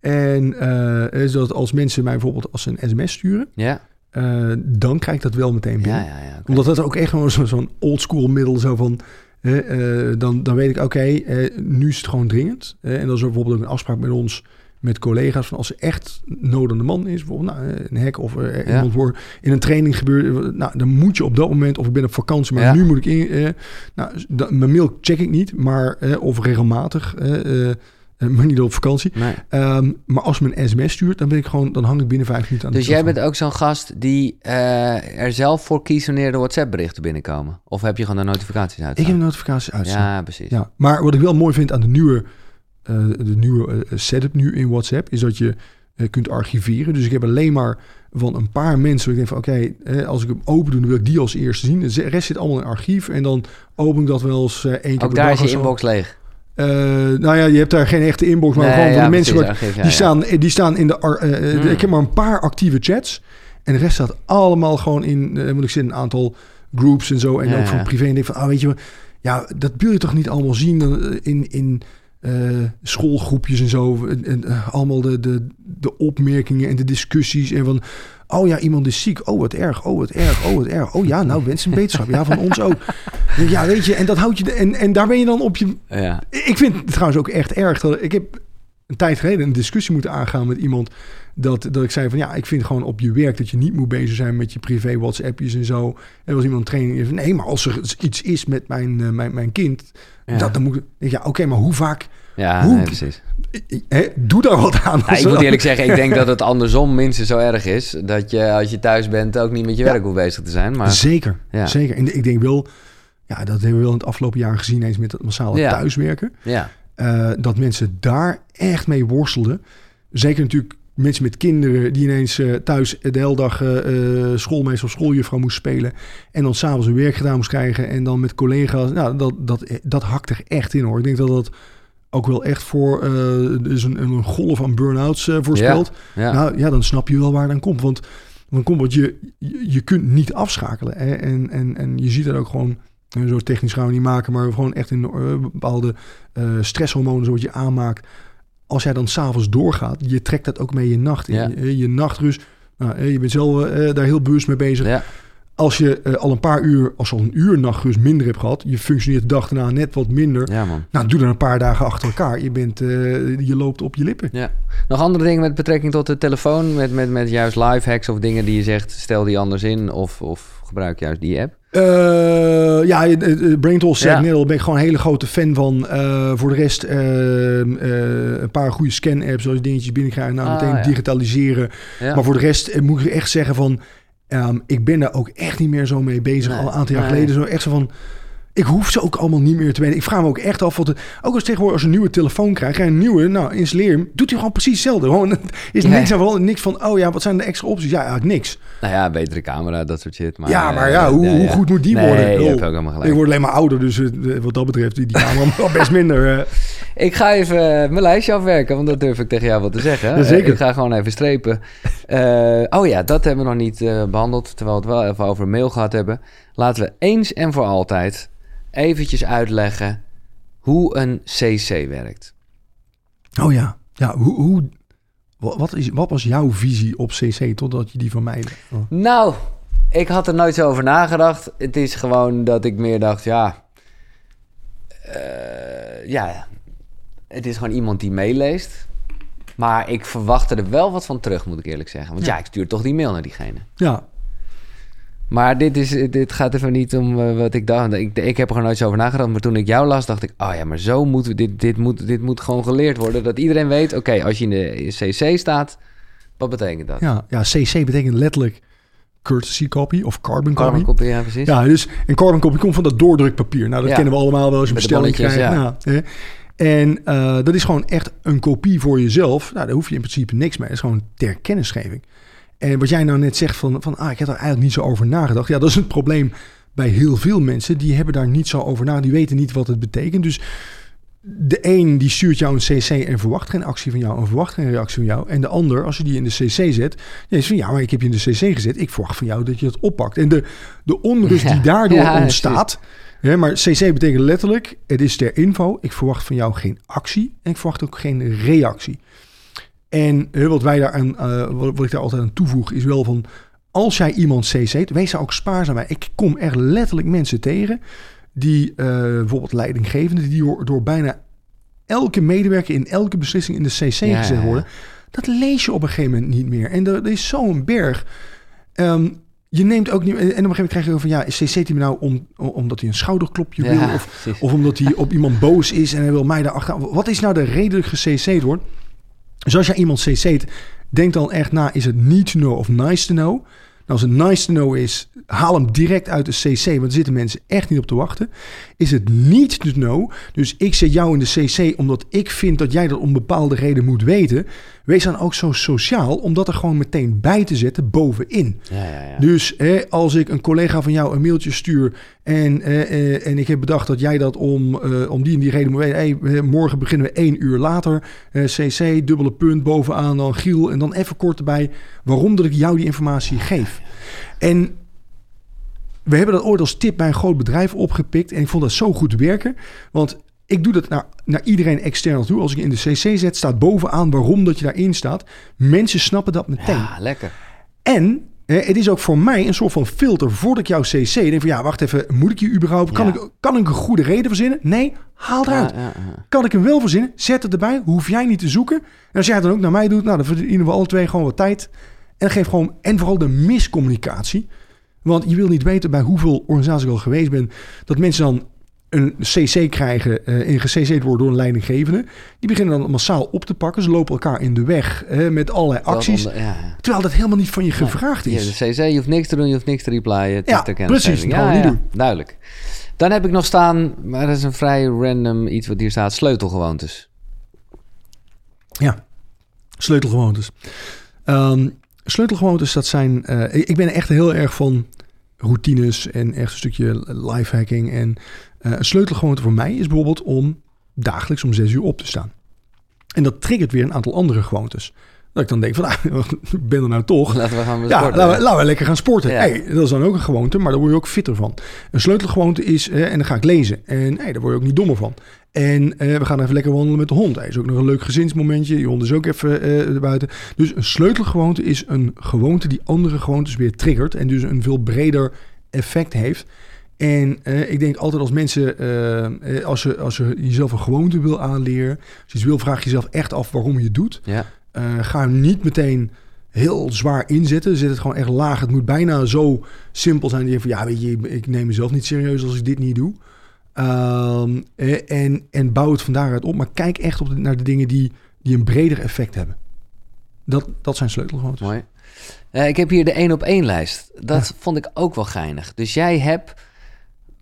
En eh zodat als mensen mij bijvoorbeeld als een sms sturen, Ja? dan krijg ik dat wel meteen binnen. ja, ja. Omdat dat ook echt gewoon zo- zo'n oldschool middel zo van... dan, dan weet ik, oké, nu is het gewoon dringend. En dat is bijvoorbeeld ook een afspraak met ons, met collega's... van als er echt de man is, bijvoorbeeld nou, eh, een hek of eh, Ja. iemand wordt in een training gebeurt... eh, nou, dan moet je op dat moment, of ik ben op vakantie, maar Ja. nu moet ik in... nou, mijn mail check ik niet, maar of regelmatig... maar niet op vakantie. Nee. Ehm, maar als een sms stuurt, dan ben ik gewoon, dan hang ik binnen vijf minuten aan Dus de jij bent ook zo'n gast die er zelf voor kiest wanneer de WhatsApp-berichten binnenkomen? Of heb je gewoon de notificaties uit? Ik heb notificaties uitstaan. Ja, precies. Ja, maar wat ik wel mooi vind aan de nieuwe, de nieuwe eh, setup nu in WhatsApp, is dat je eh, kunt archiveren. Dus ik heb alleen maar van een paar mensen. waar Ik denk van oké, eh, als ik hem open doe, dan wil ik die als eerste zien. De rest zit allemaal in archief. En dan open ik dat wel eens eh één keer Ook per daar dag is je zo. inbox leeg. Eh, nou ja, je hebt daar geen echte inbox, maar Nee, gewoon van de mensen. precies, waar- archief, ja, die, ja. Staan, eh, die staan in de. eh, eh, Hmm. Ik heb maar een paar actieve chats. En de rest staat allemaal gewoon in. eh moet ik zeggen, een aantal groups en zo. En ook van privé. En ik denk van, ah, weet je wel, ja, dat wil je toch niet allemaal zien eh, in. in eh, schoolgroepjes en zo. En, en, eh, allemaal de, de, de opmerkingen en de discussies. En van, oh ja, iemand is ziek. Oh, wat erg. Oh, wat erg. Oh, wat erg. Oh ja, nou, wens een beterschap. Ja, van ons ook. Ja, weet je, en dat houdt je... de- En, en daar ben je dan op je... Ja. Ik vind het trouwens ook echt erg. Dat, ik heb een tijd geleden een discussie moeten aangaan met iemand. Dat, dat ik zei van ja, ik vind gewoon op je werk dat je niet moet bezig zijn met je privé WhatsAppjes en zo. En was iemand training die zei van nee, maar als er iets is met mijn, eh, mijn, mijn kind, Ja. dat, dan moet ik. Ja, oké, maar hoe vaak? Ja, Hoe- nee, precies. Doe daar wat aan. Ja, ik moet eerlijk zeggen, ik denk dat het andersom minstens zo erg is. Dat je als je thuis bent ook niet met je werk hoeft bezig te zijn. Maar Zeker, zeker. En ik denk wel, ja, dat hebben we wel in het afgelopen jaar gezien eens met het massale thuiswerken. ja, eh, dat mensen daar echt mee worstelden. Zeker natuurlijk mensen met kinderen die ineens eh, thuis de hele dag eh eh, schoolmeester of schooljuffrouw moest spelen. En dan s'avonds hun werk gedaan moest krijgen. En dan met collega's. Nou, dat, dat, dat hakt er echt in hoor. Ik denk dat dat ook wel echt voor dus een, een golf aan burn-outs voorspelt. ja. Nou ja, dan snap je wel waar het aan komt. Want, want, komt, want je, je, je kunt niet afschakelen. Hè? En, en, en je ziet dat ook gewoon, zo technisch gaan we niet maken, maar gewoon echt in bepaalde eh, stresshormonen zoals je aanmaakt. Als jij dan s'avonds doorgaat, je trekt dat ook mee je nacht in. Ja. Je, je nachtrust, nou, eh, je bent zelf eh, daar heel bewust mee bezig. ja. Als je eh, al een paar uur, als al een uur nachtrust minder hebt gehad, je functioneert de dag daarna net wat minder. ja man. Nou, doe dan een paar dagen achter elkaar. Je, bent, eh, je loopt op je lippen. Ja. Nog andere dingen met betrekking tot de telefoon? Met, met, met juist live hacks of dingen die je zegt, stel die anders in of, of gebruik juist die app? Ja, uh, Ja. ik net al, ben ik gewoon een hele grote fan van. Eh, voor de rest eh, eh, een paar goede scan-apps, zoals je dingetjes binnenkrijgen, nou Ah, meteen ja. digitaliseren. Ja. Maar voor de rest moet ik echt zeggen van, ehm, ik ben daar ook echt niet meer zo mee bezig. Nee, Al een aantal jaar nee. geleden zo echt zo van, ik hoef ze ook allemaal niet meer te weten. Ik vraag me ook echt af, wat het, ook als tegenwoordig als je een nieuwe telefoon krijgt, en een nieuwe, nou installeer hem, doet hij gewoon precies hetzelfde. Gewoon, is niks aan veranderd, niks van, oh ja, wat zijn de extra opties? Ja, eigenlijk niks. Nou ja, betere camera, dat soort shit. Maar, ja, maar eh, ja, hoe, hoe goed moet die nee, worden? je hebt ook helemaal gelijk. Ik word alleen maar ouder, dus eh, wat dat betreft, die, die camera best minder. eh. Ik ga even eh, mijn lijstje afwerken, want dat durf ik tegen jou wel te zeggen. Ja, zeker. Eh, ik ga gewoon even strepen. Eh, oh ja, dat hebben we nog niet eh, behandeld, terwijl we het wel even over mail gehad hebben. Laten we eens en voor altijd eventjes uitleggen hoe een CC werkt. Oh ja, ja hoe, hoe, wat, is, wat was jouw visie op CC totdat je die van mij... Oh. Nou, ik had er nooit zo over nagedacht. Het is gewoon dat ik meer dacht, ja... eh, ja, het is gewoon iemand die meeleest. Maar ik verwachtte er wel wat van terug, moet ik eerlijk zeggen. Want ja, Ja. ik stuur toch die mail naar diegene. Ja, Maar dit, is, dit gaat even niet om eh, wat ik dacht. Ik, ik heb er gewoon nooit zo over nagedacht. Maar toen ik jou las, dacht ik... Oh ja, maar zo moeten we... Dit, dit, moet, dit moet gewoon geleerd worden. Dat iedereen weet... Oké, als je in de CC staat... Wat betekent dat? ja, ja, CC betekent letterlijk courtesy copy of carbon copy. Carbon copy, ja, precies. Ja, dus een carbon copy komt van dat doordrukpapier. Nou, dat Ja. kennen we allemaal wel als je een bestelling krijgt. ja. Nou, hè. En eh, dat is gewoon echt een kopie voor jezelf. Nou, daar hoef je in principe niks mee. Het is gewoon ter kennisgeving. En wat jij nou net zegt van, van ah, ik heb er eigenlijk niet zo over nagedacht. Ja, dat is het probleem bij heel veel mensen. Die hebben daar niet zo over na. Die weten niet wat het betekent. Dus de een die stuurt jou een CC en verwacht geen actie van jou en verwacht geen reactie van jou. En de ander, als je die in de CC zet, is van ja, maar ik heb je in de CC gezet. Ik verwacht van jou dat je het oppakt. En de, de onrust Ja. die daardoor Ja, ontstaat. Maar CC betekent letterlijk, het is ter info. Ik verwacht van jou geen actie en ik verwacht ook geen reactie. En hè, wat wij daar aan, eh, wat, ik daar altijd aan toevoeg, is wel van als jij iemand CC't, wees daar ook spaarzaam bij. Ik kom echt letterlijk mensen tegen die eh, bijvoorbeeld leidinggevenden, die door, door bijna elke medewerker in elke beslissing in de CC Ja, gezet ja. worden. Dat lees je op een gegeven moment niet meer. En er, er is zo'n berg. Ehm, je neemt ook niet... En op een gegeven moment krijg je van... Ja, is CC-team nou om, omdat hij een schouderklopje wil? Of, of omdat hij op iemand boos is en hij wil mij daar achter. Wat is nou de reden dat gecC'd wordt? Dus als jij iemand cc'd, denk dan echt na... Is het need to know of nice to know? Nou, als het nice to know is, haal hem direct uit de CC, want er zitten mensen echt niet op te wachten. Is het niet to know, dus ik zet jou in de CC omdat ik vind dat jij dat om bepaalde reden moet weten. Wees dan ook zo sociaal om dat er gewoon meteen bij te zetten bovenin. Ja, ja, ja. Dus hè, als ik een collega van jou een mailtje stuur en, eh, eh, en ik heb bedacht dat jij dat om, eh, om die en die reden moet weten. Hey, eh, morgen beginnen we één uur later. Eh, CC, dubbele punt bovenaan, dan Giel. En dan even kort erbij waarom dat ik jou die informatie geef. En we hebben dat ooit als tip bij een groot bedrijf opgepikt. En ik vond dat zo goed werken. Want ik doe dat naar, naar iedereen extern toe. Als ik in de CC zet, staat bovenaan waarom dat je daarin staat. Mensen snappen dat meteen. Ja, lekker. En het is ook voor mij een soort van filter voordat ik jouw CC denk van ja, wacht even, moet ik je überhaupt? Kan, Ja. ik, kan ik een goede reden verzinnen? Nee, haal eruit. Ja. Kan ik hem wel verzinnen? Zet het erbij. Hoef jij niet te zoeken. En als jij het dan ook naar mij doet, nou, dan verdienen we alle twee gewoon wat tijd. En geef gewoon, en vooral de miscommunicatie. Want je wil niet weten bij hoeveel organisaties ik al geweest ben, dat mensen dan een CC krijgen eh en gecC'd worden door een leidinggevende. Die beginnen dan massaal op te pakken. Ze lopen elkaar in de weg met allerlei acties. Dat onder- ja, ja. Terwijl dat helemaal niet van je gevraagd Ja, is. de CC, je hoeft niks te doen, je hoeft niks te replyen. Het Ja, is precies, gewoon niet doen. Duidelijk. Dan heb ik nog staan, maar dat is een vrij random iets wat hier staat, sleutelgewoontes. Ja, sleutelgewoontes. Ehm, sleutelgewoontes, dat zijn... eh, ik ik ben echt heel erg van routines en echt een stukje lifehacking. En eh, een sleutelgewoonte voor mij is bijvoorbeeld om dagelijks om zes uur op te staan. En dat triggert weer een aantal andere gewoontes. Dat ik dan denk van, ah, ik ben er nou toch. Laten we gaan Ja, sporten. laten we, laten we lekker gaan sporten. Ja. Hey, dat is dan ook een gewoonte, maar daar word je ook fitter van. Een sleutelgewoonte is, eh, en dan ga ik lezen. En hey, daar word je ook niet dommer van. En eh, we gaan even lekker wandelen met de hond. Hij is ook nog een leuk gezinsmomentje. Je hond is ook even eh buiten. Dus een sleutelgewoonte is een gewoonte die andere gewoontes weer triggert. En dus een veel breder effect heeft. En eh, ik denk altijd als mensen, eh, eh, als, je, als je jezelf een gewoonte wil aanleren, als je iets wil, vraag jezelf echt af waarom je het doet. Ja, ga hem niet meteen heel zwaar inzetten. Zet het gewoon echt laag. Het moet bijna zo simpel zijn. Dat je van ja, weet je, ik neem mezelf niet serieus als ik dit niet doe. Ehm, eh, en, en bouw het van daaruit op. Maar kijk echt op de- naar de dingen die, die een breder effect hebben. Dat, dat zijn sleutelgewoontes. mooi. Ik heb hier de één op één lijst. Dat vond ik ook wel geinig. Dus jij hebt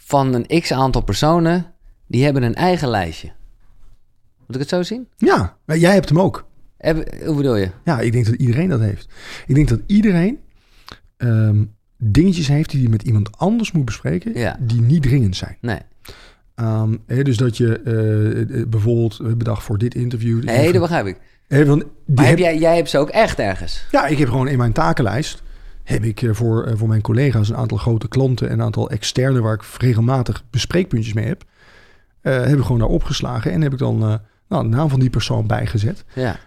van een x aantal personen, die hebben een eigen lijstje. Moet ik het zo zien? Ja, maar jij hebt hem ook. Heb- hoe bedoel je? Ja, ik denk dat iedereen dat heeft. Ik denk dat iedereen ehm, dingetjes heeft die hij met iemand anders moet bespreken. Ja. Die niet dringend zijn. Nee. Ehm, dus dat je eh, bijvoorbeeld eh, bedacht voor dit interview. je Nee, dat begrijp ik. die Maar heb- jij, jij hebt ze ook echt ergens? Ja, ik heb gewoon in mijn takenlijst heb ik eh, voor, eh, voor mijn collega's een aantal grote klanten en een aantal externe waar ik regelmatig bespreekpuntjes mee heb. eh, heb ik gewoon daar opgeslagen en heb ik dan nou, de naam van die persoon bijgezet. Ja.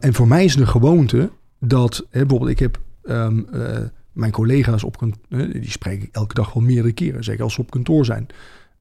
En voor mij is een gewoonte dat, bijvoorbeeld, ik heb ehm, eh, mijn collega's op kantoor, die spreek ik elke dag wel meerdere keren, zeker als ze op kantoor zijn.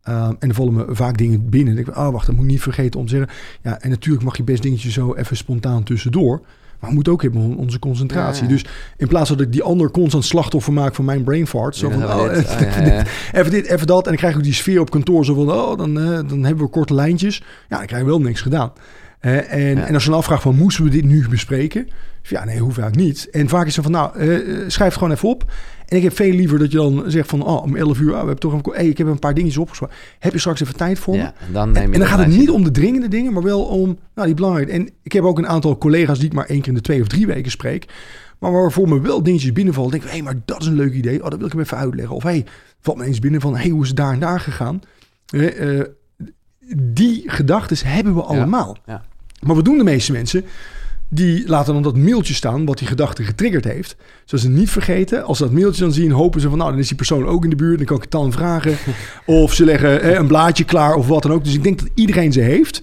Um, en er vallen me vaak dingen binnen. En ik denk, oh wacht, dat moet ik niet vergeten om te zeggen. Ja, en natuurlijk mag je best dingetjes zo even spontaan tussendoor. Maar we moeten ook hebben on- onze concentratie. Ja, ja. Dus in plaats dat ik die ander constant slachtoffer maak van mijn brain fart. Zo van, oh, even, Oh, dit, even dit, even dat. En dan krijg ik ook die sfeer op kantoor. Zo van, oh, dan, eh, dan hebben we korte lijntjes. Ja, dan krijg je wel niks gedaan. Eh, en, Ja. en als je dan afvraagt van, moesten we dit nu bespreken? Ja, nee, hoeft eigenlijk niet. En vaak is het van, nou, eh, schrijf het gewoon even op. En ik heb veel liever dat je dan zegt van, oh, om 11 uur, ah, we hebben toch hey, ik heb een paar dingetjes opgeschreven. Heb je straks even tijd voor me? ja. En dan, neem je En, en dan gaat het niet om de dringende dingen, maar wel om nou, die belangrijke. En ik heb ook een aantal collega's die ik maar één keer in de twee of drie weken spreek. Maar waarvoor me wel dingetjes binnenvallen. Denk ik, hé, hey, maar dat is een leuk idee. Oh, dat wil ik hem even uitleggen. Of hé, hey, valt me eens binnen van, hé, hey, hoe is het daar en daar gegaan? Eh, eh, die gedachten hebben we allemaal. ja. Maar wat doen de meeste mensen? Die laten dan dat mailtje staan wat die gedachte getriggerd heeft. Zodat ze niet vergeten. Als ze dat mailtje dan zien, hopen ze van... nou, dan is die persoon ook in de buurt. Dan kan ik het dan vragen. of ze leggen eh, een blaadje klaar of wat dan ook. Dus ik denk dat iedereen ze heeft.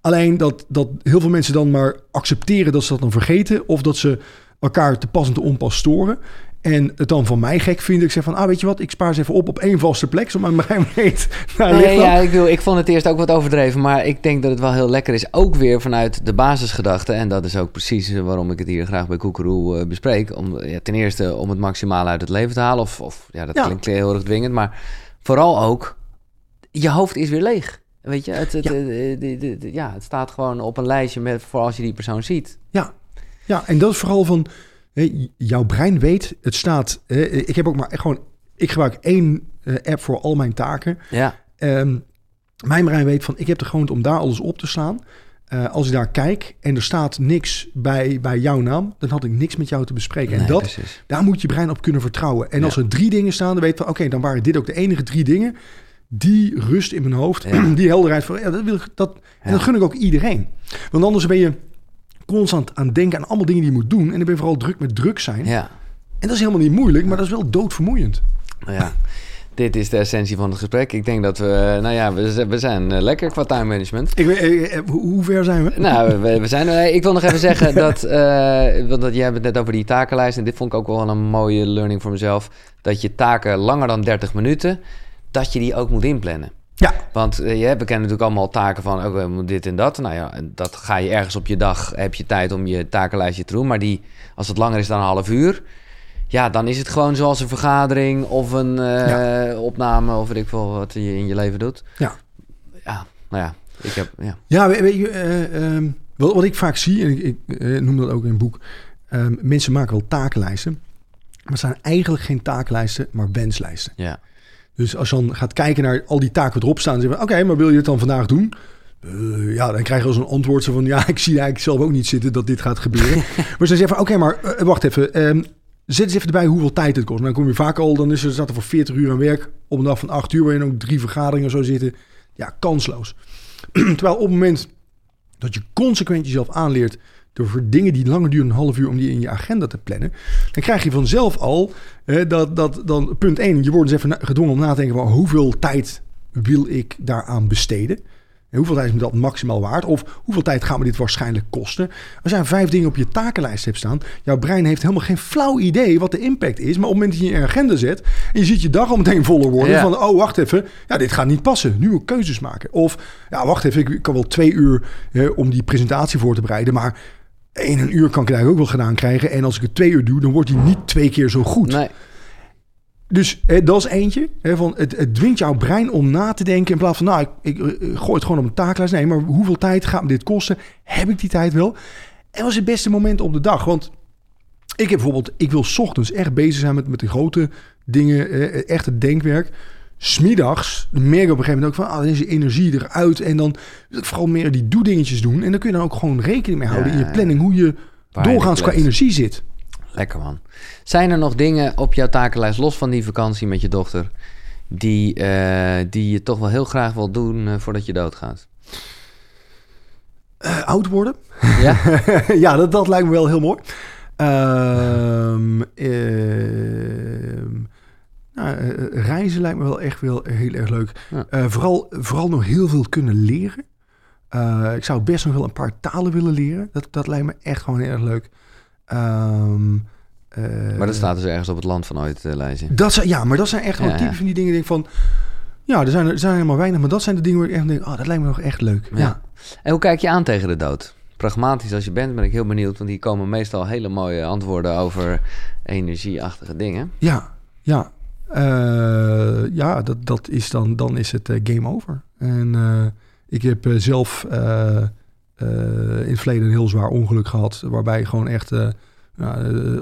Alleen dat, dat heel veel mensen dan maar accepteren dat ze dat dan vergeten. Of dat ze elkaar te pas en te onpas storen. En het dan van mij gek vind ik zeg van, ah weet je wat, ik spaar ze even op op één vaste plek, zodat mijn brein weet. Nou, Nee, ja, ik, wil, ik vond het eerst ook wat overdreven, maar ik denk dat het wel heel lekker is. Ook weer vanuit de basisgedachte. En dat is ook precies eh, waarom ik het hier graag bij Koekeroe eh, bespreek. Om, ja, ten eerste om het maximaal uit het leven te halen. Of, of ja, dat Ja. klinkt heel erg dwingend. Maar vooral ook, je hoofd is weer leeg. Weet je, het, het, Ja. eh, de- de- ja, het staat gewoon op een lijstje met, voor als je die persoon ziet. Ja, ja en dat is vooral van, hè, jouw brein weet, het staat, hè, ik heb ook maar gewoon, ik gebruik één eh, app voor al mijn taken. Ja, Ehm, mijn brein weet van, ik heb de gewoonte om daar alles op te slaan. Eh, als ik daar kijk en er staat niks bij, bij jouw naam, dan had ik niks met jou te bespreken. en dat, precies. daar moet je brein op kunnen vertrouwen. En Ja. als er drie dingen staan, dan weet je van, oké, dan waren dit ook de enige drie dingen. Die rust in mijn hoofd, Ja. die helderheid van, ja, dat wil dat, en dat gun ik ook iedereen. Want anders ben je constant aan denken aan allemaal dingen die je moet doen. En dan ben je vooral druk met druk zijn. Ja. En dat is helemaal niet moeilijk, maar dat is wel doodvermoeiend. Nou ja, dit is de essentie van het gesprek. Ik denk dat we, nou ja, we, zijn eh, lekker qua time management. Ik weet, eh, eh, hoe ver zijn we? Nou, we, we zijn. Ik wil nog even zeggen dat, eh want dat jij hebt het net over die takenlijst. En dit vond ik ook wel een mooie learning voor mezelf. Dat je taken langer dan 30 minuten, dat je die ook moet inplannen. Ja, Want eh, je we kennen natuurlijk allemaal taken van we moeten dit en dat. Nou ja, en dat ga je ergens op je dag, heb je tijd om je takenlijstje te doen. Maar die, als het langer is dan een half uur, ja, dan is het gewoon zoals een vergadering of een eh, opname of weet ik veel wat je in je leven doet. ja. Ja, nou ja, ik heb, ja. Ja, we- weet je, eh, ehm, wat, wat ik vaak zie, en ik, ik noem dat ook in een boek, ehm, mensen maken wel takenlijsten, maar het zijn eigenlijk geen takenlijsten, maar wenslijsten. ja. Dus als je dan gaat kijken naar al die taken erop staan, dan zeggen we, oké, maar wil je het dan vandaag doen? Eh, ja, dan krijg je als een antwoord zo van, ja, ik zie eigenlijk zelf ook niet zitten dat dit gaat gebeuren. maar ze zeggen van, oké, maar eh, wacht even, ehm, zet eens even erbij hoeveel tijd het kost. Maar dan kom je vaak al, dan is er, staat er voor 40 uur aan werk op een dag van 8 uur, waar je dan ook drie vergaderingen zo zitten. Ja, kansloos. Terwijl op het moment dat je consequent jezelf aanleert door voor dingen die langer duren een half uur om die in je agenda te plannen, dan krijg je vanzelf al eh, dat, dat dan punt 1, je wordt dus even gedwongen om na te denken van hoeveel tijd wil ik daaraan besteden? En hoeveel tijd is me dat maximaal waard? Of hoeveel tijd gaat me dit waarschijnlijk kosten? Als jij vijf dingen op je takenlijst hebt staan, jouw brein heeft helemaal geen flauw idee wat de impact is. Maar op het moment dat je je agenda zet en je ziet je dag al meteen voller worden Ja. van, oh wacht even, ja dit gaat niet passen. Nu moet keuzes maken. Of, ja wacht even, ik kan wel twee uur eh, om die presentatie voor te bereiden, maar in een uur kan ik het eigenlijk ook wel gedaan krijgen. En als ik het twee uur doe, dan wordt die niet twee keer zo goed. Nee, Dus hè, dat is eentje. Hè, van het, het dwingt jouw brein om na te denken. In plaats van, nou, ik, ik, eh, gooi het gewoon op een taaklijst. Nee, maar hoeveel tijd gaat me dit kosten? Heb ik die tijd wel? En wat is het beste moment op de dag? Want ik heb bijvoorbeeld, ik wil 's ochtends echt bezig zijn met, met de grote dingen. eh, echt het denkwerk. Smiddags merk ik op een gegeven moment ook van, ah, dan is je energie eruit. En dan vooral meer die doe-dingetjes doen. En dan kun je dan ook gewoon rekening mee houden Ja, in je planning. Hoe je Waar je doorgaans qua energie zit. lekker man. Zijn er nog dingen op jouw takenlijst, los van die vakantie met je dochter, die, eh, die je toch wel heel graag wil doen eh, voordat je doodgaat? Eh, oud worden. Ja? ja, dat, dat lijkt me wel heel mooi. Ehm, nou, eh, reizen lijkt me wel echt wel heel erg leuk. Ja. Eh, vooral, vooral nog heel veel kunnen leren. Eh, ik zou best nog wel een paar talen willen leren. Dat, dat lijkt me echt gewoon heel erg leuk. Ehm, eh, Maar dat staat dus ergens op het land van ooit eh, lijstje. dat zijn, ja, maar dat zijn echt gewoon Ja, ja. van die dingen. Denk van, ja, er zijn er, zijn helemaal weinig, maar dat zijn de dingen waar ik echt denk, oh, dat lijkt me nog echt leuk. Ja. En hoe kijk je aan tegen de dood? Pragmatisch als je bent, ben ik heel benieuwd, want hier komen meestal hele mooie antwoorden over energieachtige dingen. Ja, ja. Eh, ja, dat, dat is dan, dan is het eh, game over. En eh, ik heb zelf in het verleden een heel zwaar ongeluk gehad, waarbij gewoon echt eh,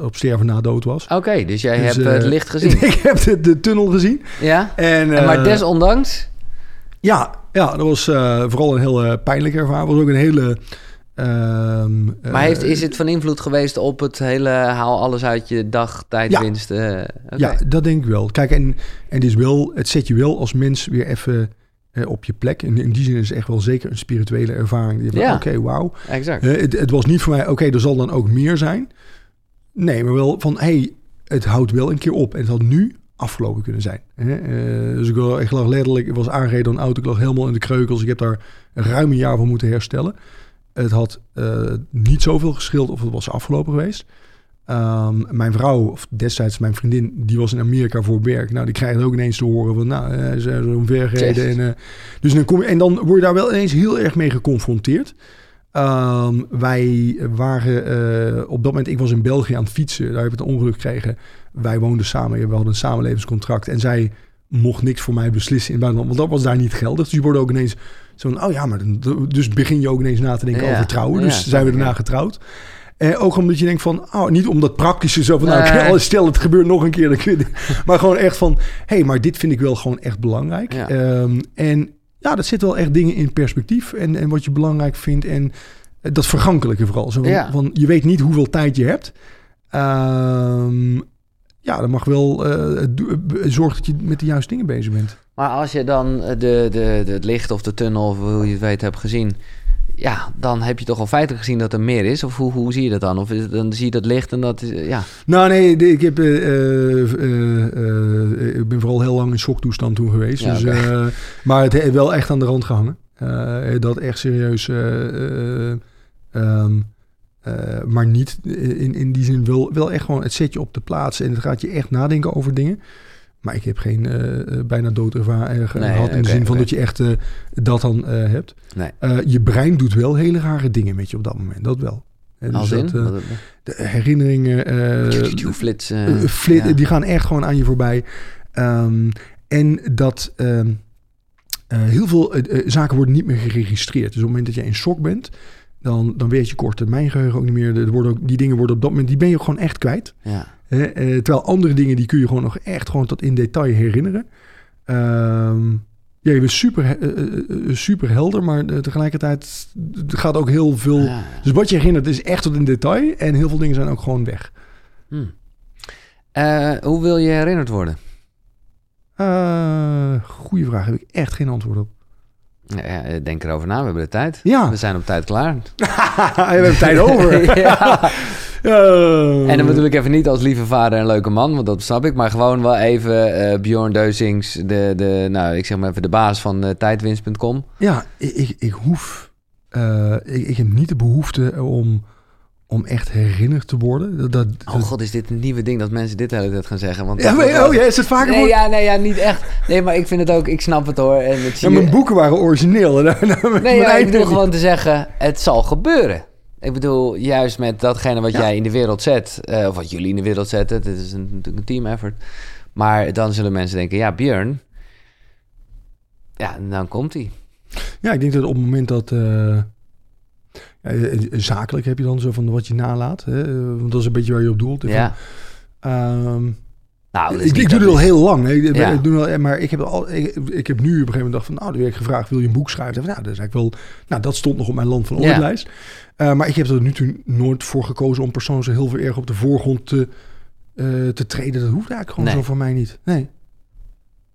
op sterven na dood was. Oké, dus jij Dus, hebt het licht gezien. ik heb de, de tunnel gezien. ja? En, En maar desondanks, ja, ja, dat was vooral een heel pijnlijke ervaring. was ook een hele... ehm, maar heeft, eh, is het van invloed geweest op het hele haal alles uit je dag, tijdwinst? eh, oké. Ja, dat denk ik wel. Kijk, en, en is wel, het zet je wel als mens weer even eh, op je plek. En in die zin is het echt wel zeker een spirituele ervaring. Van, Ja. Oké, wauw. exact. Eh, het, het was niet voor mij, oké, er zal dan ook meer zijn. Nee, maar wel van, hey, het houdt wel een keer op. En het had nu afgelopen kunnen zijn. Hè? Eh, dus ik, ik lag letterlijk, ik was aangereden door een auto. Ik lag helemaal in de kreukels. Ik heb daar ruim een jaar van moeten herstellen. Het had eh, niet zoveel geschild of het was afgelopen geweest. Ehm, mijn vrouw, of destijds mijn vriendin, die was in Amerika voor werk. Nou, die krijgt ook ineens te horen van, nou, eh, ze zijn zo'n ver gereden. En, eh, dus dan kom je, en dan word je daar wel ineens heel erg mee geconfronteerd. Ehm, wij waren op dat moment, ik was in België aan het fietsen. Daar heb ik het ongeluk gekregen. Wij woonden samen, we hadden een samenlevingscontract. En zij mocht niks voor mij beslissen in het buitenland, want dat was daar niet geldig. Dus je wordt ook ineens zo'n, oh ja, maar dan, dus begin je ook ineens na te denken Ja. over trouwen. Dus zijn we daarna getrouwd. Eh, ook omdat je denkt van, oh, niet om dat praktische zo van, Nee. nou, stel het gebeurt nog een keer, dan kun je, maar gewoon echt van, hé, hey, maar dit vind ik wel gewoon echt belangrijk. Ja. Ehm, en ja, dat zit wel echt dingen in perspectief en, en wat je belangrijk vindt en eh, dat vergankelijke vooral. Zo van, Ja. van, je weet niet hoeveel tijd je hebt. Ehm, ja, dan mag wel eh, zorg dat je met de juiste dingen bezig bent. Maar als je dan eh, de, de, de, het licht of de tunnel, of hoe je het weet, hebt gezien... Ja, dan heb je toch al feitelijk gezien dat er meer is? Of hoe, hoe zie je dat dan? Of is het- dan zie je dat licht en dat is... eh, Ja, Nou nee, ik, heb, ik ben vooral heel lang in shocktoestand toen geweest. Ja, dus, maar het heeft wel echt aan de rand gehangen. Eh, dat echt serieus. eh, eh, maar niet in, in die zin wel, wel echt gewoon het zet je op de plaats. En het gaat je echt nadenken over dingen. Maar ik heb geen eh, bijna doodervaring eh, Nee, gehad in de zin van dat je echt dat dan hebt. nee. Je brein doet wel hele rare dingen met je op dat moment. Dat wel. Eh, dus Als dat, de herinneringen. flits. flit, ja. Die gaan echt gewoon aan je voorbij. Ehm, en dat ehm, eh, heel veel zaken worden niet meer geregistreerd. Dus op het moment dat je in shock bent, dan, dan weet je kort termijn geheugen ook niet meer. Er worden ook, die dingen worden op dat moment, die ben je gewoon echt kwijt. Ja. Eh, terwijl andere dingen, die kun je gewoon nog echt gewoon tot in detail herinneren. Ehm, ja, je bent super, eh, eh, super helder, maar tegelijkertijd gaat ook heel veel... Ja. Dus wat je herinnert is echt tot in detail. En heel veel dingen zijn ook gewoon weg. Hm. Hoe wil je herinnerd worden? Eh goeie vraag, heb ik echt geen antwoord op. Ja, denk erover na, we hebben de tijd. Ja, We zijn op tijd klaar. we hebben tijd over. ja. En dan bedoel ik even niet als lieve vader en leuke man, want dat snap ik. Maar gewoon wel even eh Bjorn Deusings, de, de, nou, ik zeg maar even de baas van eh, tijdwinst.com. Ja, ik, ik, ik hoef... eh, ik, ik heb niet de behoefte om, om echt herinnerd te worden. Dat, dat, Oh god, is dit een nieuwe ding dat mensen dit de hele tijd gaan zeggen? Want ja, maar, oh ja, is het vaker Nee, ja, nee, ja, niet echt. Nee, maar ik vind het ook, ik snap het hoor. En het zie Ja, je- mijn boeken waren origineel. Daar- daar- Nee, mijn ja, ik bedoel gewoon te zeggen, het zal gebeuren. Ik bedoel, juist met datgene wat Ja. jij in de wereld zet, eh, of wat jullie in de wereld zetten, het is een, natuurlijk een team effort. Maar dan zullen mensen denken, ja, Björn, ja, dan komt hij. Ja, ik denk dat op het moment dat... eh, ja, eh, zakelijk heb je dan zo van wat je nalaat. Hè? Want dat is een beetje waar je op doelt. Ja. ehm, Nou, ik, doe het al heel lang. hè. Ik, Ja. ik doe al, maar ik heb, al, ik, ik heb nu op een gegeven moment dacht van... Nou, werd ik gevraagd, wil je een boek schrijven? Nou, dat is eigenlijk wel... Nou, dat stond nog op mijn land van Ja. ooit. Eh, maar ik heb er nu toe nooit voor gekozen om persoon zo heel veel erg op de voorgrond te, eh, te treden. Dat hoeft eigenlijk gewoon Nee. zo voor mij niet. Nee.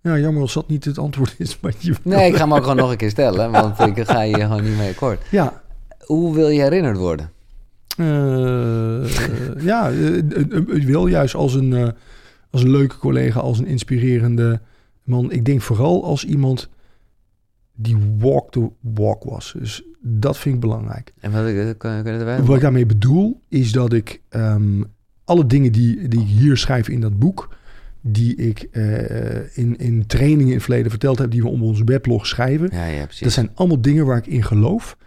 Ja, jammer als dat niet het antwoord is. Maar je, Nee, ik ga hem ook gewoon nog een keer stellen, want ik ga je gewoon niet mee akkoord. Ja, Hoe wil je herinnerd worden? Eh, ja, eh, eh, eh, wel juist als een, eh, als een leuke collega, als een inspirerende man. Ik denk vooral als iemand die walk the walk was. Dus dat vind ik belangrijk. En wat ik, kan? Wat ik daarmee bedoel, is dat ik ehm, alle dingen die, die ik hier schrijf in dat boek, die ik eh, in, in trainingen in het verleden verteld heb, die we op onze weblog schrijven, Ja, ja, dat zijn allemaal dingen waar ik in geloof.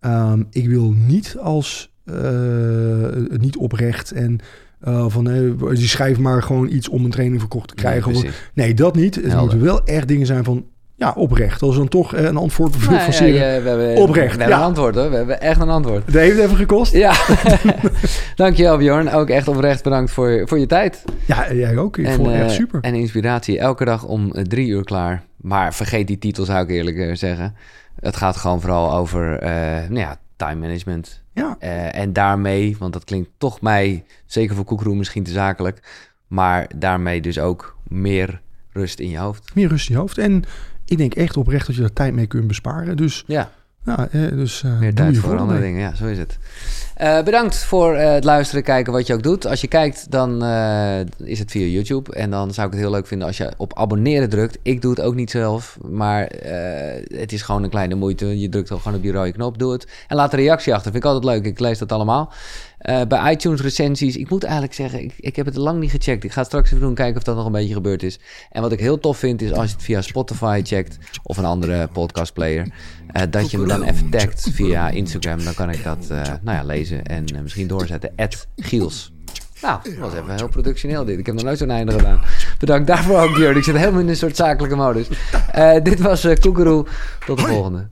Ehm, ik wil niet als eh, niet oprecht en eh, van eh, die schrijf maar gewoon iets om een training verkocht te krijgen. Nee, nee, dat niet. Het Helder. moeten wel echt dingen zijn van ja, oprecht. Als dan toch eh, een antwoord Nou, ja, forceren. ja, we hebben, Oprecht, We hebben ja. een antwoord hoor, we hebben echt een antwoord. Dat heeft even gekost. Ja, dankjewel Bjorn. Ook echt oprecht bedankt voor, voor je tijd. Ja, jij ook. Ik vond het echt eh, super. En inspiratie elke dag om drie uur klaar. Maar vergeet die titel zou ik eerlijk zeggen. Het gaat gewoon vooral over eh, nou ja, time management. Ja. Eh, en daarmee, want dat klinkt toch mij, zeker voor Koekroe misschien te zakelijk. Maar daarmee dus ook meer rust in je hoofd. Meer rust in je hoofd. En ik denk echt oprecht dat je daar tijd mee kunt besparen. Dus, Ja, nou, eh, dus eh, meer tijd voor andere dingen. Ja, zo is het. Uh, bedankt voor uh, het luisteren, kijken wat je ook doet. Als je kijkt, dan is het via YouTube. En dan zou ik het heel leuk vinden als je op abonneren drukt. Ik doe het ook niet zelf, maar het is gewoon een kleine moeite. Je drukt gewoon op die rode knop, doe het. En laat een reactie achter, vind ik altijd leuk. Ik lees dat allemaal. Bij iTunes recensies, ik moet eigenlijk zeggen, ik, ik heb het lang niet gecheckt. Ik ga straks even doen, kijken of dat nog een beetje gebeurd is. En wat ik heel tof vind, is als je het via Spotify checkt of een andere podcastplayer, dat je me dan even tagt via Instagram. Dan kan ik dat nou ja, lezen en misschien doorzetten. Giels. Nou, dat was even heel productioneel dit. Ik heb nog nooit zo'n einde gedaan. Bedankt daarvoor ook. Ik zit helemaal in een soort zakelijke modus. Uh, dit was uh, Koekeroe. Tot de volgende.